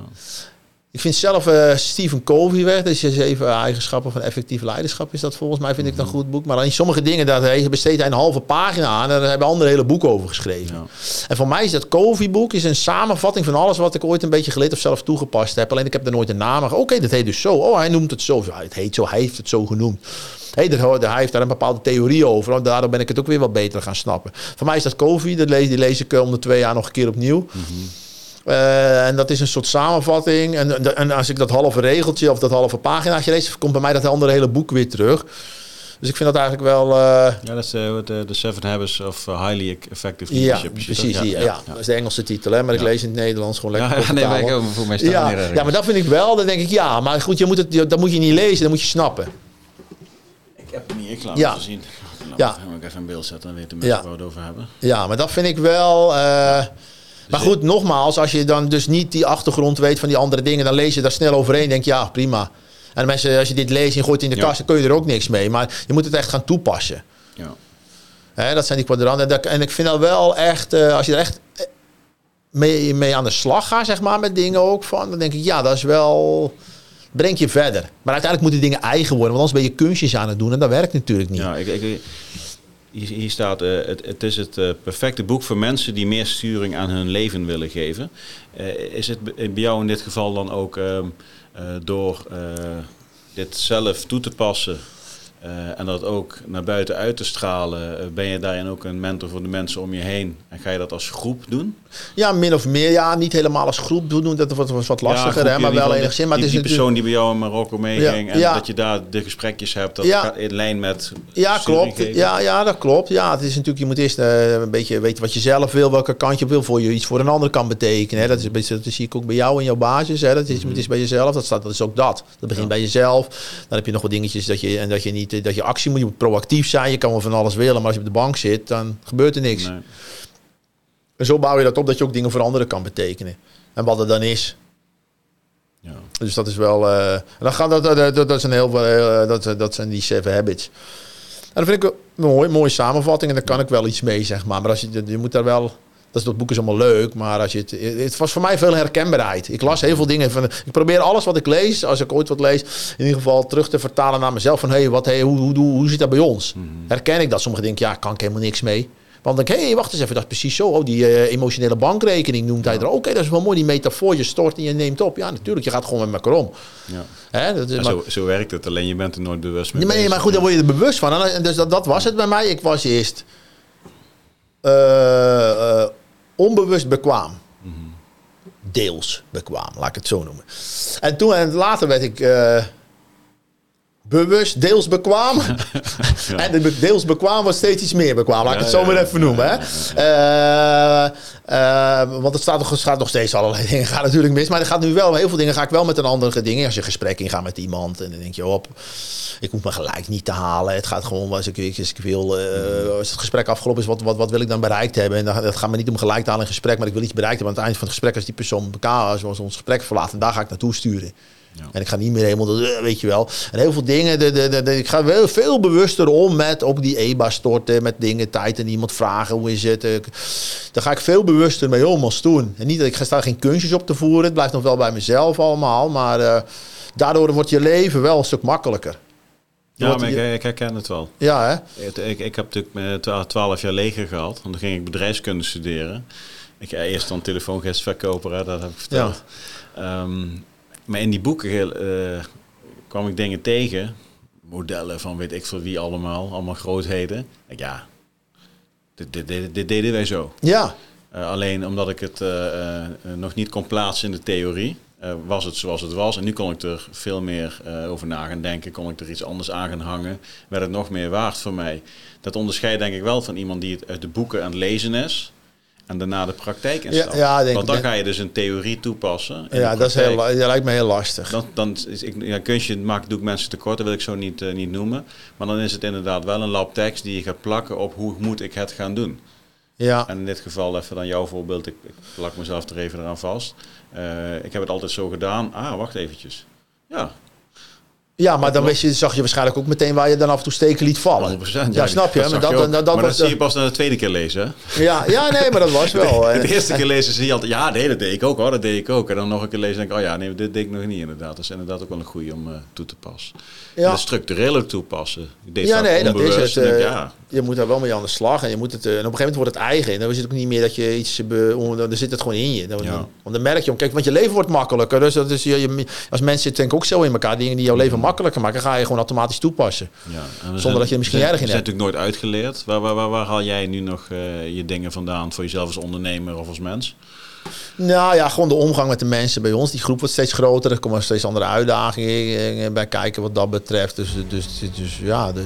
Ik vind zelf uh, Stephen Covey weg. Dat is je zeven eigenschappen van effectief leiderschap. Is dat volgens mij, vind ik een goed boek. Maar in sommige dingen, daar hij besteedt hij een halve pagina aan. En daar hebben anderen hele boeken over geschreven. Ja. En voor mij is dat Covey-boek is een samenvatting van alles wat ik ooit een beetje geleerd of zelf toegepast heb. Alleen ik heb er nooit een naam. Oké, dat heet dus zo. Oh, hij noemt het zo. het heet zo, hij heeft het zo genoemd. Hey, hij heeft daar een bepaalde theorie over. Daardoor ben ik het ook weer wat beter gaan snappen. Voor mij is dat Covey. Dat lees, die lees ik om de twee jaar nog een keer opnieuw. Mm uh, en dat is een soort samenvatting. En, en, als ik dat halve regeltje of dat halve paginaatje lees, komt bij mij dat andere hele boek weer terug. Dus ik vind dat eigenlijk wel. Uh...
Ja, dat is de, de Seven Habits of Highly Effective
Leadership. Ja, precies. Ja, ja, ja, dat is de Engelse titel, hè, maar ik lees in het Nederlands gewoon lekker. Ja, nee, wij voor mij staan ja, ja, maar dat vind ik wel. Dan denk ik, ja, maar goed, je moet het, dat moet je niet lezen, dat moet je snappen.
Ik heb het niet, ik laat ja. het zien. Ja. Dan ik even een beeld zetten, dan weten mensen ja. waar we het over hebben.
Ja, maar dat vind ik wel. Uh, maar goed, nogmaals, als je dan dus niet die achtergrond weet van die andere dingen, dan lees je daar snel overheen. Denk je, ja, prima. En mensen, als je dit leest en gooit in de kast, dan kun je er ook niks mee. Maar je moet het echt gaan toepassen. Ja. Dat zijn die kwadranten. En ik vind dat wel echt, uh, als je er echt eh, mee, mee aan de slag gaat, zeg maar, met dingen ook van, dan denk ik, ja, dat is wel brengt je verder. Maar uiteindelijk moeten dingen eigen worden, want anders ben je kunstjes aan het doen en dat werkt natuurlijk niet.
Ja, ik, ik, hier, staat, uh, het, het, is het uh, perfecte boek voor mensen die meer sturing aan hun leven willen geven. Uh, is het bij jou in dit geval dan ook ehm, door dit zelf toe te passen uh, en dat ook naar buiten uit te stralen, uh, ben je daarin ook een mentor voor de mensen om je heen? En ga je dat als groep doen?
Ja, min of meer. Ja, niet helemaal als groep doen. Dat was wat lastiger, ja, hè, maar wel enigszins. Maar
die, het is die persoon die bij jou in Marokko meeging ja, en ja. dat je daar de gesprekjes hebt, dat gaat in lijn met.
Ja, klopt. Ja, ja, dat klopt. Ja, het is natuurlijk, je moet eerst uh, een beetje weten wat je zelf wil, welke kant je wil voor je iets voor een ander kan betekenen. Hè. Dat, is een beetje, dat zie ik ook bij jou in jouw basis. Hè. Dat is, mm. het is bij jezelf. Dat, staat, dat is ook dat. Dat begint bij jezelf. Dan heb je nog wat dingetjes dat je, en dat je niet dat je actie moet, je moet proactief zijn. Je kan wel van alles willen, maar als je op de bank zit, dan gebeurt er niks. Nee. En zo bouw je dat op dat je ook dingen voor anderen kan betekenen. En wat er dan is. Ja. Dus dat is wel. Uh, dan gaan dat, dat, dat, dat zijn heel veel. Uh, dat, dat zijn die seven habits. En dat vind ik een mooi, mooie samenvatting. En daar kan ik wel iets mee, zeg maar. Maar als je, je moet daar wel dat, dat boek is allemaal leuk, maar als je het, het was voor mij veel herkenbaarheid. Ik las heel veel dingen. Van, ik probeer alles wat ik lees, als ik ooit wat lees, in ieder geval terug te vertalen naar mezelf. Van hey, wat, hey, hoe, hoe, hoe, hoe zit dat bij ons? Mhm. Herken ik dat? Sommigen denken, ja, kan ik helemaal niks mee. Want dan denk ik, hé, hey, wacht eens even, dat is precies zo. Oh, die uh, emotionele bankrekening noemt hij er. Oké, dat is wel mooi, die metafoor. Je stort en je neemt op. Ja, natuurlijk, je gaat gewoon met elkaar om. Ja.
Hè, dat is, maar, zo, zo, werkt het, alleen je bent er nooit bewust mee.
Nee, maar goed, dan word je er bewust van. En dus dat, dat was het bij mij. Ik was eerst... Uh, onbewust bekwaam. Deels bekwaam, laat ik het zo noemen. En toen en later werd ik uh, bewust, deels bekwaam. en de deels bekwaam was steeds iets meer bekwaam. Laat ik het zo maar even noemen. Hè? Uh, uh, want het staat nog, gaat nog steeds allerlei dingen. Gaat natuurlijk mis. Maar er gaat nu wel, heel veel dingen ga ik wel met een andere dingen. Als je gesprek ingaat met iemand. En dan denk je op. Ik moet me gelijk niet te halen. Het gaat gewoon, als ik, als ik wil, uh, als het gesprek afgelopen is, wat, wat, wat wil ik dan bereikt hebben? En dan, het gaat me niet om gelijk te halen in gesprek, maar ik wil iets bereikt hebben. Aan het eind van het gesprek, als die persoon elkaar, zoals ons gesprek verlaat, en daar ga ik naartoe sturen. Ja. En ik ga niet meer helemaal, weet je wel. En heel veel dingen, de, de, de, ik ga wel veel bewuster om met ook die EBA storten, met dingen, tijd en iemand vragen, hoe is het? Daar ga ik veel bewuster mee om als toen. En niet dat ik ga staan geen kunstjes op te voeren, het blijft nog wel bij mezelf allemaal, maar uh, daardoor wordt je leven wel een stuk makkelijker.
Ja, maar ik, ik, herken het wel.
Ja, hè?
Ik, ik, heb natuurlijk twaalf jaar leger gehad. Want dan ging ik bedrijfskunde studeren. Ik eerst dan telefoongesverkoper, hè, dat heb ik verteld. Ja. Um, maar in die boeken uh, kwam ik dingen tegen. Modellen van weet ik veel wie allemaal. Allemaal grootheden. Ik, ja, dit, dit, dit, dit, deden wij zo.
Ja.
Uh, alleen omdat ik het uh, nog niet kon plaatsen in de theorie. Was het zoals het was. En nu kon ik er veel meer over na gaan denken. Kon ik er iets anders aan gaan hangen. Werd het nog meer waard voor mij. Dat onderscheidt denk ik wel van iemand die het uit de boeken aan het lezen is. En daarna de praktijk instapt. Ja, ja, denk, Want dan ga je dus een theorie toepassen.
Ja, dat, is heel, dat lijkt me heel lastig.
Dan, dan is, ik, ja, kunstje maakt doe ik mensen tekort. Dat wil ik zo niet, uh, niet noemen. Maar dan is het inderdaad wel een lab tekst die je gaat plakken op hoe moet ik het gaan doen. Ja. En in dit geval even dan jouw voorbeeld. Ik, ik plak mezelf er even eraan vast. Uh, ik heb het altijd zo gedaan. Ah, wacht eventjes. Ja.
Ja, maar dan wist je, zag je waarschijnlijk ook meteen waar je dan af en toe steken liet vallen.
100%.
Ja, snap je?
Dat,
maar dat, dat, dat
maar
was
dat zie
de-
je pas na de tweede keer lezen. hè?
ja, ja, nee, maar dat was wel.
De
En-
eerste keer lezen zie je altijd, ja, nee, dat deed ik ook hoor, dat deed ik ook. En dan nog een keer lezen en denk ik, oh ja, nee, dit deed ik nog niet inderdaad. Dat is inderdaad ook wel een goede om eh, toe te passen.
Ja.
En structureel ook toepassen. Ik deed
Ja, nee, dat is het.
en denk ik,
eh,
ja,
Je moet daar wel mee aan de slag. En, je moet het, eh, en op een gegeven moment wordt het eigen. En dan is het ook niet meer dat je iets... Be, on- dan zit het gewoon in je. Dan,
Ja.
Want dan merk je... Kijk, want je leven wordt makkelijker. Dus dat is, je, je- als mensen zitten denk ik ook zo in elkaar. Dingen die jouw leven makkelijker maken, ga je gewoon automatisch toepassen.
ja.
Zonder dat je er misschien
zijn-
erg in
We zijn
hebt.
natuurlijk nooit uitgeleerd. Waar, waar, waar, waar haal jij nu nog eh, je dingen vandaan voor jezelf als ondernemer of als mens?
Nou ja, gewoon de omgang met de mensen bij ons. Die groep wordt steeds groter. Er komen steeds andere uitdagingen bij kijken wat dat betreft. Dus, dus, dus ja, de,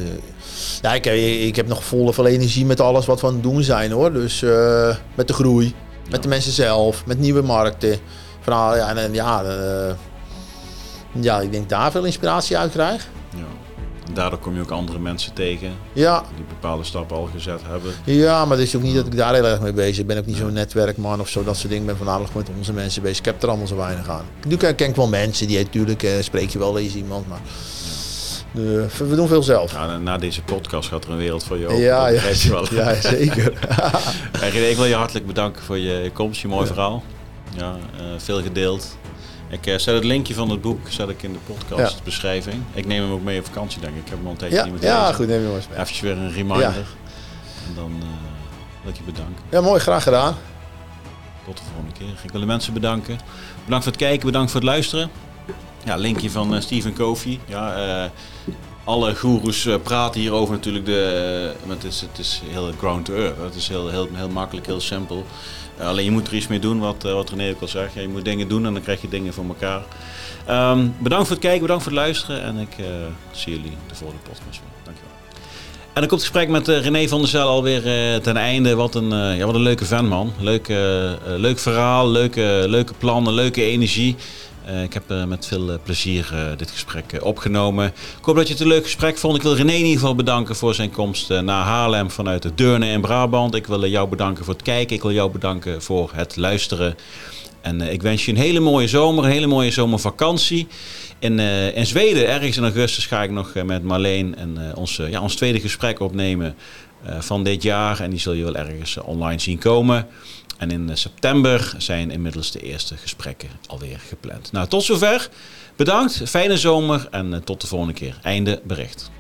ja ik, heb, ik heb nog volle veel energie met alles wat we aan het doen zijn hoor. Dus eh, met de groei, met de mensen zelf, met nieuwe markten. Vooral, ja, en, en ja, eh, ja, ik denk daar veel inspiratie uit krijg.
Daardoor kom je ook andere mensen tegen
Ja,
die bepaalde stappen al gezet hebben.
ja, maar het is ook niet dat ik daar heel erg mee bezig ben. Ik ben ook niet zo'n netwerkman of zo, dat soort dingen. Ik ben voornamelijk met onze mensen bezig. Ik heb er allemaal zo weinig aan. Nu ken, ik wel mensen, die natuurlijk eh, spreek je wel eens iemand, maar eh, we doen veel zelf.
Ja, na deze podcast gaat er een wereld voor je open.
Ja,
dat
ja,
begrijp je wel.
ja, zeker.
Ik wil je hartelijk bedanken voor je komst, je mooi verhaal. Ja, eh, veel gedeeld. Ik eh, zet het linkje van het boek zet ik in de podcastbeschrijving. Ik neem hem ook mee op vakantie, denk ik. Ik heb hem al een tijdje
ja,
niet meer
ja, goed, neem je maar eens mee.
Even weer een reminder.
Ja.
En dan eh, wil ik je bedanken.
Ja, mooi, graag gedaan.
Tot de volgende keer. Ik wil de mensen bedanken. Bedankt voor het kijken, bedankt voor het luisteren. Ja, linkje van eh, Stephen Covey. Ja, alle goeroes praten hierover natuurlijk. De, het, is, het is heel ground to earth. Het is heel, heel, heel makkelijk, heel simpel. Eh, alleen je moet er iets mee doen, wat, eh, wat René ook al. Ja, je moet dingen doen en dan krijg je dingen voor elkaar. Ehm, bedankt voor het kijken, bedankt voor het luisteren. En ik eh, zie jullie de volgende podcast weer. Dankjewel. En dan komt het gesprek met René van der Zijl alweer eh, ten einde. Wat een, ja, wat een leuke fan, man. Leuk, leuk verhaal, leuke, leuke plannen, leuke energie. Eh, ik heb eh, met veel eh, plezier dit gesprek opgenomen. Ik hoop dat je het een leuk gesprek vond. Ik wil René in ieder geval bedanken voor zijn komst naar Haarlem vanuit de Deurne in Brabant. Ik wil jou bedanken voor het kijken. Ik wil jou bedanken voor het luisteren. En ik wens je een hele mooie zomer, een hele mooie zomervakantie. In, in Zweden, ergens in augustus, ga ik nog met Marleen en, eh, ons, ja, ons tweede gesprek opnemen van dit jaar. En die zul je wel ergens online zien komen. En in eh, september zijn inmiddels de eerste gesprekken alweer gepland. Nou, tot zover. Bedankt, fijne zomer en eh, tot de volgende keer. Einde bericht.